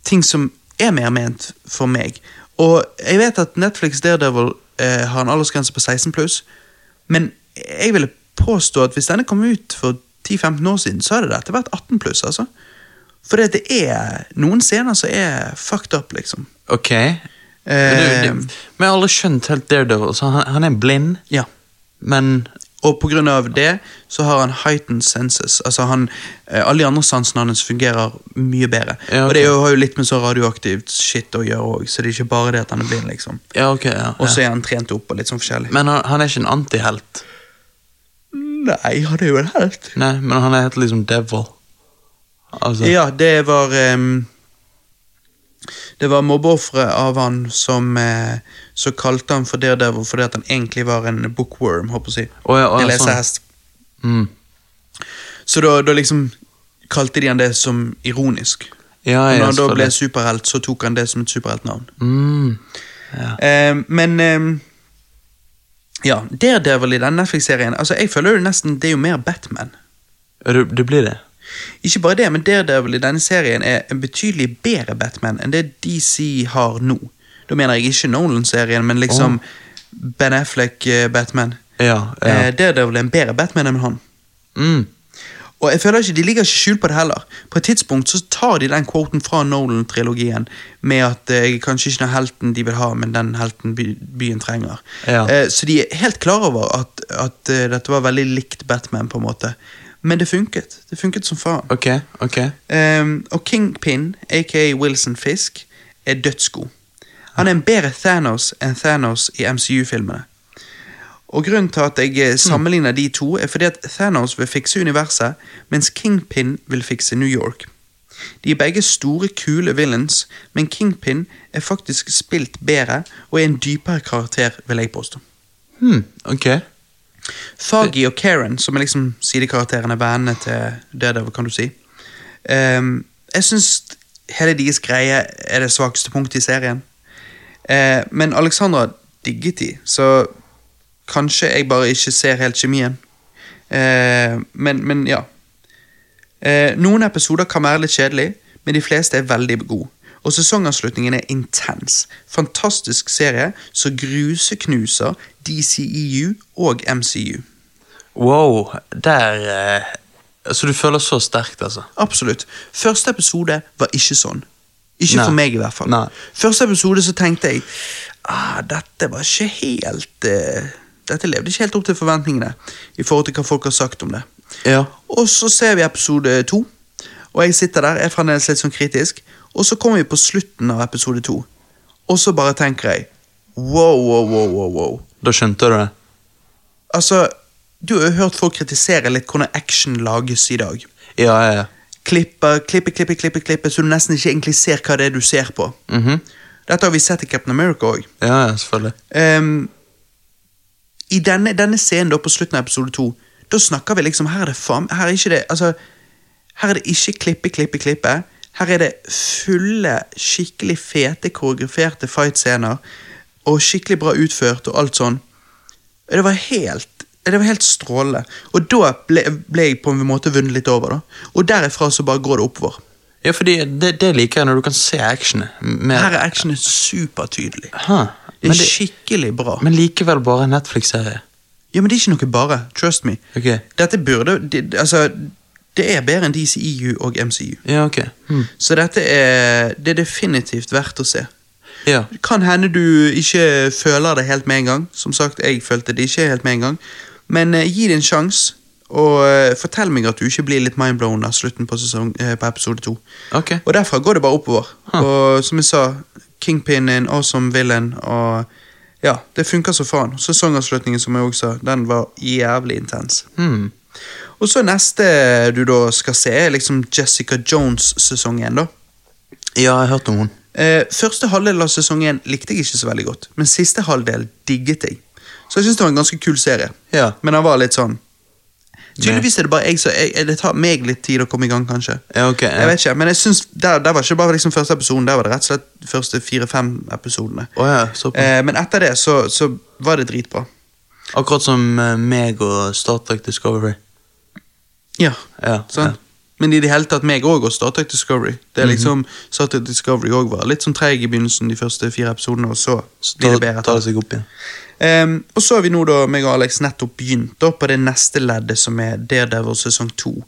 Speaker 1: ting som er mer ment for meg. Og jeg vet at Netflix Daredevil eh, har en aldersgrense på 16 pluss, men jeg ville påstå at hvis denne kom ut for 10-15 år siden, så hadde dette vært 18 pluss, altså. For det er noen scener som er fucked up, liksom.
Speaker 2: Ok.
Speaker 1: Eh,
Speaker 2: Men, men jeg har aldri skjønt helt Daredevil. Så han, han er blind,
Speaker 1: ja.
Speaker 2: men
Speaker 1: Og på grunn av det så har han heightened senses. Altså han, eh, Alle de andre sansene hans fungerer mye bedre.
Speaker 2: Ja, okay.
Speaker 1: Og det har jo litt med så radioaktivt shit å gjøre òg, så det er ikke bare det at han er blind. liksom.
Speaker 2: Ja, ok. Ja,
Speaker 1: Og så er han trent opp og litt sånn forskjellig.
Speaker 2: Men han, han er ikke en antihelt.
Speaker 1: Nei, han er jo en helt.
Speaker 2: Nei, men han er helt liksom devil. Altså,
Speaker 1: Ja, det var um, Det var mobbeofre av han som uh, Så kalte han for Daredevil fordi at han egentlig var en bookworm, håper jeg å si.
Speaker 2: Oh, ja, å ja, sånn. Mm.
Speaker 1: Så da, da liksom kalte de han det som ironisk.
Speaker 2: Ja, jeg,
Speaker 1: når han da ble superhelt, så tok han det som et superheltnavn.
Speaker 2: Mm. Ja.
Speaker 1: Eh, men um, Ja, Daredevil i den Netflix-serien Altså, jeg føler jo nesten det er jo mer Batman.
Speaker 2: Du, du blir det.
Speaker 1: Ikke bare det, men Daredevil i denne serien er en betydelig bedre Batman enn det DC har nå. Da mener jeg ikke Nolan-serien, men liksom Ben Affleck-Batman.
Speaker 2: Ja, ja.
Speaker 1: Eh, Daredevil er en bedre Batman enn han.
Speaker 2: Mm.
Speaker 1: Og jeg føler ikke, De ligger ikke skjult på det heller. På et tidspunkt så tar de den quoten fra Nolan-trilogien med at eh, jeg kanskje ikke den helten de vil ha, men den helten by, byen trenger.
Speaker 2: Ja.
Speaker 1: Eh, så de er helt klar over at, at eh, dette var veldig likt Batman, på en måte. Men det funket. Det funket som faen.
Speaker 2: Ok, ok.
Speaker 1: Um, og Kingpin, aka Wilson Fisk, er dødsgod. Han er en bedre Thanos enn Thanos i MCU-filmene. Og Grunnen til at jeg eh, sammenligner de to, er fordi at Thanos vil fikse universet, mens Kingpin vil fikse New York. De er begge store, kule villains, men Kingpin er faktisk spilt bedre og er en dypere karakter, vil jeg påstå.
Speaker 2: Hmm, ok.
Speaker 1: Fagi og Karen, som er liksom sidekarakterene, vennene til Daredevil, kan du si. Um, jeg syns hele deres greie er det svakeste punktet i serien. Uh, men Alexandra digget de, så kanskje jeg bare ikke ser helt kjemien. Uh, men, men ja. Uh, noen episoder kan være litt kjedelig, men de fleste er veldig gode. Og sesongavslutningen er intens. Fantastisk serie som gruseknuser DCEU og MCU.
Speaker 2: Wow, der eh, Så du føler så sterkt, altså?
Speaker 1: Absolutt. Første episode var ikke sånn. Ikke
Speaker 2: Nei.
Speaker 1: for meg, i hvert fall.
Speaker 2: Nei.
Speaker 1: Første episode så tenkte jeg ah, dette var ikke helt eh, Dette levde ikke helt opp til forventningene i forhold til hva folk har sagt om det.
Speaker 2: Ja.
Speaker 1: Og så ser vi episode to, og jeg sitter der, er fremdeles litt sånn kritisk. Og så kommer vi på slutten av episode to, og så bare tenker jeg wow, wow, wow, wow, wow.
Speaker 2: Da skjønte du det?
Speaker 1: Altså, du har jo hørt folk kritisere litt hvordan action lages i dag.
Speaker 2: Ja, ja, ja.
Speaker 1: Klippe, klippe, klippe, klippe, klippe, så du nesten ikke egentlig ser hva det er du ser på.
Speaker 2: Mhm.
Speaker 1: Dette har vi sett i Captain America òg.
Speaker 2: Ja, ja, selvfølgelig.
Speaker 1: I denne, denne scenen da på slutten av episode to, da snakker vi liksom Her er det faen Her er ikke det Altså, her er det ikke klippe, klippe, klippe. Her er det fulle, skikkelig fete, koreograferte fightscener. Og skikkelig bra utført og alt sånn. Det var helt det var helt strålende. Og da ble, ble jeg på en måte vunnet litt over. da. Og derifra så bare går det oppover.
Speaker 2: Ja, fordi det, det liker jeg når du kan se actionet. Med,
Speaker 1: Her er actionet supertydelig.
Speaker 2: Hæ,
Speaker 1: Det er
Speaker 2: det,
Speaker 1: skikkelig bra.
Speaker 2: men likevel bare en Netflix-serie.
Speaker 1: Ja, men det er ikke noe bare. Trust me.
Speaker 2: Okay.
Speaker 1: Dette burde det, Altså, det er bedre enn DCEU og MCU.
Speaker 2: Ja, ok. Hmm.
Speaker 1: Så dette er, det er definitivt verdt å se.
Speaker 2: Ja.
Speaker 1: Kan hende du ikke føler det helt med en gang. Som sagt, jeg følte det ikke helt med en gang. Men eh, gi det en sjanse, og eh, fortell meg at du ikke blir litt mindblown av slutten på, sesong, eh, på episode to.
Speaker 2: Ok.
Speaker 1: Og derfra går det bare oppover.
Speaker 2: Huh.
Speaker 1: Og som jeg sa, Kingpin er en awesome villain, og ja, det funker så faen. Sesongavslutningen, som jeg også sa, den var jævlig intens.
Speaker 2: Hmm.
Speaker 1: Og så neste du da skal se, er liksom Jessica Jones-sesongen, da.
Speaker 2: Ja, jeg har hørt om hun.
Speaker 1: Eh, første halvdel av sesongen 1 likte jeg ikke så veldig godt, men siste halvdel digget jeg. Så jeg syns det var en ganske kul serie.
Speaker 2: Ja.
Speaker 1: Men den var litt sånn Tydeligvis er det bare jeg jeg- Det tar meg litt tid å komme i gang, kanskje.
Speaker 2: Ja, ok.
Speaker 1: Jeg vet ikke, Men jeg synes, der, der var ikke bare liksom første episoden, der var det rett og slett første fire-fem episodene.
Speaker 2: Oh, ja.
Speaker 1: Eh, men etter det så, så var det dritbra.
Speaker 2: Akkurat som eh, meg og Star Trek Discovery.
Speaker 1: Ja,
Speaker 2: Ja.
Speaker 1: sant? Men i det hele tatt meg òg og Star Trek Discovery. Det er
Speaker 2: Mhm.
Speaker 1: liksom, Star Trek Discovery òg var litt sånn treig i begynnelsen, de første fire episodene, og så blir det bedre.
Speaker 2: Ta det seg opp igjen.
Speaker 1: Um, og så har vi nå da, meg og Alex nettopp begynt da, på det neste leddet, som er Daredevil sesong to.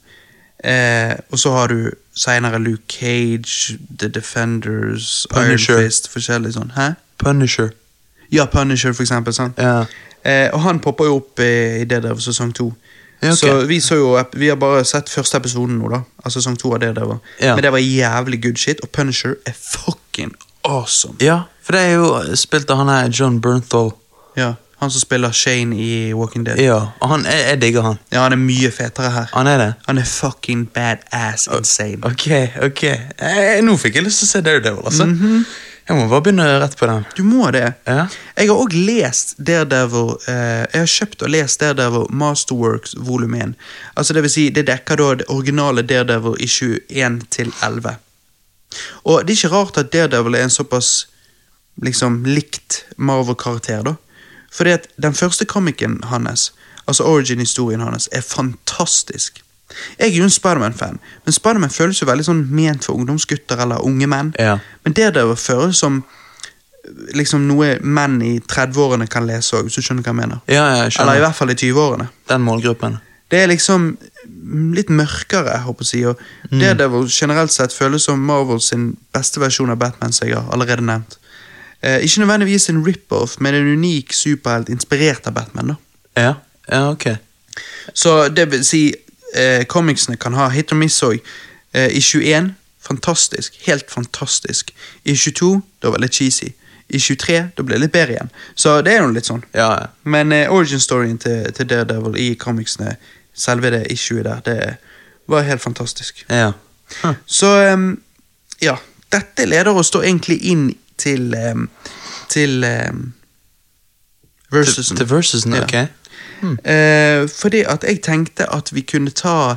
Speaker 1: Uh, og så har du senere Luke Cage, The Defenders,
Speaker 2: Punisher.
Speaker 1: Iron Fist, forskjellig sånn. Hæ?
Speaker 2: Punisher.
Speaker 1: Ja, Punisher, for eksempel. sant?
Speaker 2: Ja.
Speaker 1: Uh, og han popper jo opp i, i Daredevil sesong to.
Speaker 2: Ja, ok.
Speaker 1: Så vi så jo, vi har bare sett første episoden nå, da. Altså sesong to av Daredevil.
Speaker 2: Ja.
Speaker 1: Men det var jævlig good shit, og Punisher er fucking awesome.
Speaker 2: ja, for det er jo spilt av han her John Bernthal.
Speaker 1: Ja, Han som spiller Shane i Walking Dead.
Speaker 2: Ja, og han, jeg, jeg digger han.
Speaker 1: Ja, han er mye fetere her.
Speaker 2: Han er det.
Speaker 1: Han er fucking badass insane.
Speaker 2: Ok, ok. Jeg, nå fikk jeg lyst til å se Daredevil, altså. Jeg må bare begynne rett på den.
Speaker 1: Du må det.
Speaker 2: Ja.
Speaker 1: Jeg har òg lest Daredevil eh, Jeg har kjøpt og lest Daredevil Masterworks volum 1. Altså det vil si, det dekker da det originale Daredevil i 21 til 11. Og det er ikke rart at Daredevil er en såpass liksom likt Marvel-karakter, da. Fordi at den første komikken hans, altså origin-historien hans, er fantastisk. Jeg er jo en Spiderman-fan, men Spiderman føles jo veldig sånn ment for ungdomsgutter eller unge menn.
Speaker 2: Ja.
Speaker 1: Men Daredevil føles som liksom noe menn i 30-årene kan lese òg, hvis du skjønner hva jeg mener.
Speaker 2: Ja, jeg jeg
Speaker 1: Eller i hvert fall i 20-årene.
Speaker 2: Den målgruppen.
Speaker 1: Det er liksom litt mørkere, jeg håper å si, og
Speaker 2: Mm.
Speaker 1: Daredevil generelt sett føles som Marvel sin beste versjon av Batman, som jeg har allerede nevnt. Eh, ikke nødvendigvis en rip-off, men en unik superhelt inspirert av Batman. da.
Speaker 2: Ja, ja, ok.
Speaker 1: Så det vil si, eh, comicsene kan ha hit og miss òg. Eh, I 21, fantastisk. Helt fantastisk. I 22, da var det litt cheesy. I 23, da ble det litt bedre igjen. Så det er jo litt sånn.
Speaker 2: Ja, ja.
Speaker 1: Men eh, origin-storyen til, til Daredevil i comicsene, selve det issuet der, det var helt fantastisk.
Speaker 2: ja. Huh.
Speaker 1: Så um, ja, dette leder oss da egentlig inn til um, til um, versusen.
Speaker 2: Til versusen,
Speaker 1: Ja. Eh, fordi at jeg tenkte at vi kunne ta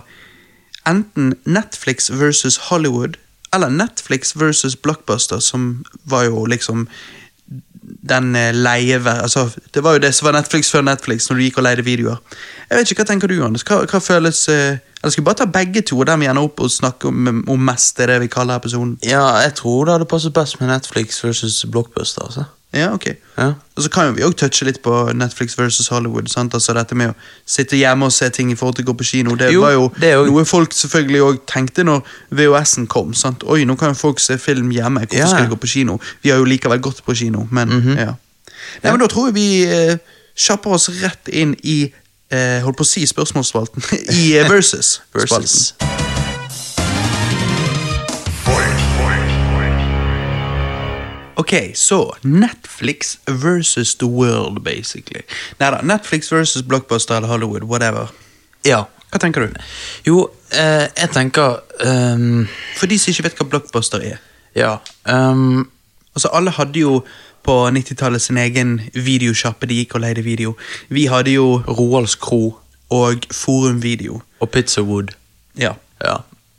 Speaker 1: enten Netflix versus Hollywood, eller Netflix versus Blockbuster, som var jo liksom den leie... Altså, det var jo det som var Netflix før Netflix, når du gikk og leide videoer. Jeg vet ikke, Hva tenker du, Anders? Hva, hva føles eh, Eller skal vi bare ta begge to, og vi ender opp og snakke om, om mest? Det vi kaller episoden.
Speaker 2: Ja, jeg tror det hadde passet best med Netflix versus Blockbuster. altså.
Speaker 1: Ja, ok.
Speaker 2: Ja.
Speaker 1: Og så kan jo vi også touche litt på Netflix versus Hollywood. sant? Altså Dette med å sitte hjemme og se ting i forhold til å gå på kino. Det
Speaker 2: Jo,
Speaker 1: var jo
Speaker 2: det
Speaker 1: noe folk selvfølgelig også tenkte når VHS-en kom. sant? Oi, nå kan jo folk se film hjemme. Hvorfor
Speaker 2: Ja.
Speaker 1: skal de gå på kino? Vi har jo likevel gått på kino, men
Speaker 2: Mhm.
Speaker 1: ja. Nei, men Da tror jeg vi eh, kjapper oss rett inn i eh, holdt på å si spørsmålsspalten. I eh, versus.
Speaker 2: Versus.
Speaker 1: Ok, så Netflix versus the world, basically. Neida, Netflix versus Blockbuster eller Hollywood, whatever.
Speaker 2: Ja.
Speaker 1: Hva tenker du?
Speaker 2: Jo, eh, jeg tenker um,
Speaker 1: For de som ikke vet hva Blockbuster er.
Speaker 2: Ja. Um,
Speaker 1: Altså, Alle hadde jo på 90-tallet sin egen videosjappe de gikk og leide video. Vi hadde jo
Speaker 2: Roalds Kro
Speaker 1: og Forum Video.
Speaker 2: og Pizzawood.
Speaker 1: Ja.
Speaker 2: Ja,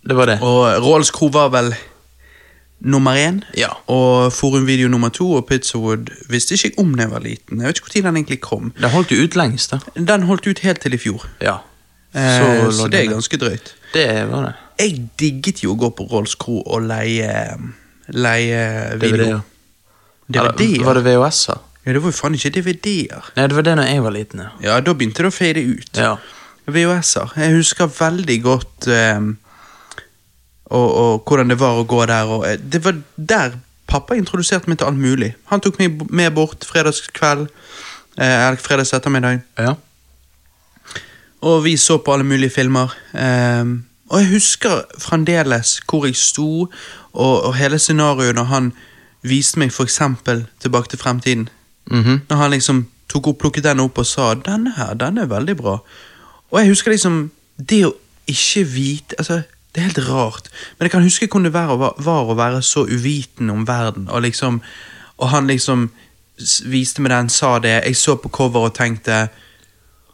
Speaker 2: det var det.
Speaker 1: Og Roalds Kro var vel nummer én.
Speaker 2: Ja.
Speaker 1: Og Forumvideo nummer to, og Pizzawood visste ikke om da jeg var liten. Jeg vet ikke når den egentlig kom.
Speaker 2: Den holdt jo ut lengst, da.
Speaker 1: Den holdt ut helt til i fjor.
Speaker 2: Ja.
Speaker 1: Eh, så det er ganske drøyt.
Speaker 2: Det var det.
Speaker 1: Jeg digget jo å gå på Rolls Kro og leie Leie video.
Speaker 2: DVD-er.
Speaker 1: DVD-er?
Speaker 2: Eller, Var det VHS-er?
Speaker 1: Ja, det var jo faen ikke DVD-er.
Speaker 2: Nei, det var det når jeg var liten, ja.
Speaker 1: Ja, da begynte det å fade ut.
Speaker 2: Ja.
Speaker 1: VHS-er. Jeg husker veldig godt ehm, og, og hvordan det var å gå der. Og, eh, det var der pappa introduserte meg til alt mulig. Han tok meg med bort fredagskveld, eh, eller fredags ettermiddag,
Speaker 2: ja.
Speaker 1: og vi så på alle mulige filmer. Eh, og jeg husker fremdeles hvor jeg sto, og, og hele scenarioet når han viste meg eksempel Tilbake til fremtiden.
Speaker 2: Mhm.
Speaker 1: Når han liksom tok opp, plukket den opp og sa 'denne her, den er veldig bra'. Og jeg husker liksom Det å ikke vite altså, Det er helt rart, men jeg kan huske hvordan det var, å- var å være så uviten om verden. Og liksom Og han liksom viste meg den, sa det, jeg så på cover og tenkte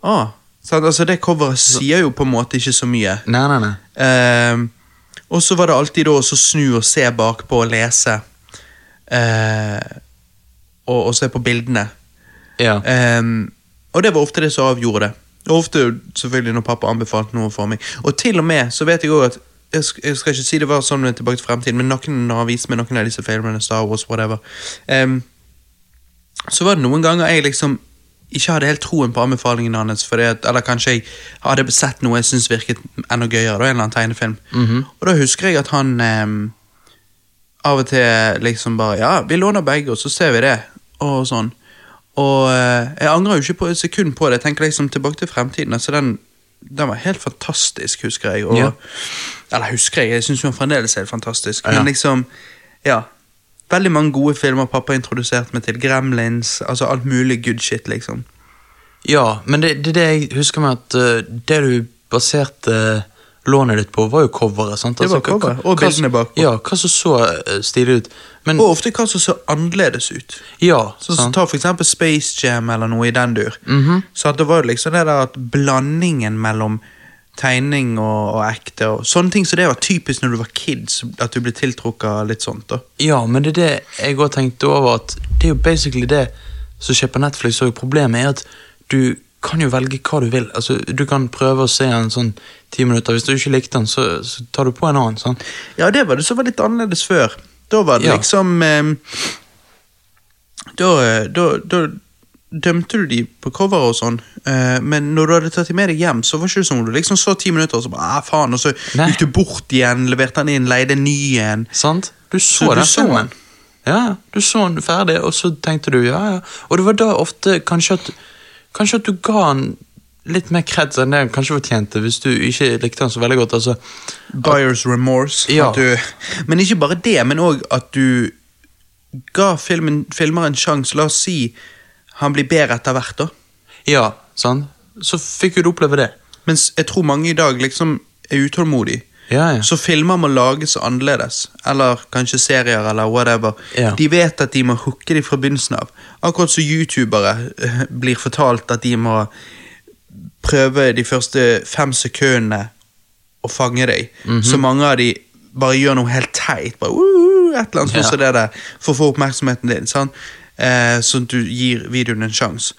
Speaker 1: ah, altså Det coveret sier jo på en måte ikke så mye.
Speaker 2: Nei, nei, nei.
Speaker 1: Ehm, og så var det alltid da å snu og se bakpå og lese. Eh, og, og se på bildene.
Speaker 2: Ja.
Speaker 1: Ehm, og det var ofte det som avgjorde det. Ofte selvfølgelig når pappa anbefalte noe for meg. Og til og med så vet jeg også at jeg, skal ikke si det var sånn Tilbake til fremtiden, men noen, har vist meg noen av disse filmene, Star Wars, whatever, Um, så var det noen ganger jeg liksom ikke hadde helt troen på anbefalingen hans, at, eller kanskje jeg hadde sett noe jeg syntes virket enda gøyere, da, en eller annen tegnefilm. Og da husker jeg at han um, av og til liksom bare Ja, vi låner begge, og så ser vi det, og sånn. Og eh, jeg angrer jo ikke på et sekund på det. Jeg tenker liksom tilbake til fremtiden. altså den, den var helt fantastisk, husker jeg. Og,
Speaker 2: Ja.
Speaker 1: Eller husker jeg, jeg syns jo den fremdeles er helt fantastisk.
Speaker 2: Ja.
Speaker 1: Men liksom, ja. Veldig mange gode filmer pappa introduserte meg til. Gremlins, altså alt mulig good shit, liksom.
Speaker 2: Ja, men det, det er det jeg husker med at uh, det du baserte lånet ditt på, var jo coveret. sant?
Speaker 1: Det var
Speaker 2: hva-
Speaker 1: coveret, og bildene bakpå.
Speaker 2: Ja, hva som så eh, stilig ut. Men
Speaker 1: Og ofte hva som så annerledes ut.
Speaker 2: ja,
Speaker 1: Sånn som
Speaker 2: sant?
Speaker 1: Ta for eksempel Space Jam eller noe i den dur.
Speaker 2: Mhm.
Speaker 1: Så at det var jo liksom det der at blandingen mellom tegning og, og ekte og sånne ting Så det var typisk når du var kid, at du ble tiltrukket litt sånt. da.
Speaker 2: Ja, men det er det jeg også tenkte over, at det er jo basically det som skjer på Netflix, og problemet er at du kan jo velge hva du vil. Altså, Du kan prøve å se en sånn ti minutter, hvis du ikke likte den, så, så tar du på en annen. Sånn.
Speaker 1: Ja, det var det som var litt annerledes før. Da var det
Speaker 2: Ja.
Speaker 1: liksom eh, da, da, da dømte du de på cover og sånn, eh, men når du hadde tatt dem med deg hjem, så var det ikke sånn om du liksom så ti minutter, og så bare, ah, faen, og så
Speaker 2: Nei.
Speaker 1: gikk du bort igjen, leverte den inn, leide en ny en.
Speaker 2: Sant? Du så,
Speaker 1: Så du
Speaker 2: den filmen. Ja. du så den ferdig, og så tenkte du ja, ja. Og det var da ofte kanskje at, kanskje at du ga han litt mer kreds enn det han kanskje fortjente, hvis du ikke likte han så veldig godt. altså.
Speaker 1: Buyers remorse.
Speaker 2: Ja.
Speaker 1: Du, men ikke bare det, men òg at du ga filmen, filmer en sjanse. La oss si han blir bedre etter hvert, da.
Speaker 2: Ja, sant? Så fikk jo du oppleve det.
Speaker 1: Mens jeg tror mange i dag liksom er utålmodige.
Speaker 2: Ja, ja.
Speaker 1: Så filmer må lages annerledes. Eller kanskje serier, eller whatever.
Speaker 2: Ja.
Speaker 1: De vet at de må hooke de fra begynnelsen av. Akkurat som youtubere eh, blir fortalt at de må prøve de første fem sekundene å fange deg.
Speaker 2: -hmm.
Speaker 1: Så mange av de bare gjør noe helt teit. Bare, uh, et eller annet sånt
Speaker 2: Ja.
Speaker 1: som det der, For å få oppmerksomheten din. Sånn, Eh, sånn at du gir videoen en sjanse.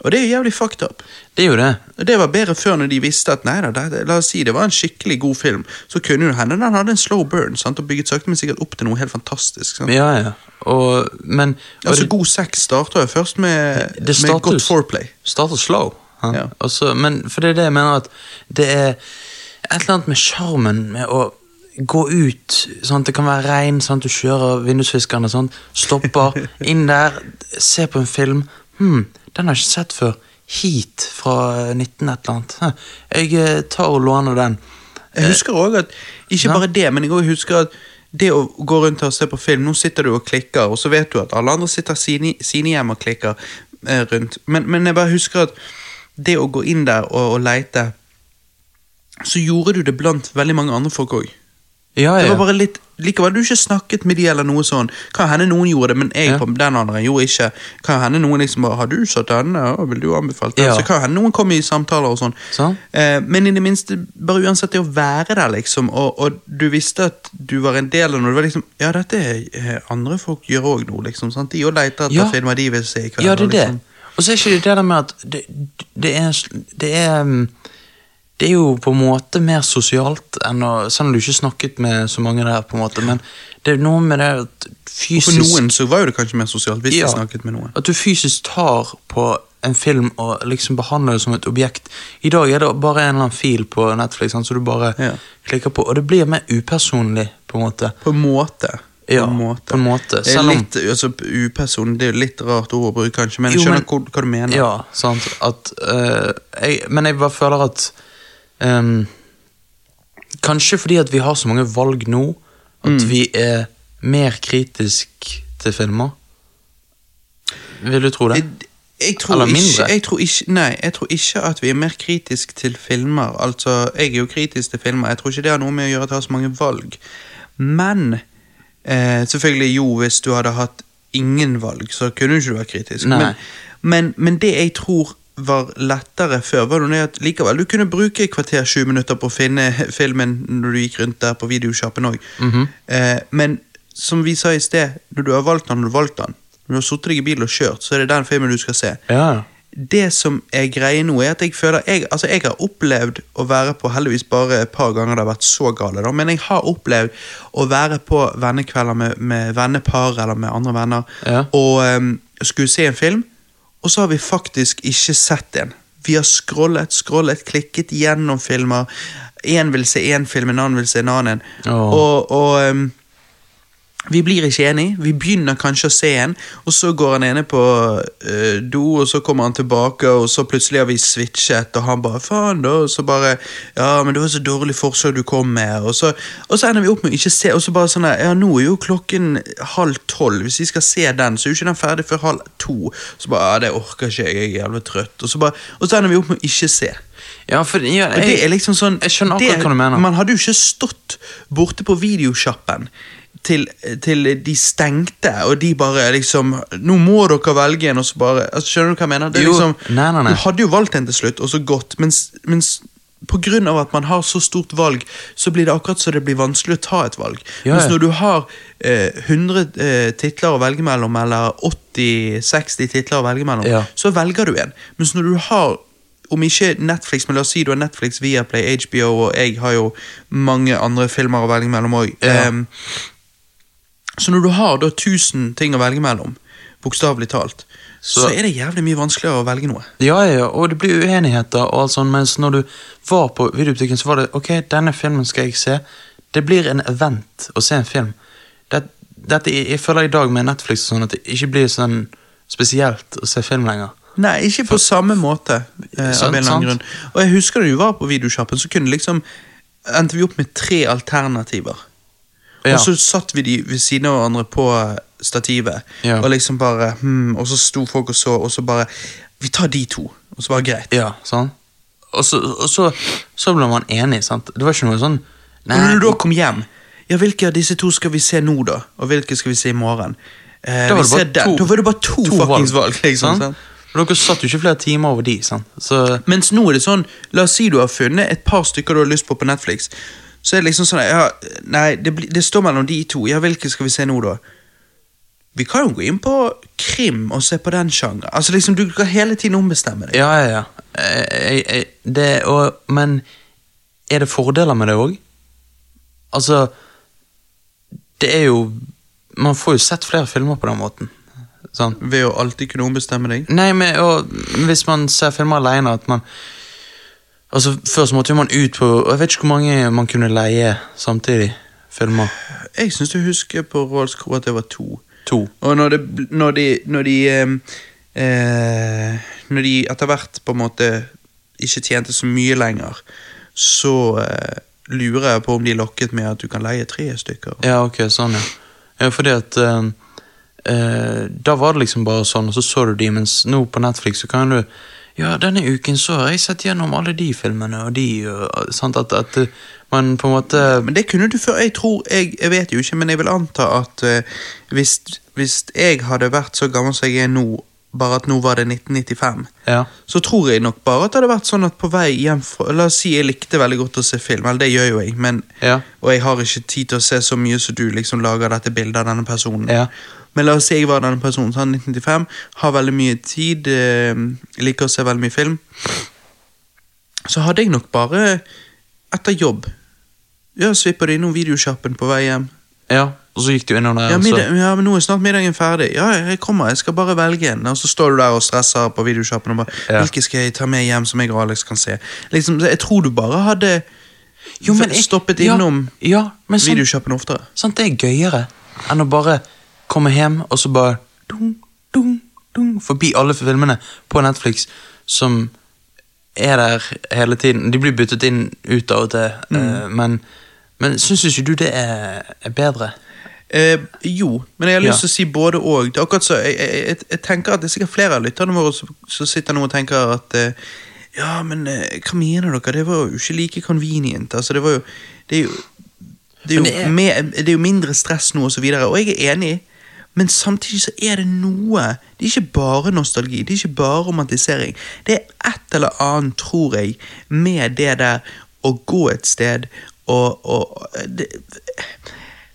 Speaker 1: Og det er jo jævlig fucked up.
Speaker 2: Det er jo det.
Speaker 1: Det var bedre før når de visste at nei da, det, la oss si det var en skikkelig god film. Så kunne jo hende den hadde en slow burn sant? og bygget sakte, men sikkert opp til noe helt fantastisk. Sant?
Speaker 2: Ja, ja. Og, men og
Speaker 1: altså
Speaker 2: det
Speaker 1: God sex starter jo først med,
Speaker 2: Det
Speaker 1: med godt foreplay.
Speaker 2: starter slow. Ja. Også, men for det er det jeg mener at det er et eller annet med sjarmen med å gå ut. Sant? det kan være regn, sant? du kjører vindusviskerne, stopper inn der, ser på en film. Hm, den har jeg ikke sett før. Heat fra 19 et eller annet. Jeg eh, tar og låner den.
Speaker 1: Jeg husker også at, Ikke bare det, men jeg husker at det å gå rundt og se på film Nå sitter du og klikker, og så vet du at alle andre sitter sine, sine hjem og klikker eh, rundt. Men, men jeg bare husker at det å gå inn der og, og leite Så gjorde du det blant veldig mange andre folk òg.
Speaker 2: Ja,
Speaker 1: Det var bare litt Likevel du ikke snakket med de eller noe sånn. Kan hende noen gjorde det, men jeg
Speaker 2: Ja.
Speaker 1: på den andre gjorde ikke. Kan hende noen liksom bare 'Har du sett denne? Å, Vil du anbefale den?'
Speaker 2: Ja.
Speaker 1: Så kan hende noen kom i samtaler og sånn.
Speaker 2: Sånn.
Speaker 1: Eh, men i det minste, bare uansett det å være der, liksom, og, og du visste at du var en del av noe. Det var liksom Ja, dette er eh, andre folk gjør òg nå, liksom. Sant? De òg leter etter
Speaker 2: Ja.
Speaker 1: filmer de vil se i kveld.
Speaker 2: Ja, det er det.
Speaker 1: liksom.
Speaker 2: Og så er ikke det det der med at det, det er Det er um, det er jo på en måte mer sosialt enn å Selv om du ikke snakket med så mange der, på en måte, men det er noe med det at fysisk
Speaker 1: For noen så var jo det kanskje mer sosialt, hvis
Speaker 2: Ja.
Speaker 1: de snakket med noen.
Speaker 2: At du fysisk tar på en film og liksom behandler det som et objekt. I dag er det bare en eller annen fil på Netflix sant, så du bare
Speaker 1: Ja.
Speaker 2: klikker på, og det blir mer upersonlig, på en måte.
Speaker 1: På en måte. På
Speaker 2: Ja,
Speaker 1: måte.
Speaker 2: på en måte.
Speaker 1: Det er litt altså, upersonlig, det er litt rart ord å bruke, kanskje, men jeg skjønner
Speaker 2: men-
Speaker 1: hva, hva du mener.
Speaker 2: Ja, sant. At, eh, jeg, men jeg bare føler at ehm, Kanskje fordi at vi har så mange valg nå, at
Speaker 1: Mm.
Speaker 2: vi er mer kritisk til filmer. Vil du tro det?
Speaker 1: Jeg, jeg, tror
Speaker 2: Eller
Speaker 1: ikke, jeg, tror ikke, nei, jeg tror ikke at vi er mer kritisk til filmer. Altså, Jeg er jo kritisk til filmer. Jeg tror ikke det har noe med å gjøre at jeg har så mange valg. Men eh, selvfølgelig, jo, hvis du hadde hatt ingen valg, så kunne du ikke vært kritisk. Men, men, men det jeg tror var lettere før, var det at likevel du kunne bruke et kvarter sju minutter på å finne filmen når du gikk rundt der på videosjappen òg.
Speaker 2: Mhm.
Speaker 1: eh, men som vi sa i sted, når du har valgt den, når du valgt den. Når du har sittet deg i bilen og kjørt, så er det den filmen du skal se.
Speaker 2: Ja.
Speaker 1: det som er greia nå, er at jeg føler jeg, altså jeg har opplevd å være på Heldigvis bare et par ganger det har vært så gale, da, men jeg har opplevd å være på vennekvelder med, med vennepar eller med andre venner
Speaker 2: Ja.
Speaker 1: og um, skulle se en film, og så har vi faktisk ikke sett en. Vi har scrollet, scrollet, klikket gjennom filmer. Én vil se én film, en annen vil se en annen.
Speaker 2: Oh.
Speaker 1: Og, og um, vi blir ikke enige. Vi begynner kanskje å se en, og så går han ene på uh, do, og så kommer han tilbake, og så plutselig har vi switchet, og han bare 'faen', da, og så bare 'ja, men det var så dårlig forslag du kom med', og så, og så ender vi opp med å ikke se, og så bare sånn 'ja, nå er jo klokken halv tolv, hvis vi skal se den, så er jo ikke den ferdig før halv to', så bare 'ja, det orker ikke jeg, er jævlig trøtt', og så, bare, og så ender vi opp med å ikke se.
Speaker 2: Ja, for ja,
Speaker 1: jeg, det er liksom sånn
Speaker 2: jeg skjønner akkurat
Speaker 1: det,
Speaker 2: hva du mener.
Speaker 1: Man hadde jo ikke stått borte på videosjappen til, til de stengte, og de bare liksom 'Nå må dere velge en', og så bare altså, Skjønner du hva jeg mener? Det er
Speaker 2: Jo,
Speaker 1: liksom,
Speaker 2: nei, nei, nei.
Speaker 1: Du hadde jo valgt en til slutt, og så gått, mens, mens på grunn av at man har så stort valg, så blir det akkurat så det blir vanskelig å ta et valg.
Speaker 2: Ja,
Speaker 1: Mens når du har eh, 100 eh, titler å velge mellom, eller 80-60 titler å velge mellom,
Speaker 2: Ja.
Speaker 1: så velger du en. Mens når du har om ikke Netflix, men la oss si du har Netflix, Viaplay, HBO, og jeg har jo mange andre filmer å velge mellom òg.
Speaker 2: Ja.
Speaker 1: Så når du har da 1000 ting å velge mellom, bokstavelig talt, så,
Speaker 2: Så-
Speaker 1: er det jævlig mye vanskeligere å velge noe.
Speaker 2: Ja, ja, og det blir uenigheter og alt sånt, mens når du var på videobutikken, så var det ok, denne filmen skal jeg se. Det blir en event å se en film. Det, dette, jeg, jeg føler i dag med Netflix sånn at det ikke blir sånn spesielt å se film lenger.
Speaker 1: Nei, ikke på samme måte. Eh,
Speaker 2: Sant,
Speaker 1: av en eller annen grunn. Og jeg husker da du var på videosjappen, så kunne liksom endte vi opp med tre alternativer.
Speaker 2: Ja.
Speaker 1: Og så satt vi de ved siden av hverandre på stativet,
Speaker 2: Ja.
Speaker 1: og liksom bare hmm, Og så sto folk og så, og så bare Vi tar de to. Og så bare greit.
Speaker 2: Ja, sånn. Og så, og så, så ble man enig, sant. Det var ikke noe sånn
Speaker 1: nei. når du da kom hjem Ja, hvilke av disse to skal vi se nå, da? Og hvilke skal vi se i morgen? Eh,
Speaker 2: Da var to-
Speaker 1: Da var det bare to, fuckings valg. liksom,
Speaker 2: sant?
Speaker 1: sant?
Speaker 2: Og dere satt jo ikke flere timer over de, sant. Så
Speaker 1: Mens nå er det sånn, la oss si du har funnet et par stykker du har lyst på på Netflix. Så er det liksom sånn, ja, nei, det, blir- det står mellom de to. Ja, hvilke skal vi se nå, da? Vi kan jo gå inn på krim og se på den sjangeren. Altså liksom, Du kan hele tiden ombestemme deg.
Speaker 2: Ja, ja, ja. Eh, jeg- eh, Det, og, men er det fordeler med det òg? Altså Det er jo Man får jo sett flere filmer på den måten. Sånn.
Speaker 1: Ved å alltid kunne ombestemme deg.
Speaker 2: Nei, men og, hvis man ser filmer alene at man Altså Før så måtte man ut på Jeg vet ikke hvor mange man kunne leie samtidig. Filmer.
Speaker 1: Jeg syns du husker på Rolls Crew at det var to.
Speaker 2: To.
Speaker 1: Og når, det, når de Når de eh, Når de etter hvert på en måte ikke tjente så mye lenger, så eh, lurer jeg på om de lokket med at du kan leie tre stykker.
Speaker 2: Ja, ok, sånn, ja. ja fordi at eh, eh, Da var det liksom bare sånn, og så så du de, mens nå på Netflix så kan du Ja, denne uken så har jeg sett gjennom alle de filmene og de og, sant, At, at eh, man på en måte
Speaker 1: Men det kunne du før. Jeg tror, jeg, jeg vet jo ikke, men jeg vil anta at uh, hvis, hvis jeg hadde vært så gammel som jeg er nå, bare at nå var det 1995,
Speaker 2: Ja.
Speaker 1: så tror jeg nok bare at det hadde vært sånn at på vei hjem fra La oss si jeg likte veldig godt å se film, eller det gjør jo jeg, men
Speaker 2: Ja.
Speaker 1: Og jeg har ikke tid til å se så mye som du liksom lager dette bildet av denne personen.
Speaker 2: Ja.
Speaker 1: Men la oss si jeg var denne personen, sånn 1995, har veldig mye tid, eh, liker å se veldig mye film. Så hadde jeg nok bare, etter jobb, ja, svippa det innom videosjappen på vei hjem.
Speaker 2: ja. Og så gikk du innom der,
Speaker 1: Ja, middag, ja, men nå er snart middagen ferdig. Ja, jeg kommer, jeg skal bare velge en. Og så står du der og stresser på videosjappen og bare
Speaker 2: Ja.
Speaker 1: Hvilke skal jeg ta med hjem som jeg og Alex kan se? Liksom, Jeg tror du bare hadde
Speaker 2: Jo, men jeg-
Speaker 1: stoppet
Speaker 2: ja,
Speaker 1: innom
Speaker 2: Ja, men sånn,
Speaker 1: videosjappen oftere.
Speaker 2: sant, det er gøyere enn å bare komme hjem og så bare dung, dung, dung, Forbi alle filmene på Netflix som er der hele tiden. De blir byttet inn ut av og til, eh, men, men syns ikke du det er, er bedre?
Speaker 1: Eh, jo, men jeg har lyst
Speaker 2: Ja.
Speaker 1: til å si både og. Akkurat så, jeg, jeg, jeg, tenker at det er sikkert flere av lytterne våre som, som sitter nå og tenker at eh, Ja, men eh, hva mener dere? Det var jo ikke like convenient. Altså, det var jo Det er jo, det er jo,
Speaker 2: det er-
Speaker 1: med, det er jo mindre stress nå, og så videre. Og jeg er enig, men samtidig så er det noe Det er ikke bare nostalgi, det er ikke bare romantisering. Det er et eller annet, tror jeg, med det der å gå et sted og, og det,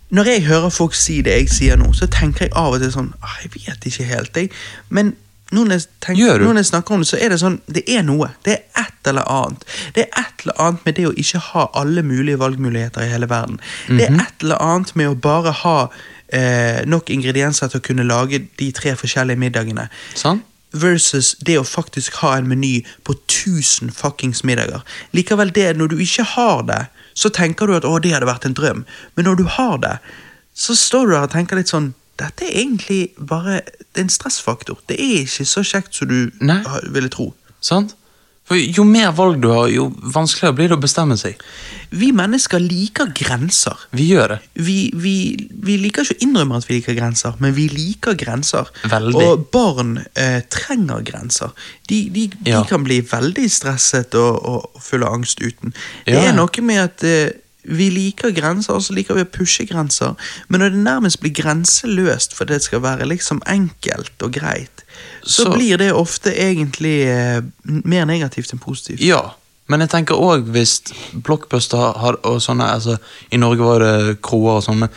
Speaker 1: når jeg hører folk si det jeg sier nå, så tenker jeg av og til sånn «Ah, Jeg vet ikke helt, jeg. Men nå når, jeg tenker, når jeg snakker om det, så er det sånn Det er noe. Det er et eller annet. Det er et eller annet med det å ikke ha alle mulige valgmuligheter i hele verden. Det
Speaker 2: Mhm.
Speaker 1: er et eller annet med å bare ha eh, nok ingredienser til å kunne lage de tre forskjellige middagene.
Speaker 2: Sånn?
Speaker 1: Versus det å faktisk ha en meny på 1000 fuckings middager. Likevel det, når du ikke har det, så tenker du at å, det hadde vært en drøm. Men når du har det, så står du der og tenker litt sånn Dette er egentlig bare det er en stressfaktor. Det er ikke så kjekt som du
Speaker 2: Nei.
Speaker 1: ville tro.
Speaker 2: Sant? For jo mer valg du har, jo vanskeligere blir det å bestemme seg.
Speaker 1: Vi mennesker liker grenser.
Speaker 2: Vi gjør det.
Speaker 1: Vi, vi, vi liker ikke å innrømme at vi liker grenser, men vi liker grenser.
Speaker 2: Veldig.
Speaker 1: Og barn eh, trenger grenser. De, de,
Speaker 2: Ja.
Speaker 1: de kan bli veldig stresset og, og fulle av angst uten. Det
Speaker 2: Ja.
Speaker 1: er noe med at eh, vi liker grenser, og så liker vi å pushe grenser. Men når det nærmest blir grenseløst for det skal være liksom enkelt og greit, så,
Speaker 2: Så-
Speaker 1: blir det ofte egentlig eh, mer negativt enn positivt.
Speaker 2: Ja, men jeg tenker òg hvis Blockbuster har, og sånne altså, I Norge var det kroer og sånne.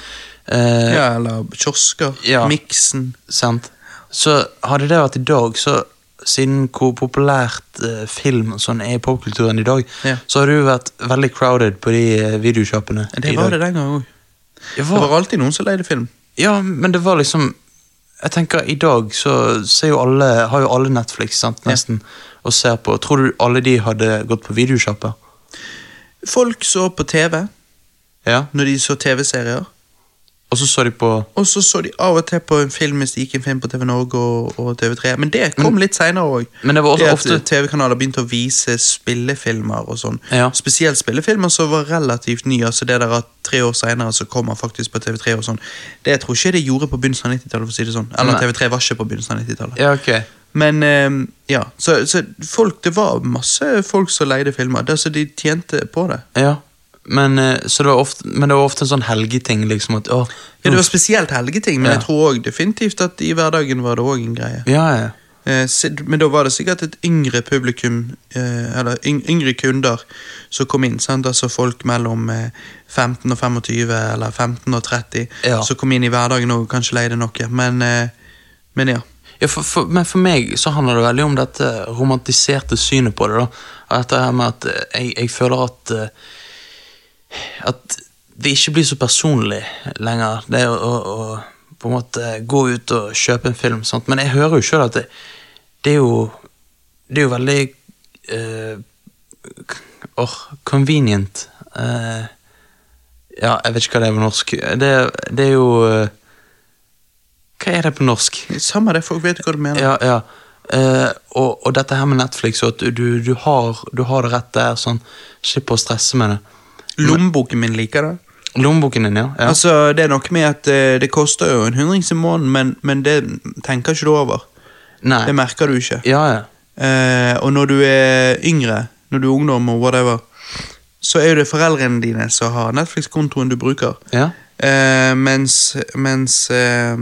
Speaker 2: eh,
Speaker 1: Ja, eller kiosker.
Speaker 2: Ja.
Speaker 1: Miksen.
Speaker 2: sant? Så hadde det vært i dag, så siden hvor populært eh, film sånn er i popkulturen i dag,
Speaker 1: Ja.
Speaker 2: så har det jo vært veldig crowded på de eh, videosjappene.
Speaker 1: Det
Speaker 2: i
Speaker 1: var
Speaker 2: dag.
Speaker 1: det den gangen òg.
Speaker 2: Det
Speaker 1: Det
Speaker 2: var,
Speaker 1: var alltid noen som leide film.
Speaker 2: ja, men det var liksom Jeg tenker I dag så ser jo alle, har jo alle Netflix sant, nesten og ser på. Tror du alle de hadde gått på videoshopper?
Speaker 1: Folk så på TV
Speaker 2: Ja.
Speaker 1: når de så TV-serier.
Speaker 2: Og så så de på
Speaker 1: Og så så de av og til på en film hvis det gikk en film på TV Norge og, og TV3. Men det kom litt seinere òg.
Speaker 2: Men det var også ofte
Speaker 1: TV-kanaler begynte å vise spillefilmer og sånn.
Speaker 2: Ja.
Speaker 1: Spesielt spillefilmer som var relativt nye. Altså det der at tre år seinere så kommer faktisk på TV3 og sånn. Det jeg tror ikke det gjorde på begynnelsen av 90-tallet, for å si sånn. Eller
Speaker 2: Nei.
Speaker 1: TV3 var ikke på begynnelsen av 90-tallet.
Speaker 2: Ja, ok.
Speaker 1: Men eh, ja, så, så folk, det var masse folk som leide filmer. Det, så de tjente på det.
Speaker 2: Ja. Men, eh, så det var ofte, men det var ofte en sånn helgeting, liksom at å,
Speaker 1: Ja, Det var spesielt helgeting, men
Speaker 2: Ja.
Speaker 1: jeg tror også definitivt at i hverdagen var det òg en greie.
Speaker 2: Ja, ja.
Speaker 1: Eh, men da var det sikkert et yngre publikum, eh, eller yngre kunder, som kom inn. Sant? Altså folk mellom eh, 15 og 25, eller 15 og 30,
Speaker 2: Ja.
Speaker 1: som kom inn i hverdagen og kanskje leide noe. Men, men ja.
Speaker 2: ja for, for, men for meg så handler det veldig om dette romantiserte synet på det. da. Dette her med at jeg, jeg føler at At det ikke blir så personlig lenger. Det å, å, å på en måte gå ut og kjøpe en film. Sant? Men jeg hører jo sjøl at det, det er jo Det er jo veldig uh, oh, convenient. Uh, ja, jeg vet ikke hva det er på norsk. Det, det er jo uh, Hva er det på norsk?
Speaker 1: Samme det, folk vet hva du mener.
Speaker 2: Ja, ja. Uh, og, og dette her med Netflix, og at du, du, har, du har det rett der, sånn, slipper å stresse med det.
Speaker 1: Lommeboken min liker det.
Speaker 2: Lommeboken din, ja. ja.
Speaker 1: Altså, Det er noe med at eh, det koster jo en hundrings i måneden, men, men det tenker ikke du over.
Speaker 2: Nei.
Speaker 1: Det merker du ikke.
Speaker 2: Ja, ja.
Speaker 1: Eh, og når du er yngre, når du er ungdom og whatever, så er jo det foreldrene dine som har Netflix-kontoen du bruker.
Speaker 2: ja.
Speaker 1: Eh, mens mens eh,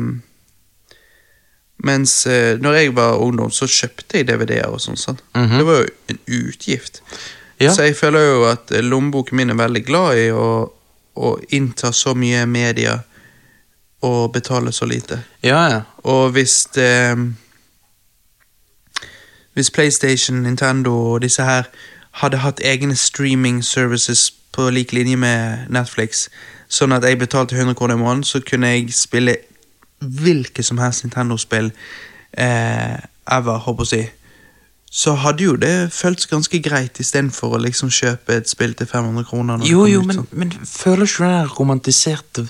Speaker 1: Mens eh, når jeg var ungdom, så kjøpte jeg DVD-er og sånn. sant?
Speaker 2: Mhm.
Speaker 1: Det var jo en utgift.
Speaker 2: Ja.
Speaker 1: Så jeg føler jo at eh, lommeboken min er veldig glad i å, å innta så mye media og betale så lite.
Speaker 2: Ja, ja.
Speaker 1: Og hvis det Hvis PlayStation, Nintendo og disse her hadde hatt egne streaming services på lik linje med Netflix, sånn at jeg betalte 100 kroner i måneden, så kunne jeg spille hvilket som helst Nintendo-spill eh, ever, håper jeg å si. Så hadde jo det føltes ganske greit istedenfor å liksom kjøpe et spill til 500 kroner.
Speaker 2: Jo, jo,
Speaker 1: ut,
Speaker 2: men,
Speaker 1: sånn.
Speaker 2: men føler ikke du den romantiserte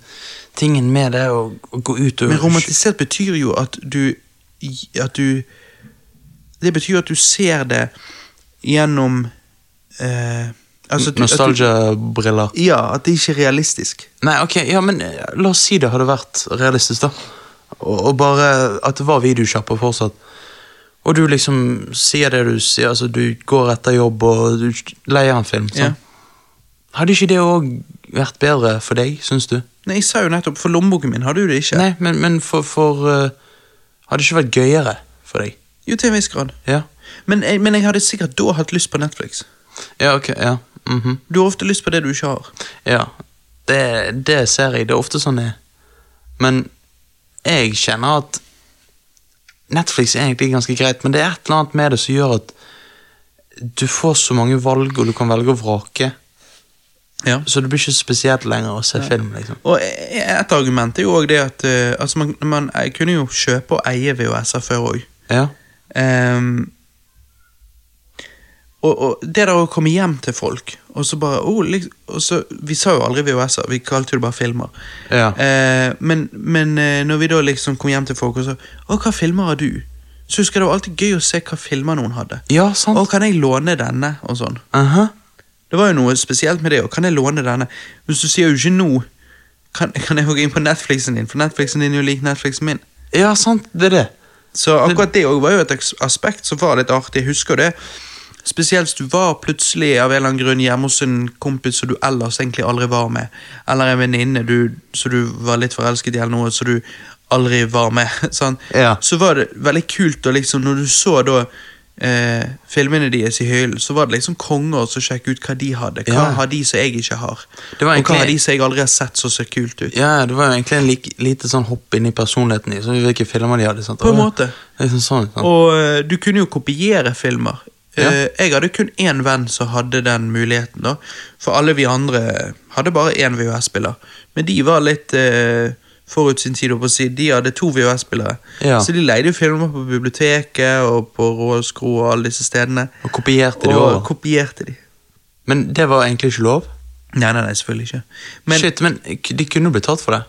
Speaker 2: tingen med det å, å gå ut og
Speaker 1: Men romantisert betyr jo at du At du Det betyr at du ser det gjennom eh, altså,
Speaker 2: Nostalgia-briller.
Speaker 1: Ja, at det ikke er realistisk.
Speaker 2: Nei, ok, ja, men eh, la oss si det hadde vært realistisk, da. Og, og bare at det var videosjapper fortsatt. Og du liksom sier det du sier, altså du går etter jobb og du leier en film.
Speaker 1: Ja.
Speaker 2: Sånn. Hadde ikke det òg vært bedre for deg, syns du?
Speaker 1: Nei, Jeg sa jo nettopp, for lommeboken min hadde jo det ikke.
Speaker 2: Nei, men, men for, for uh, Hadde det ikke vært gøyere for deg?
Speaker 1: Jo, til en viss grad.
Speaker 2: Ja,
Speaker 1: Men, men jeg hadde sikkert da hatt lyst på Netflix.
Speaker 2: ja ok, ja. mhm.
Speaker 1: Du har ofte lyst på det du ikke har.
Speaker 2: Ja, det, det ser jeg. Det er ofte sånn det er. Men jeg kjenner at Netflix er egentlig ganske greit, men det er et eller annet med det som gjør at du får så mange valg, og du kan velge å vrake.
Speaker 1: Ja.
Speaker 2: Så det blir ikke spesielt lenger å se film. liksom.
Speaker 1: Og et argument er jo også det at uh, altså man, man kunne jo kjøpe og eie VHS-er før òg.
Speaker 2: Ja.
Speaker 1: Ehm, og, og det der å komme hjem til folk og så bare oh, liksom, og så, Vi sa jo aldri VHS-er, vi kalte det bare filmer.
Speaker 2: Ja.
Speaker 1: Eh, men men eh, når vi da liksom kom hjem til folk og så Å, hva filmer har du? Så husker jeg det var alltid gøy å se hva filmer noen hadde.
Speaker 2: ja, sant.
Speaker 1: Å, kan jeg låne denne? Og sånn.
Speaker 2: Aha.
Speaker 1: Det var jo noe spesielt med det. Og kan jeg låne denne? Hvis du sier jo ikke nå, kan, kan jeg jo gå inn på Netflixen din, for Netflixen din er jo lik Netflixen min.
Speaker 2: Ja, sant. Det er det.
Speaker 1: Så akkurat det òg var jo et aspekt som var litt artig. Jeg husker det. Spesielt hvis du var plutselig av en eller annen grunn hjemme hos en kompis som du ellers egentlig aldri var med, eller en venninne du- som du var litt forelsket i, eller noe som du aldri var med. Sånn.
Speaker 2: Ja.
Speaker 1: Så var det veldig kult, og liksom, når du så da eh, filmene deres i hyllen, så var det liksom konger som sjekket ut hva de hadde. Hva
Speaker 2: Ja.
Speaker 1: har de som jeg ikke har?
Speaker 2: Egentlig...
Speaker 1: og hva har de som jeg aldri har sett som ser kult ut?
Speaker 2: Ja, det var jo egentlig en like, lite sånn hopp inn i personligheten i hvilke filmer de hadde. sant?
Speaker 1: På en måte.
Speaker 2: Liksom sånn, sant?
Speaker 1: Og eh, du kunne jo kopiere filmer.
Speaker 2: Ja.
Speaker 1: Eh, jeg hadde kun én venn som hadde den muligheten, da. For alle vi andre hadde bare én VHS-spiller. Men de var litt eh, forut sin tid, på å si. De hadde to VHS-spillere.
Speaker 2: Ja.
Speaker 1: Så de leide jo filmer på biblioteket og på Råskro og alle disse stedene.
Speaker 2: Og kopierte de
Speaker 1: Og
Speaker 2: over.
Speaker 1: kopierte de.
Speaker 2: Men det var egentlig ikke lov?
Speaker 1: Nei, nei, nei, selvfølgelig ikke. Men
Speaker 2: Shit, men de kunne blitt tatt for det.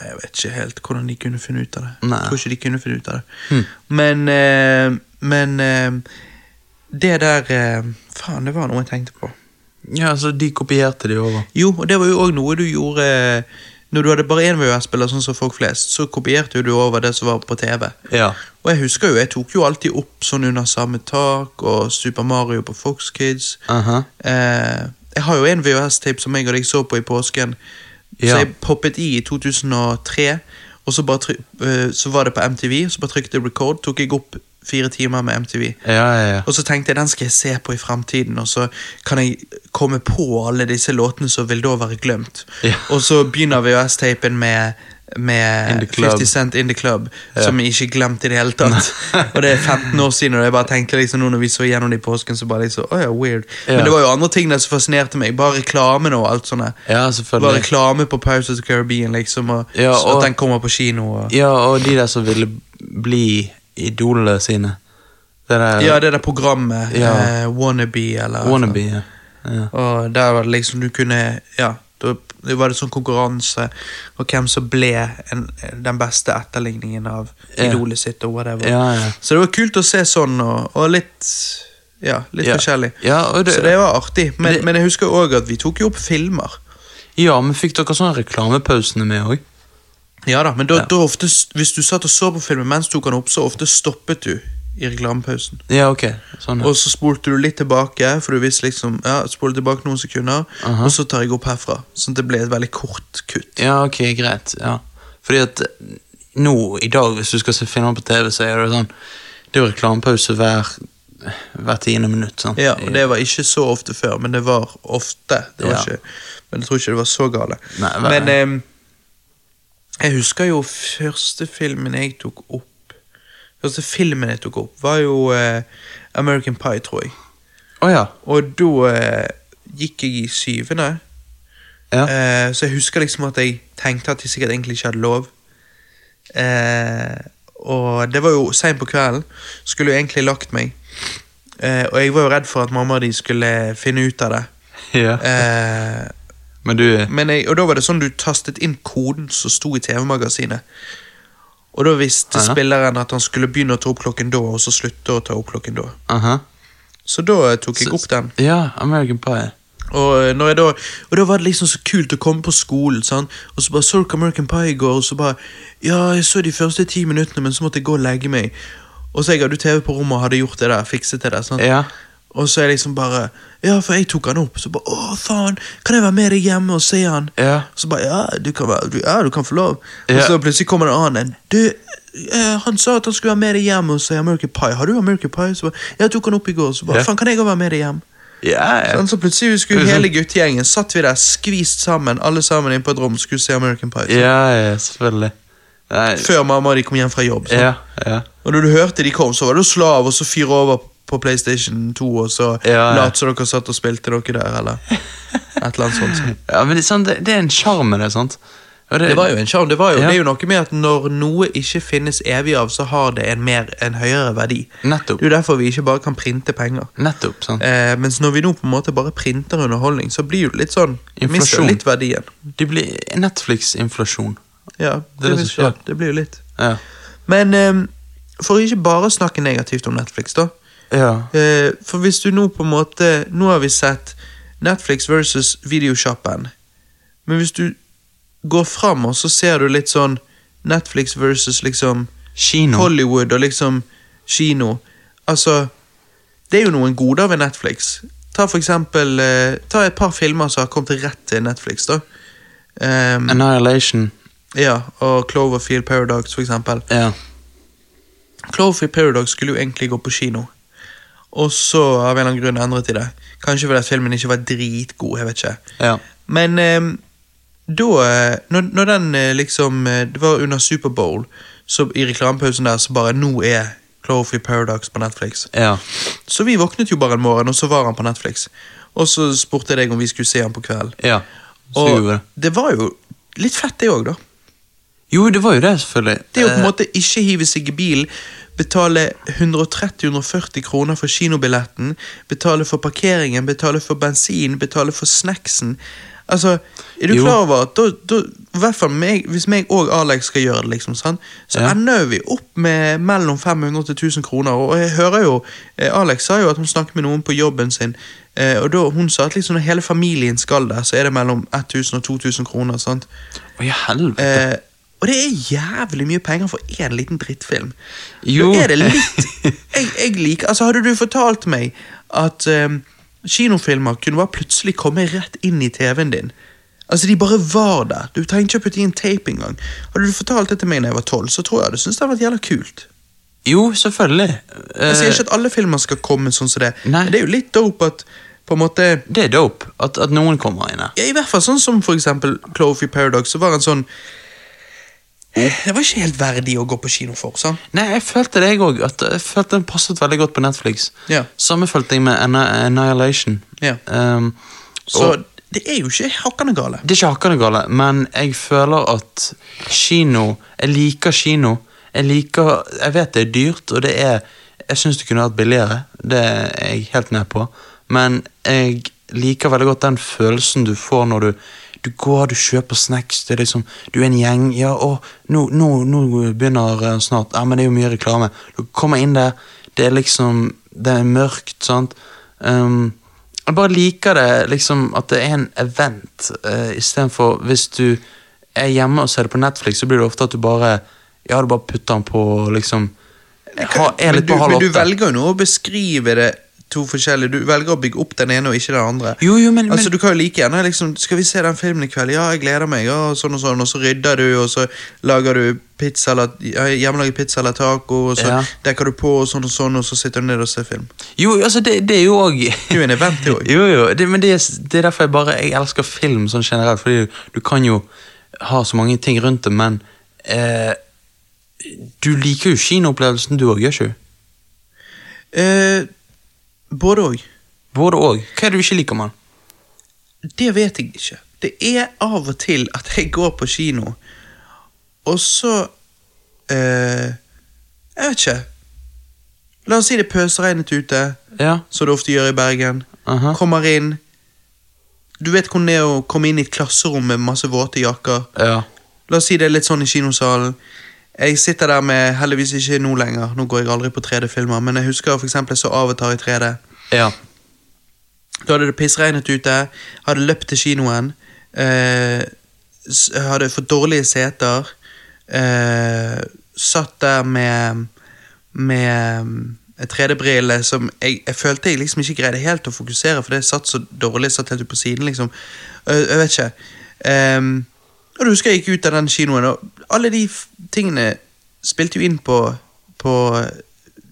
Speaker 1: jeg vet ikke helt hvordan de kunne finne ut av det.
Speaker 2: Nei.
Speaker 1: Jeg tror ikke de kunne finne ut av det.
Speaker 2: Hmm.
Speaker 1: Men eh, Men eh, det der eh, Faen, det var noe jeg tenkte på.
Speaker 2: Ja, så de kopierte de over.
Speaker 1: Jo, og det var jo òg noe du gjorde eh, når du hadde bare én VHS-spiller, sånn som folk flest. Så kopierte du over det som var på TV.
Speaker 2: Ja.
Speaker 1: Og jeg husker jo, jeg tok jo alltid opp sånn under samme tak, og Super Mario på Fox Kids.
Speaker 2: Aha.
Speaker 1: Eh, jeg har jo en VHS-tape som jeg og deg så på i påsken,
Speaker 2: Ja.
Speaker 1: så jeg poppet i i 2003, og så, bare eh, så var det på MTV, så bare trykte jeg record, tok jeg opp fire timer med MTV.
Speaker 2: Ja, ja, ja.
Speaker 1: Og så tenkte jeg den skal jeg se på i fremtiden, og så kan jeg komme på alle disse låtene som vil da være glemt.
Speaker 2: Ja.
Speaker 1: Og så begynner VHS-tapen med, med
Speaker 2: In the Club.
Speaker 1: 50 Cent In The Club,
Speaker 2: Ja.
Speaker 1: som jeg ikke glemte i det hele tatt. og det er 15 år siden, og jeg bare tenkte liksom nå når vi så gjennom det i påsken, så bare liksom, åja, weird.
Speaker 2: Ja.
Speaker 1: Men det var jo andre ting der som fascinerte meg, bare reklamen og alt sånt.
Speaker 2: ja
Speaker 1: Bare reklame på Pirates of the Caribbean, liksom, og,
Speaker 2: Ja, og-
Speaker 1: at den kommer på kino. Og,
Speaker 2: Ja, og de der som ville bli idolene sine. Det der
Speaker 1: ja, det der programmet,
Speaker 2: Ja.
Speaker 1: eh, Wannabe, eller
Speaker 2: Wannabe. Ja. ja.
Speaker 1: Og der var det liksom du kunne Ja, da var det sånn konkurranse, og hvem som ble en, den beste etterligningen av idolet sitt, og whatever. Så det var kult å se sånn, og, og litt Ja, litt forskjellig.
Speaker 2: Det,
Speaker 1: Så det var artig. Men,
Speaker 2: det-
Speaker 1: men jeg husker òg at vi tok jo opp filmer.
Speaker 2: ja, men fikk dere sånne reklamepausene med òg?
Speaker 1: Ja da, men da,
Speaker 2: Ja.
Speaker 1: da ofte, hvis du satt og så på filmen mens du tok den opp, så ofte stoppet du i reklamepausen.
Speaker 2: Ja, ok. Sånn, ja.
Speaker 1: Og så spolte du litt tilbake, for du visste liksom Ja, spole tilbake noen sekunder,
Speaker 2: Aha.
Speaker 1: og så tar jeg opp herfra. Sånn at det ble et veldig kort kutt.
Speaker 2: Ja, ok, greit. Ja. Fordi at nå, i dag, hvis du skal se filmer på TV, så er det sånn Det er jo reklamepause hver, hver tiende minutt. sant?
Speaker 1: Ja, og det var ikke så ofte før, men det var ofte. Det var
Speaker 2: Ja.
Speaker 1: ikke, men jeg tror ikke det var så gale.
Speaker 2: Nei, hva-
Speaker 1: men ehm, jeg husker jo første filmen jeg tok opp Første filmen jeg tok opp, var jo eh, American Pie, tror jeg.
Speaker 2: Oh, ja.
Speaker 1: Og da eh, gikk jeg i syvende.
Speaker 2: Ja.
Speaker 1: Eh, så jeg husker liksom at jeg tenkte at jeg sikkert egentlig ikke hadde lov. Eh, og det var jo seint på kvelden. Skulle jo egentlig lagt meg. Eh, og jeg var jo redd for at mamma og de skulle finne ut av det.
Speaker 2: ja. Men du
Speaker 1: men jeg, og da var det sånn du tastet inn koden som sto i TV-magasinet. Og da visste
Speaker 2: Aha.
Speaker 1: spilleren at han skulle begynne å ta opp klokken da, og så slutte å ta opp klokken da.
Speaker 2: Aha.
Speaker 1: Så da eh, tok jeg opp den.
Speaker 2: Ja, American Pie.
Speaker 1: Og, eh, da, og da var det liksom så kult å komme på skolen, sant? og så bare så du American Pie i går, og så bare Ja, jeg så de første ti minuttene, men så måtte jeg gå og legge meg. Og så jeg hadde TV på rommet og hadde gjort det der, fikset det der. sant?
Speaker 2: Ja.
Speaker 1: Og så er jeg liksom bare Ja, for jeg tok han opp. Så bare Å, faen, kan jeg være med deg hjemme og se han?
Speaker 2: Ja.
Speaker 1: Så bare Ja, du kan, være, du, ja, du kan få lov. Og så plutselig kommer det en annen. Du, eh, han sa at han skulle være med deg hjem og se American Pie. Har du American Pie? Så bare, jeg tok han opp i går. Så bare
Speaker 2: Ja.
Speaker 1: Faen, kan jeg òg være med deg hjem?
Speaker 2: Ja, ja.
Speaker 1: Sånn, så plutselig skulle
Speaker 2: Liksom-
Speaker 1: hele guttegjengen Satt vi der skvist sammen, alle sammen inn på et rom skulle se American Pie.
Speaker 2: Ja, ja, selvfølgelig. Nei,
Speaker 1: Før mamma og de kom hjem fra jobb.
Speaker 2: ja, ja.
Speaker 1: Og når du hørte de kom, så var det slav, og så fyre over på PlayStation 2, og så
Speaker 2: Ja,
Speaker 1: lat som dere satt og spilte dere der, eller et eller annet sånt.
Speaker 2: ja men det, er sånn, det, det er en sjarm med det, sant? Og
Speaker 1: Det var jo en sjarm. Det,
Speaker 2: Ja.
Speaker 1: det er jo noe med at når noe ikke finnes evig av, så har det en, mer, en høyere verdi.
Speaker 2: Nettopp.
Speaker 1: Det er jo derfor vi ikke bare kan printe penger.
Speaker 2: Nettopp, sant?
Speaker 1: Eh, mens når vi nå på en måte bare printer underholdning, så blir det litt sånn Mister
Speaker 2: Inflasjon.
Speaker 1: litt verdien.
Speaker 2: Det blir Netflix-inflasjon.
Speaker 1: Ja,
Speaker 2: Det
Speaker 1: det,
Speaker 2: det
Speaker 1: det blir jo litt.
Speaker 2: Ja.
Speaker 1: Men eh, for ikke bare snakke negativt om Netflix, da.
Speaker 2: Ja.
Speaker 1: Eh, for hvis du nå på en måte Nå har vi sett Netflix versus videoshoppen. Men hvis du går fram, og så ser du litt sånn Netflix versus liksom
Speaker 2: Kino.
Speaker 1: Hollywood og liksom kino. Altså, det er jo noen goder ved Netflix. Ta for eksempel eh, Ta et par filmer som har kommet rett til Netflix, da. Um,
Speaker 2: Annihilation.
Speaker 1: ja, og Cloverfield Paradox, for eksempel.
Speaker 2: Ja.
Speaker 1: Cloverfield Paradox skulle jo egentlig gå på kino. Og så av en eller annen grunn endret de det. Kanskje fordi at filmen ikke var dritgod. jeg vet ikke.
Speaker 2: ja.
Speaker 1: Men eh, da når, når den eh, liksom eh, Det var under Superbowl, så i reklamepausen der, så bare Nå er Cloverfield Paradox på Netflix.
Speaker 2: Ja.
Speaker 1: Så vi våknet jo bare en morgen, og så var han på Netflix. Og så spurte jeg deg om vi skulle se han på kvelden.
Speaker 2: ja. Så gjorde
Speaker 1: Og
Speaker 2: det.
Speaker 1: det var jo litt fett, det òg, da.
Speaker 2: Jo, det var jo det, selvfølgelig.
Speaker 1: Det er jo på en
Speaker 2: Eh,
Speaker 1: måte ikke hive seg i bil, betale 130-140 kroner for kinobilletten, betale for parkeringen, betale for bensin, betale for snacksen. Altså, Er du
Speaker 2: Jo.
Speaker 1: klar over at da, da, i meg, hvis meg og Alex skal gjøre det, liksom, sant? så
Speaker 2: Ja.
Speaker 1: ender vi opp med mellom 500 til 1000 kroner. Og jeg hører jo, eh, Alex sa jo at hun snakket med noen på jobben sin, eh, og da hun sa at liksom når hele familien skal der, så er det mellom 1000 og 2000 kroner. sant?
Speaker 2: Å, ja, helvete.
Speaker 1: Eh, og det er jævlig mye penger for én liten drittfilm.
Speaker 2: Jo.
Speaker 1: Da er det litt jeg, jeg liker, altså Hadde du fortalt meg at eh, kinofilmer kunne bare plutselig komme rett inn i TV-en din Altså De bare var der. Du trengte ikke å putte i en tape engang. Hadde du fortalt det til meg da jeg var tolv, så tror jeg du syntes det hadde vært jævla kult.
Speaker 2: Jo, selvfølgelig.
Speaker 1: Jeg sier
Speaker 2: Eh,
Speaker 1: ikke at alle filmer skal komme sånn som det,
Speaker 2: Nei.
Speaker 1: men det er jo litt dope at på en måte
Speaker 2: det er dope at, at noen kommer inn her.
Speaker 1: ja, I hvert fall sånn som for eksempel Cloverfield Paradox, så var en sånn Det var ikke helt verdig å gå på kino for. sant?
Speaker 2: Nei, jeg følte det, jeg òg. Jeg følte den passet veldig godt på Netflix.
Speaker 1: Ja.
Speaker 2: Samme følte jeg med Annihilation.
Speaker 1: Ja.
Speaker 2: Um,
Speaker 1: Så
Speaker 2: og
Speaker 1: det er jo ikke hakkende gale.
Speaker 2: det er ikke hakkende gale, men jeg føler at kino Jeg liker kino. Jeg liker Jeg vet det er dyrt, og det er Jeg syns det kunne vært billigere. Det er jeg helt med på. Men jeg liker veldig godt den følelsen du får når du du går, du kjøper snacks, det er liksom, du er en gjeng Ja, og nå, nå, nå begynner eh, snart Ja, men det er jo mye reklame. Du kommer inn der, det er liksom Det er mørkt, sant. Um, jeg bare liker det, liksom, at det er en event, uh, istedenfor hvis du er hjemme og ser det på Netflix, så blir det ofte at du bare Ja, du bare putter den på, liksom ha, Er
Speaker 1: men, du, men du velger jo nå å beskrive det to forskjellige. Du velger å bygge opp den ene og ikke den andre.
Speaker 2: Jo, jo, men,
Speaker 1: Altså
Speaker 2: men
Speaker 1: Du kan jo like gjerne liksom Skal vi se den filmen i kveld? Ja, jeg gleder meg. Ja, sånn og sånn Og så rydder du, og så lager du pizza eller hjemmelaget pizza eller taco, og så
Speaker 2: Ja.
Speaker 1: dekker du på, og sånn og sånn, og så sitter du ned og ser film.
Speaker 2: Jo, altså, det, det er jo òg
Speaker 1: Det er jo en event, òg.
Speaker 2: Jo, jo, det, men det, er- det er derfor jeg bare Jeg elsker film sånn generelt, fordi du kan jo ha så mange ting rundt det, men eh, Du liker jo kinoopplevelsen, du òg, gjør ikke du?
Speaker 1: Eh, både òg.
Speaker 2: Både òg. Hva er det du ikke liker, mann?
Speaker 1: Det vet jeg ikke. Det er av og til at jeg går på kino, og så eh, Jeg vet ikke. La oss si det pøsregnet ute,
Speaker 2: Ja.
Speaker 1: som det ofte gjør i Bergen.
Speaker 2: aha.
Speaker 1: Kommer inn Du vet hvordan det er å komme inn i et klasserom med masse våte jakker.
Speaker 2: Ja.
Speaker 1: La oss si det er litt sånn i kinosalen. Jeg sitter der med Heldigvis ikke nå lenger, nå går jeg aldri på 3D-filmer, men jeg husker for eksempel jeg så Avatar i 3D.
Speaker 2: Ja.
Speaker 1: Da hadde det pissregnet ute, hadde løpt til kinoen, eh, hadde fått dårlige seter, eh, satt der med, med mm, 3D-brille som jeg, jeg følte jeg liksom ikke greide helt å fokusere, for det satt så dårlig, satt helt ut på siden, liksom. Jeg, jeg vet ikke. Ehm, og du husker jeg gikk ut av den kinoen, og alle de tingene spilte jo inn på, på eh,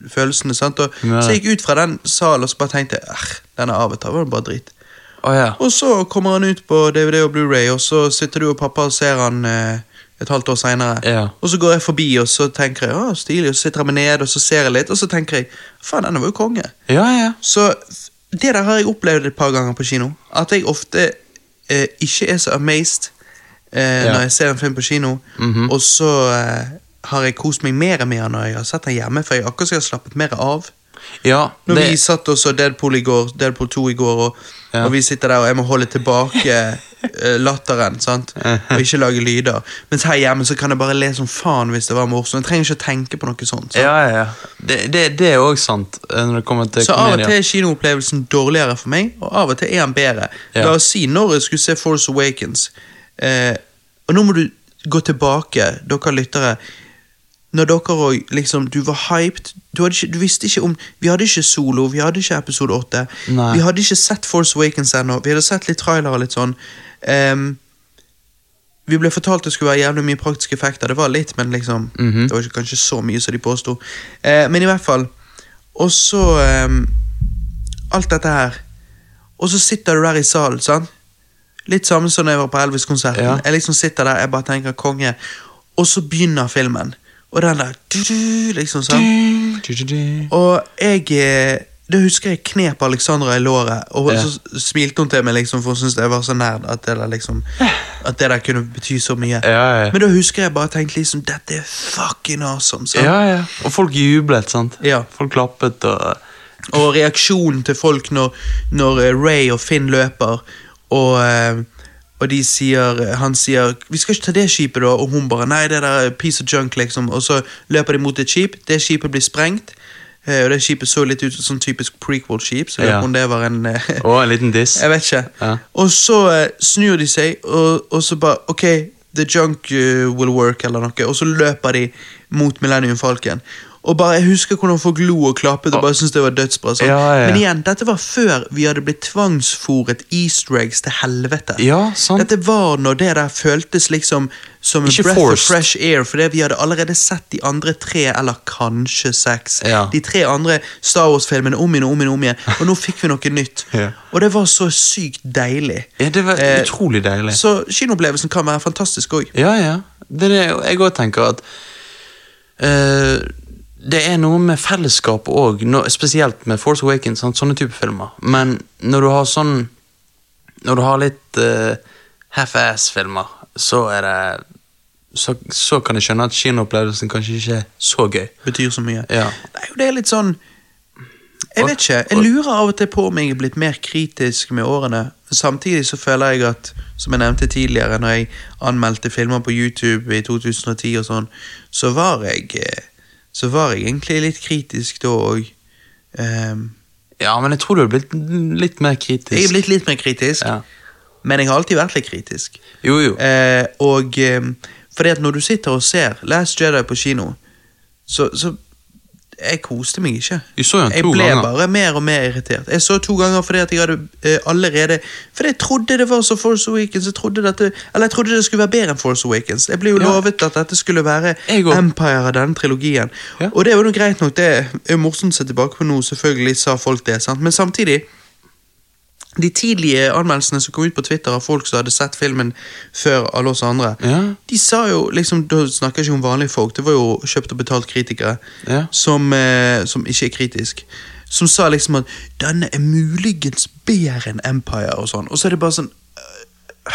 Speaker 1: følelsene, sant? Og,
Speaker 2: Ja.
Speaker 1: Så jeg gikk ut fra den salen og så bare tenkte jeg, denne Avatar var bare dritt.
Speaker 2: Oh, ja.
Speaker 1: Og så kommer han ut på DVD og Blu-ray, og så sitter du og pappa og ser han eh, et halvt år seinere.
Speaker 2: Ja.
Speaker 1: Og så går jeg forbi, og så tenker jeg å, stilig, og så sitter jeg meg ned og så ser jeg litt, og så tenker jeg faen, denne var jo konge.
Speaker 2: Ja, ja.
Speaker 1: Så det der har jeg opplevd et par ganger på kino. At jeg ofte eh, ikke er så amazed eh,
Speaker 2: Ja.
Speaker 1: når jeg ser en film på kino,
Speaker 2: Mhm.
Speaker 1: og så eh, har jeg kost meg mer med den når jeg har sett den hjemme, for jeg akkurat jeg har slappet mer av.
Speaker 2: ja
Speaker 1: Når
Speaker 2: det,
Speaker 1: vi satt og så Deadpool i går, Deadpool 2 i går, og,
Speaker 2: Ja.
Speaker 1: og vi sitter der og jeg må holde tilbake eh, latteren, sant? og ikke lage lyder. Mens her hjemme så kan jeg bare le som faen hvis det var morsomt. Jeg trenger ikke å tenke på noe sånt. sant?
Speaker 2: ja, ja. Det, det, det er òg sant, eh, når det kommer til
Speaker 1: Så av og til er kinoopplevelsen dårligere for meg, og av og til er den bedre. La oss si når jeg skulle se Force Awakens, eh, og nå må du gå tilbake, dere lyttere. Når dere òg liksom Du var hyped. Du, ikke, du visste ikke om Vi hadde ikke Solo, vi hadde ikke episode 8.
Speaker 2: Nei.
Speaker 1: Vi hadde ikke sett Force Awakens ennå. Vi hadde sett litt trailer og litt sånn. Um, vi ble fortalt det skulle være jævlig mye praktiske effekter. Det var litt, men liksom
Speaker 2: Mhm.
Speaker 1: Det var ikke kanskje så mye som de påsto. Uh, men i hvert fall. Og så um, Alt dette her. Og så sitter du der i salen, sant? Litt samme som da jeg var på Elvis-konserten.
Speaker 2: Ja.
Speaker 1: Jeg liksom sitter der, jeg bare tenker konge. Og så begynner filmen. Og den der du-du, liksom sånn. Og jeg eh, Da husker jeg knep Alexandra i låret, og
Speaker 2: Ja.
Speaker 1: så smilte hun til meg liksom, for hun syntes jeg var så nerd at det der liksom At det der kunne bety så mye.
Speaker 2: Ja.
Speaker 1: Men da husker jeg bare tenkte liksom Dette er fucking awesome.
Speaker 2: ja. Og folk jublet, sant?
Speaker 1: Ja.
Speaker 2: Folk klappet og
Speaker 1: Og reaksjonen til folk når, når eh, Ray og Finn løper, og, eh, og de sier Han sier 'Vi skal ikke ta det skipet', da, og hun bare 'Nei, det der er piece of junk', liksom. Og så løper de mot et skip, det skipet blir sprengt. eh, Og det skipet så litt ut som sånn typisk prequel-skip, så
Speaker 2: Ja.
Speaker 1: om det var en
Speaker 2: Og en liten diss.
Speaker 1: Jeg vet ikke.
Speaker 2: Ja.
Speaker 1: Og så snur de seg, og, og så bare Ok, the junk will work, eller noe. Og så løper de mot Millennium Falcon. Og bare, Jeg husker hvordan folk lo og klappet og bare syntes det var dødsbra. Sånn.
Speaker 2: Ja, ja.
Speaker 1: Men igjen, dette var før vi hadde blitt tvangsfòret easter eggs til helvete.
Speaker 2: Ja, sant.
Speaker 1: Dette var når det der føltes liksom som
Speaker 2: Ikke
Speaker 1: breath
Speaker 2: forced.
Speaker 1: of fresh air, fordi vi hadde allerede sett de andre tre, eller kanskje seks,
Speaker 2: Ja.
Speaker 1: de tre andre Star Wars-filmene om igjen og om igjen, om igjen, og nå fikk vi noe nytt.
Speaker 2: Ja.
Speaker 1: Og det var så sykt deilig.
Speaker 2: Ja, det var
Speaker 1: Eh,
Speaker 2: utrolig deilig.
Speaker 1: Så kinoopplevelsen kan være fantastisk òg.
Speaker 2: Ja, ja. Det er det jeg òg tenker at eh, Det er noe med fellesskapet òg, spesielt med Force Awakens, sant, sånne type filmer. Men når du har sånn Når du har litt uh, half-ass-filmer, så er det så, så kan jeg skjønne at kinoopplevelsen kanskje ikke er så gøy.
Speaker 1: Betyr så mye.
Speaker 2: Ja.
Speaker 1: Nei, det er litt sånn Jeg vet ikke. Jeg lurer av og til på om jeg er blitt mer kritisk med årene. Samtidig så føler jeg at, som jeg nevnte tidligere, når jeg anmeldte filmer på YouTube i 2010 og sånn, så var jeg eh, Så var jeg egentlig litt kritisk da òg. Um,
Speaker 2: Ja, men jeg tror du er blitt litt mer kritisk.
Speaker 1: jeg er blitt litt mer kritisk,
Speaker 2: Ja.
Speaker 1: men jeg har alltid vært litt kritisk.
Speaker 2: Jo, jo.
Speaker 1: Uh, og um, fordi at når du sitter og ser Last Jedi på kino, så, så Jeg koste meg ikke. Jeg ble
Speaker 2: ganger.
Speaker 1: bare mer og mer irritert. Jeg så to ganger fordi at jeg hadde uh, allerede Fordi jeg trodde det var så Force Awakens. Jeg trodde, dette, eller jeg trodde det skulle være bedre enn Force Awakens. Jeg ble jo
Speaker 2: Ja.
Speaker 1: lovet at dette skulle være Empire av denne trilogien.
Speaker 2: Ja.
Speaker 1: Og det er jo noe greit nok, det er morsomt å se tilbake på nå, selvfølgelig sa folk det, sant? men samtidig de tidlige anmeldelsene som kom ut på Twitter av folk som hadde sett filmen før alle oss andre,
Speaker 2: Ja.
Speaker 1: de sa jo liksom Da snakker jeg ikke om vanlige folk, det var jo kjøpt og betalt kritikere
Speaker 2: Ja.
Speaker 1: som, eh, som ikke er kritisk. Som sa liksom at 'denne er muligens bedre enn Empire', og sånn. Og så er det bare sånn øh,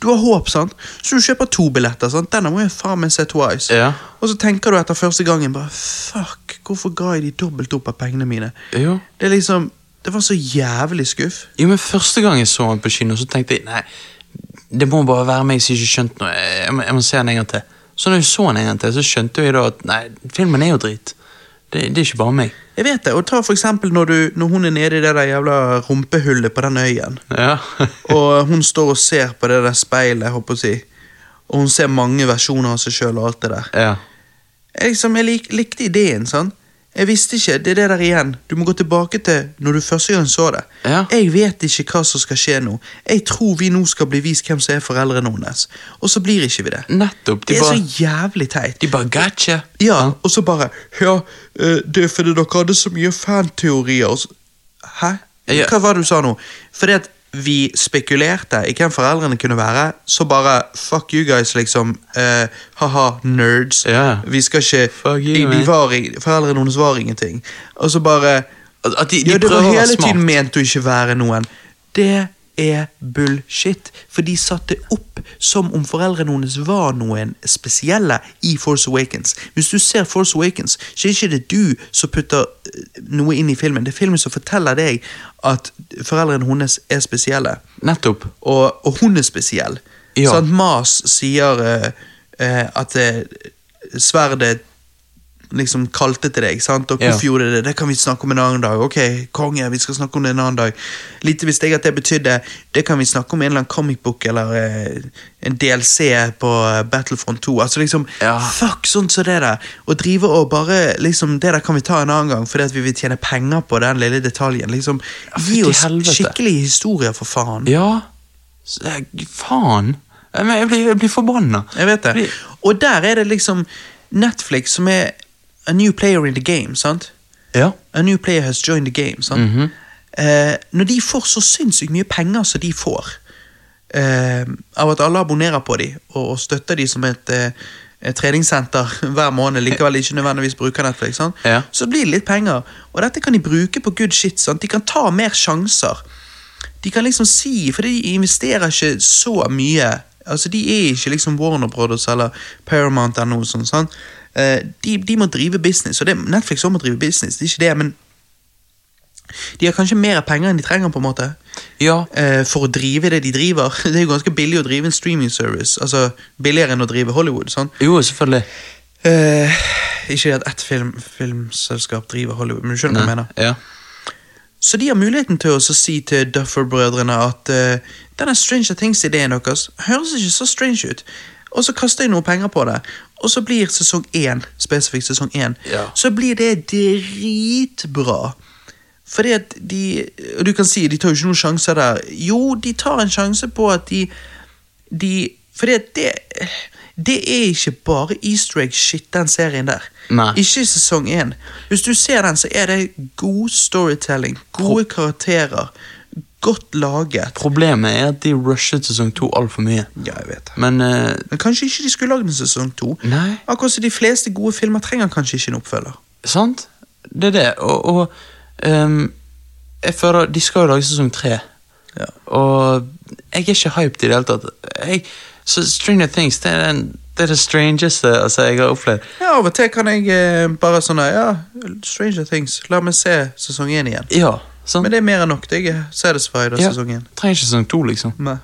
Speaker 1: Du har håp, sant? Så du kjøper to billetter. sant? Denne må jeg faen meg se twice.
Speaker 2: Ja.
Speaker 1: Og så tenker du etter første gangen bare Fuck, hvorfor ga jeg de dobbelt opp av pengene mine? Det er liksom Det var så jævlig skuff.
Speaker 2: Jo, men Første gang jeg så han på kino, så tenkte jeg nei, det må bare være meg som ikke skjønte noe. Jeg må, jeg må se han en gang til. Så når jeg så han en gang til, så skjønte jeg da at nei, filmen er jo drit. Det, det er ikke bare meg.
Speaker 1: Jeg vet det, og ta for eksempel når, du, når hun er nede i det der jævla rumpehullet på den øyen.
Speaker 2: Ja.
Speaker 1: Og hun står og ser på det der speilet, jeg håper å si. Og hun ser mange versjoner av seg sjøl og alt det der.
Speaker 2: ja.
Speaker 1: Jeg, liksom, jeg lik, likte ideen, sånn. Jeg visste ikke, det er det der igjen. Du må gå tilbake til når du første gang så det.
Speaker 2: Ja.
Speaker 1: Jeg vet ikke hva som skal skje nå. Jeg tror vi nå skal bli vist hvem som er foreldrene hennes. Og så blir ikke vi det.
Speaker 2: Nettopp. De
Speaker 1: Det er
Speaker 2: bare,
Speaker 1: så jævlig teit.
Speaker 2: de bare gotcha.
Speaker 1: Ja, og så bare Ja, eh, det er fordi dere hadde så mye fanteorier. Hæ? Hva var det du sa nå? Fordi at vi spekulerte i hvem foreldrene kunne være, så bare fuck you guys, liksom. Uh, Ha-ha, nerds.
Speaker 2: Yeah.
Speaker 1: Vi skal ikke
Speaker 2: you,
Speaker 1: de, de var, Foreldrene hennes var ingenting. Og så bare
Speaker 2: At- de, de
Speaker 1: Ja, det var hele tiden ment å ikke være noen. Det er bullshit. For de satte opp som om foreldrene hennes var noen spesielle i Force Awakens. Hvis du ser Force Awakens, så er det ikke du som putter eh, noe inn i filmen. Det er filmen som forteller deg at foreldrene hennes er spesielle.
Speaker 2: Nettopp.
Speaker 1: Og, og hun er spesiell.
Speaker 2: Ja.
Speaker 1: Sant? Mas sier uh, uh, at uh, sverdet liksom kalte til deg, sant? og hvorfor
Speaker 2: Ja.
Speaker 1: gjorde det det? Kan vi snakke om en annen dag. Ok, konge, vi skal snakke om det en annen dag. Lite visste jeg at det betydde det kan vi snakke om en eller annen comic book eller eh, en DLC på eh, Battlefront 2. Altså liksom,
Speaker 2: Ja.
Speaker 1: fuck sånn som det der. Å drive og bare liksom, Det der kan vi ta en annen gang fordi at vi vil tjene penger på den lille detaljen. Liksom, Gi oss
Speaker 2: helvete.
Speaker 1: skikkelige historier, for faen.
Speaker 2: Ja. Eh, Faen. Jeg, blir, jeg blir forbanna.
Speaker 1: Jeg vet det. Og der er det liksom Netflix som er a new player in the game, sant?
Speaker 2: Ja.
Speaker 1: A new player has joined the game, sant?
Speaker 2: Mhm.
Speaker 1: eh, når de får så sinnssykt mye penger som de får, eh, av at alle abonnerer på dem og, og støtter dem som et, eh, treningssenter hver måned, likevel ikke nødvendigvis bruker Netflix, sant?
Speaker 2: Ja.
Speaker 1: så blir det litt penger. Og dette kan de bruke på good shit. Sant? De kan ta mer sjanser. De kan liksom si, for de investerer ikke så mye. Altså, De er ikke liksom Warner Brothers eller Paramount eller noe sånt. sant? Eh, de, de må drive business, og det, Netflix også må drive business, det er ikke det, men de har kanskje mer penger enn de trenger, på en måte,
Speaker 2: Ja.
Speaker 1: eh, for å drive det de driver. Det er jo ganske billig å drive en streaming service, altså billigere enn å drive Hollywood. Sånn.
Speaker 2: Jo, selvfølgelig.
Speaker 1: Eh, ikke at ett film, filmselskap driver Hollywood, men du skjønner hva jeg mener.
Speaker 2: Ja.
Speaker 1: Så de har muligheten til å si til Duffer-brødrene at eh, denne Stranger Things-ideen deres høres ikke så strange ut. Og så kaster de noe penger på det, og så blir sesong én, spesifikt sesong én,
Speaker 2: Ja.
Speaker 1: så blir det dritbra. Fordi at de Og du kan si de tar jo ikke noen sjanser der. Jo, de tar en sjanse på at de, de Fordi at det det er ikke bare easter egg-shit, den serien der.
Speaker 2: Nei.
Speaker 1: Ikke sesong én. Hvis du ser den, så er det god storytelling, gode karakterer, godt laget.
Speaker 2: Problemet er at de rushet sesong to altfor mye.
Speaker 1: Ja, jeg vet det.
Speaker 2: Men uh,
Speaker 1: Men kanskje ikke de skulle lagd en sesong to.
Speaker 2: Nei.
Speaker 1: Akkurat som de fleste gode filmer trenger kanskje ikke en oppfølger.
Speaker 2: Sant? Det er det. Og, og um, jeg føler De skal jo lage sesong tre.
Speaker 1: Ja.
Speaker 2: Og jeg er ikke hyped i det hele tatt. Jeg, så Stranger Things det er, den, det er det strangeste altså, jeg har opplevd.
Speaker 1: Ja, Av og til kan jeg eh, bare sånn Ja, Stranger Things, la meg se sesong én igjen.
Speaker 2: Ja, sant?
Speaker 1: Men det er mer enn nok. Jeg er satisfied av
Speaker 2: Ja.
Speaker 1: sesongen.
Speaker 2: Trenger ikke sesong to, liksom.
Speaker 1: Nei.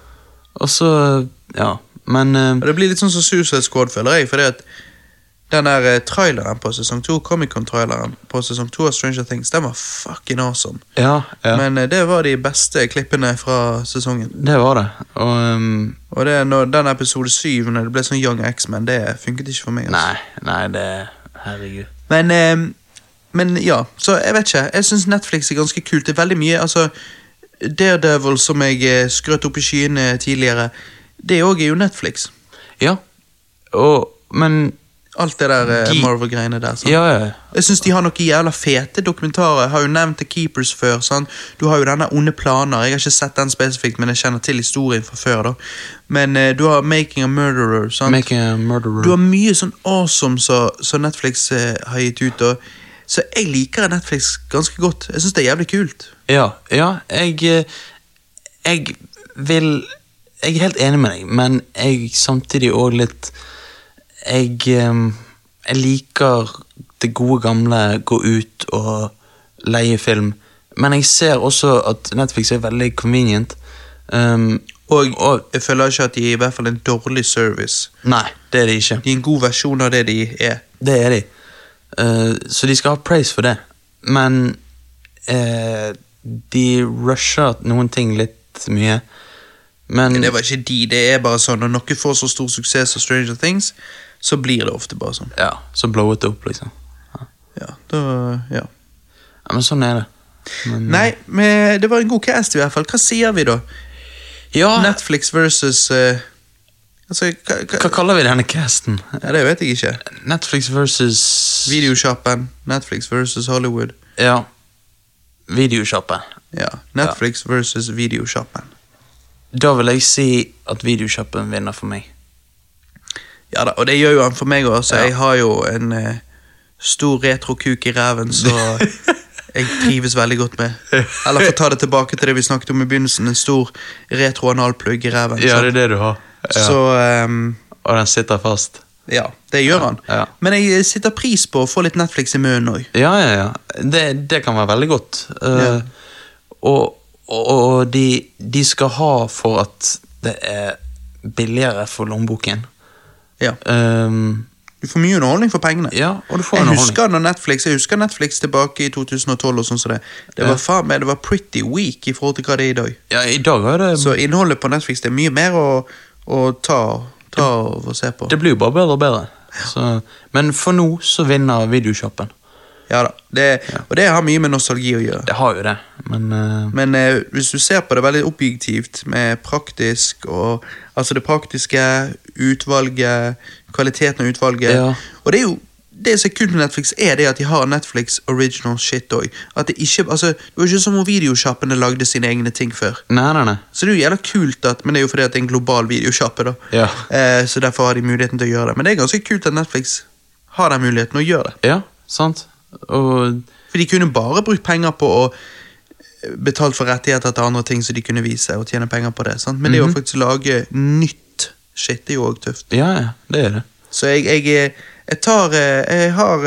Speaker 2: Og så Ja, men
Speaker 1: uh, det blir litt sånn som Suicide Squad, føler jeg. Fordi at den der eh, traileren på sesong to, Comic-Con-traileren på sesong to av Stranger Things, den var fucking awesome.
Speaker 2: Ja, ja.
Speaker 1: Men uh, det var de beste klippene fra sesongen.
Speaker 2: det var det. Og um,
Speaker 1: Og det, når den episode syv, når det ble sånn Young X-Men, det funket ikke for meg. altså.
Speaker 2: Nei, nei, det Herregud.
Speaker 1: Men, eh, men ja, så jeg vet ikke. Jeg syns Netflix er ganske kult. Det er veldig mye altså Daredevil, som jeg eh, skrøt opp i skyene tidligere, det òg er jo Netflix.
Speaker 2: Ja. Og Men
Speaker 1: Alt det der eh,
Speaker 2: De-
Speaker 1: Marvel-greiene der.
Speaker 2: Ja, ja.
Speaker 1: Jeg syns de har noen jævla fete dokumentarer. Jeg har jo nevnt The Keepers før. sant? Du har jo denne Onde planer. Jeg har ikke sett den spesifikt, men jeg kjenner til historien fra før. da. Men uh, du har Making a Murderer. sant?
Speaker 2: Making a murderer.
Speaker 1: Du har mye sånn awesome som så Netflix uh, har gitt ut. Og, så jeg liker Netflix ganske godt. Jeg syns det er jævlig kult.
Speaker 2: Ja, ja, jeg eh, Jeg vil Jeg er helt enig med deg, men jeg samtidig òg litt Jeg eh, Jeg liker det gode gamle gå ut og leie film, men jeg ser også at Netflix er veldig convenient. Um,
Speaker 1: Og, jeg føler ikke at de er i hvert fall en dårlig service.
Speaker 2: Nei, det er de ikke.
Speaker 1: De er en god versjon av det de er.
Speaker 2: Det er de. Eh, så de skal ha praise for det. Men uh, de rusher noen ting litt mye. Men
Speaker 1: det var ikke de, det er bare sånn når noe får så stor suksess som Stranger Things, så blir det ofte bare sånn.
Speaker 2: Ja, så blowet det opp, liksom.
Speaker 1: Ja, da, ja.
Speaker 2: Ja, men sånn er det. Men,
Speaker 1: Nei, men det var en god cast i hvert fall. Hva sier vi da?
Speaker 2: Ja,
Speaker 1: Netflix versus eh, Altså, hva,
Speaker 2: hva
Speaker 1: hva,
Speaker 2: kaller vi denne casten?
Speaker 1: ja, Det vet jeg ikke.
Speaker 2: Netflix versus
Speaker 1: Videoshoppen. Netflix versus Hollywood.
Speaker 2: Ja. Videosjappen.
Speaker 1: Ja, Netflix versus Videoshoppen.
Speaker 2: Da vil jeg si at videoshoppen vinner for meg.
Speaker 1: Ja da, og det gjør jo han for meg òg, så
Speaker 2: Ja.
Speaker 1: jeg har jo en eh, stor retrokuk i ræven, så jeg trives veldig godt med. Eller for å ta det tilbake til det vi snakket om i begynnelsen, en stor retro-analplugg i ræven.
Speaker 2: Ja, det er det du har.
Speaker 1: Så um,
Speaker 2: Og den sitter fast.
Speaker 1: ja, det gjør han.
Speaker 2: Ja.
Speaker 1: Men jeg sitter pris på å få litt Netflix i munnen òg.
Speaker 2: Ja, ja, ja. Det, det kan være veldig godt. Uh,
Speaker 1: Ja.
Speaker 2: Og, og, og de, de skal ha for at det er billigere for lommeboken.
Speaker 1: Ja.
Speaker 2: Um,
Speaker 1: Du får mye underholdning for pengene.
Speaker 2: ja, og du får
Speaker 1: Jeg husker Netflix Jeg husker Netflix tilbake i 2012 og sånn som det. Det var meg, det var pretty weak i forhold til hva det er i dag.
Speaker 2: Ja, i dag er det
Speaker 1: Så innholdet på Netflix det er mye mer å, å ta, ta og se på.
Speaker 2: Det blir jo bare bedre og bedre. Så, men for nå så vinner videoshoppen.
Speaker 1: Ja da, det, Og det har mye med nostalgi å gjøre.
Speaker 2: Det har jo det, men uh...
Speaker 1: Men uh, hvis du ser på det veldig objektivt, med praktisk og Altså det praktiske, utvalget, kvaliteten av utvalget
Speaker 2: Ja.
Speaker 1: Og det er jo det som er kult med Netflix, er det at de har Netflix original shit òg. Det Altså, det var ikke som om videosjappene lagde sine egne ting før.
Speaker 2: Nei, nei, nei.
Speaker 1: Så det er jo jævla kult at Men det er jo fordi at det er en global videosjappe, da.
Speaker 2: Ja.
Speaker 1: Eh, så derfor har de muligheten til å gjøre det. Men det er ganske kult at Netflix har den muligheten å gjøre det.
Speaker 2: Ja, sant. Og
Speaker 1: For de kunne bare brukt penger på å betalt for rettigheter til andre ting så de kunne vise og tjene penger på det. Sant? Men det å faktisk lage nytt shit er jo òg tøft.
Speaker 2: ja, ja, det er det.
Speaker 1: Så jeg, jeg, eh, jeg tar eh, Jeg har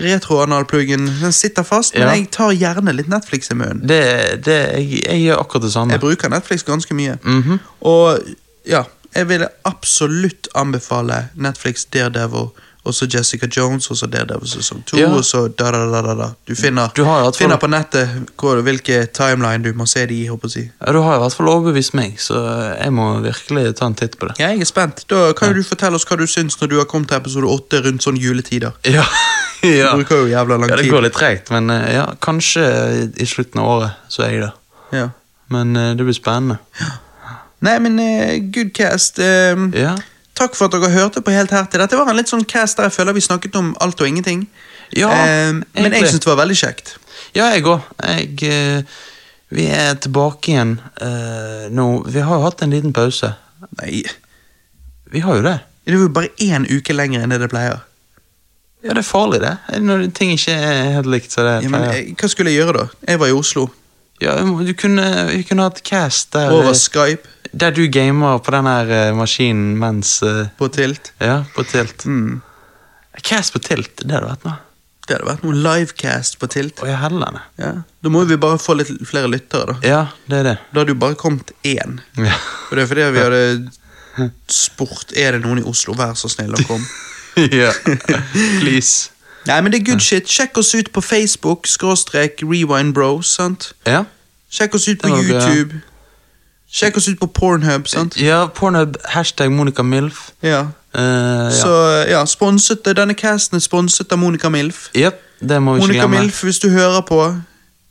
Speaker 1: retroanalpluggen. Den sitter fast, men
Speaker 2: Ja.
Speaker 1: jeg tar gjerne litt Netflix i munnen.
Speaker 2: det, det jeg, jeg gjør akkurat det samme.
Speaker 1: Jeg bruker Netflix ganske mye.
Speaker 2: Mhm.
Speaker 1: Og ja, jeg ville absolutt anbefale Netflix Daredevil, og så Jessica Jones, og så Daredevil sesong to,
Speaker 2: Ja.
Speaker 1: og så da, da, da, da. Du finner,
Speaker 2: Du fall-
Speaker 1: finner på nettet hvor, hvilke timeline du må se de i, håper jeg.
Speaker 2: Ja, Du har i hvert fall overbevist meg, så jeg må virkelig ta en titt på det.
Speaker 1: Ja, jeg er spent. Da kan ja. du fortelle oss hva du syns når du har kommet til episode åtte rundt sånn juletider.
Speaker 2: Ja, ja.
Speaker 1: Du bruker jo jævla lang tid.
Speaker 2: ja det går litt tregt, men eh, ja, kanskje i slutten av året så er jeg der.
Speaker 1: Ja.
Speaker 2: Men eh, det blir spennende.
Speaker 1: Nei, men eh, good cast. Um,
Speaker 2: Ja,
Speaker 1: Takk for at dere hørte på helt her til. Dette var en litt sånn cast der jeg føler vi snakket om alt og ingenting.
Speaker 2: Ja,
Speaker 1: Eh, men jeg syns det var veldig kjekt.
Speaker 2: ja jeg òg. Eh, vi er tilbake igjen eh, nå. Vi har jo hatt en liten pause.
Speaker 1: Nei,
Speaker 2: Vi har jo det.
Speaker 1: det er jo bare én uke lenger enn det det pleier.
Speaker 2: Ja, det er farlig, det. Når ting ikke er helt likt. Så det
Speaker 1: Ja, men eh, Hva skulle jeg gjøre da? Jeg var i Oslo.
Speaker 2: Ja, du kunne, vi kunne hatt cast der,
Speaker 1: Over
Speaker 2: eh,
Speaker 1: Skype,
Speaker 2: der du gamer på den her eh, maskinen mens eh,
Speaker 1: på Tilt.
Speaker 2: Ja, på Tilt.
Speaker 1: Mm.
Speaker 2: Cast på Tilt, det hadde vært noe.
Speaker 1: Det hadde vært noe livecast på Tilt.
Speaker 2: Å, jeg.
Speaker 1: Ja. Da må vi bare få litt flere lyttere, da.
Speaker 2: Ja, det er det.
Speaker 1: Da hadde jo bare kommet én.
Speaker 2: Ja.
Speaker 1: Og det er fordi vi hadde spurt Er det noen i Oslo, vær så snill å komme.
Speaker 2: ja. Please.
Speaker 1: Nei, men det er good shit. Sjekk oss ut på Facebook, skråstrek Rewind Bros. sant?
Speaker 2: Ja.
Speaker 1: Sjekk oss ut på
Speaker 2: Det var bra.
Speaker 1: YouTube. Sjekk oss ut på Pornhub, sant?
Speaker 2: ja, Pornhub, hashtag Monica Milf.
Speaker 1: Ja.
Speaker 2: Eh, ja.
Speaker 1: Så ja, sponset, denne casten er sponset av Monica Milf.
Speaker 2: Jep, det må vi ikke
Speaker 1: Monica
Speaker 2: glemme.
Speaker 1: Milf, hvis du hører på,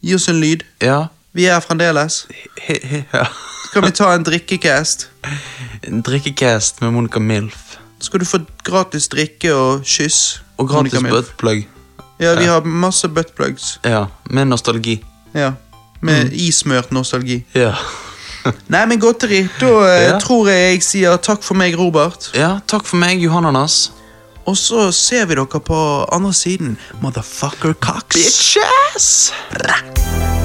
Speaker 1: gi oss en lyd.
Speaker 2: Ja.
Speaker 1: Vi er her fremdeles.
Speaker 2: He, he, ja.
Speaker 1: Kan vi ta en drikkecast.
Speaker 2: En Drikkecast med Monica Milf.
Speaker 1: Skal du få gratis drikke og kyss.
Speaker 2: Og gratis buttplug.
Speaker 1: Ja, vi har masse buttplugs.
Speaker 2: Ja, med nostalgi.
Speaker 1: Ja. Med
Speaker 2: Mm.
Speaker 1: ismørt nostalgi.
Speaker 2: Ja.
Speaker 1: Nei, men godteri. Da eh,
Speaker 2: Ja.
Speaker 1: tror jeg jeg sier takk for meg, Robert.
Speaker 2: ja, takk for meg, Johannanas.
Speaker 1: Og så ser vi dere på andre siden. Motherfucker cocks.
Speaker 2: Bitches!
Speaker 1: Bra.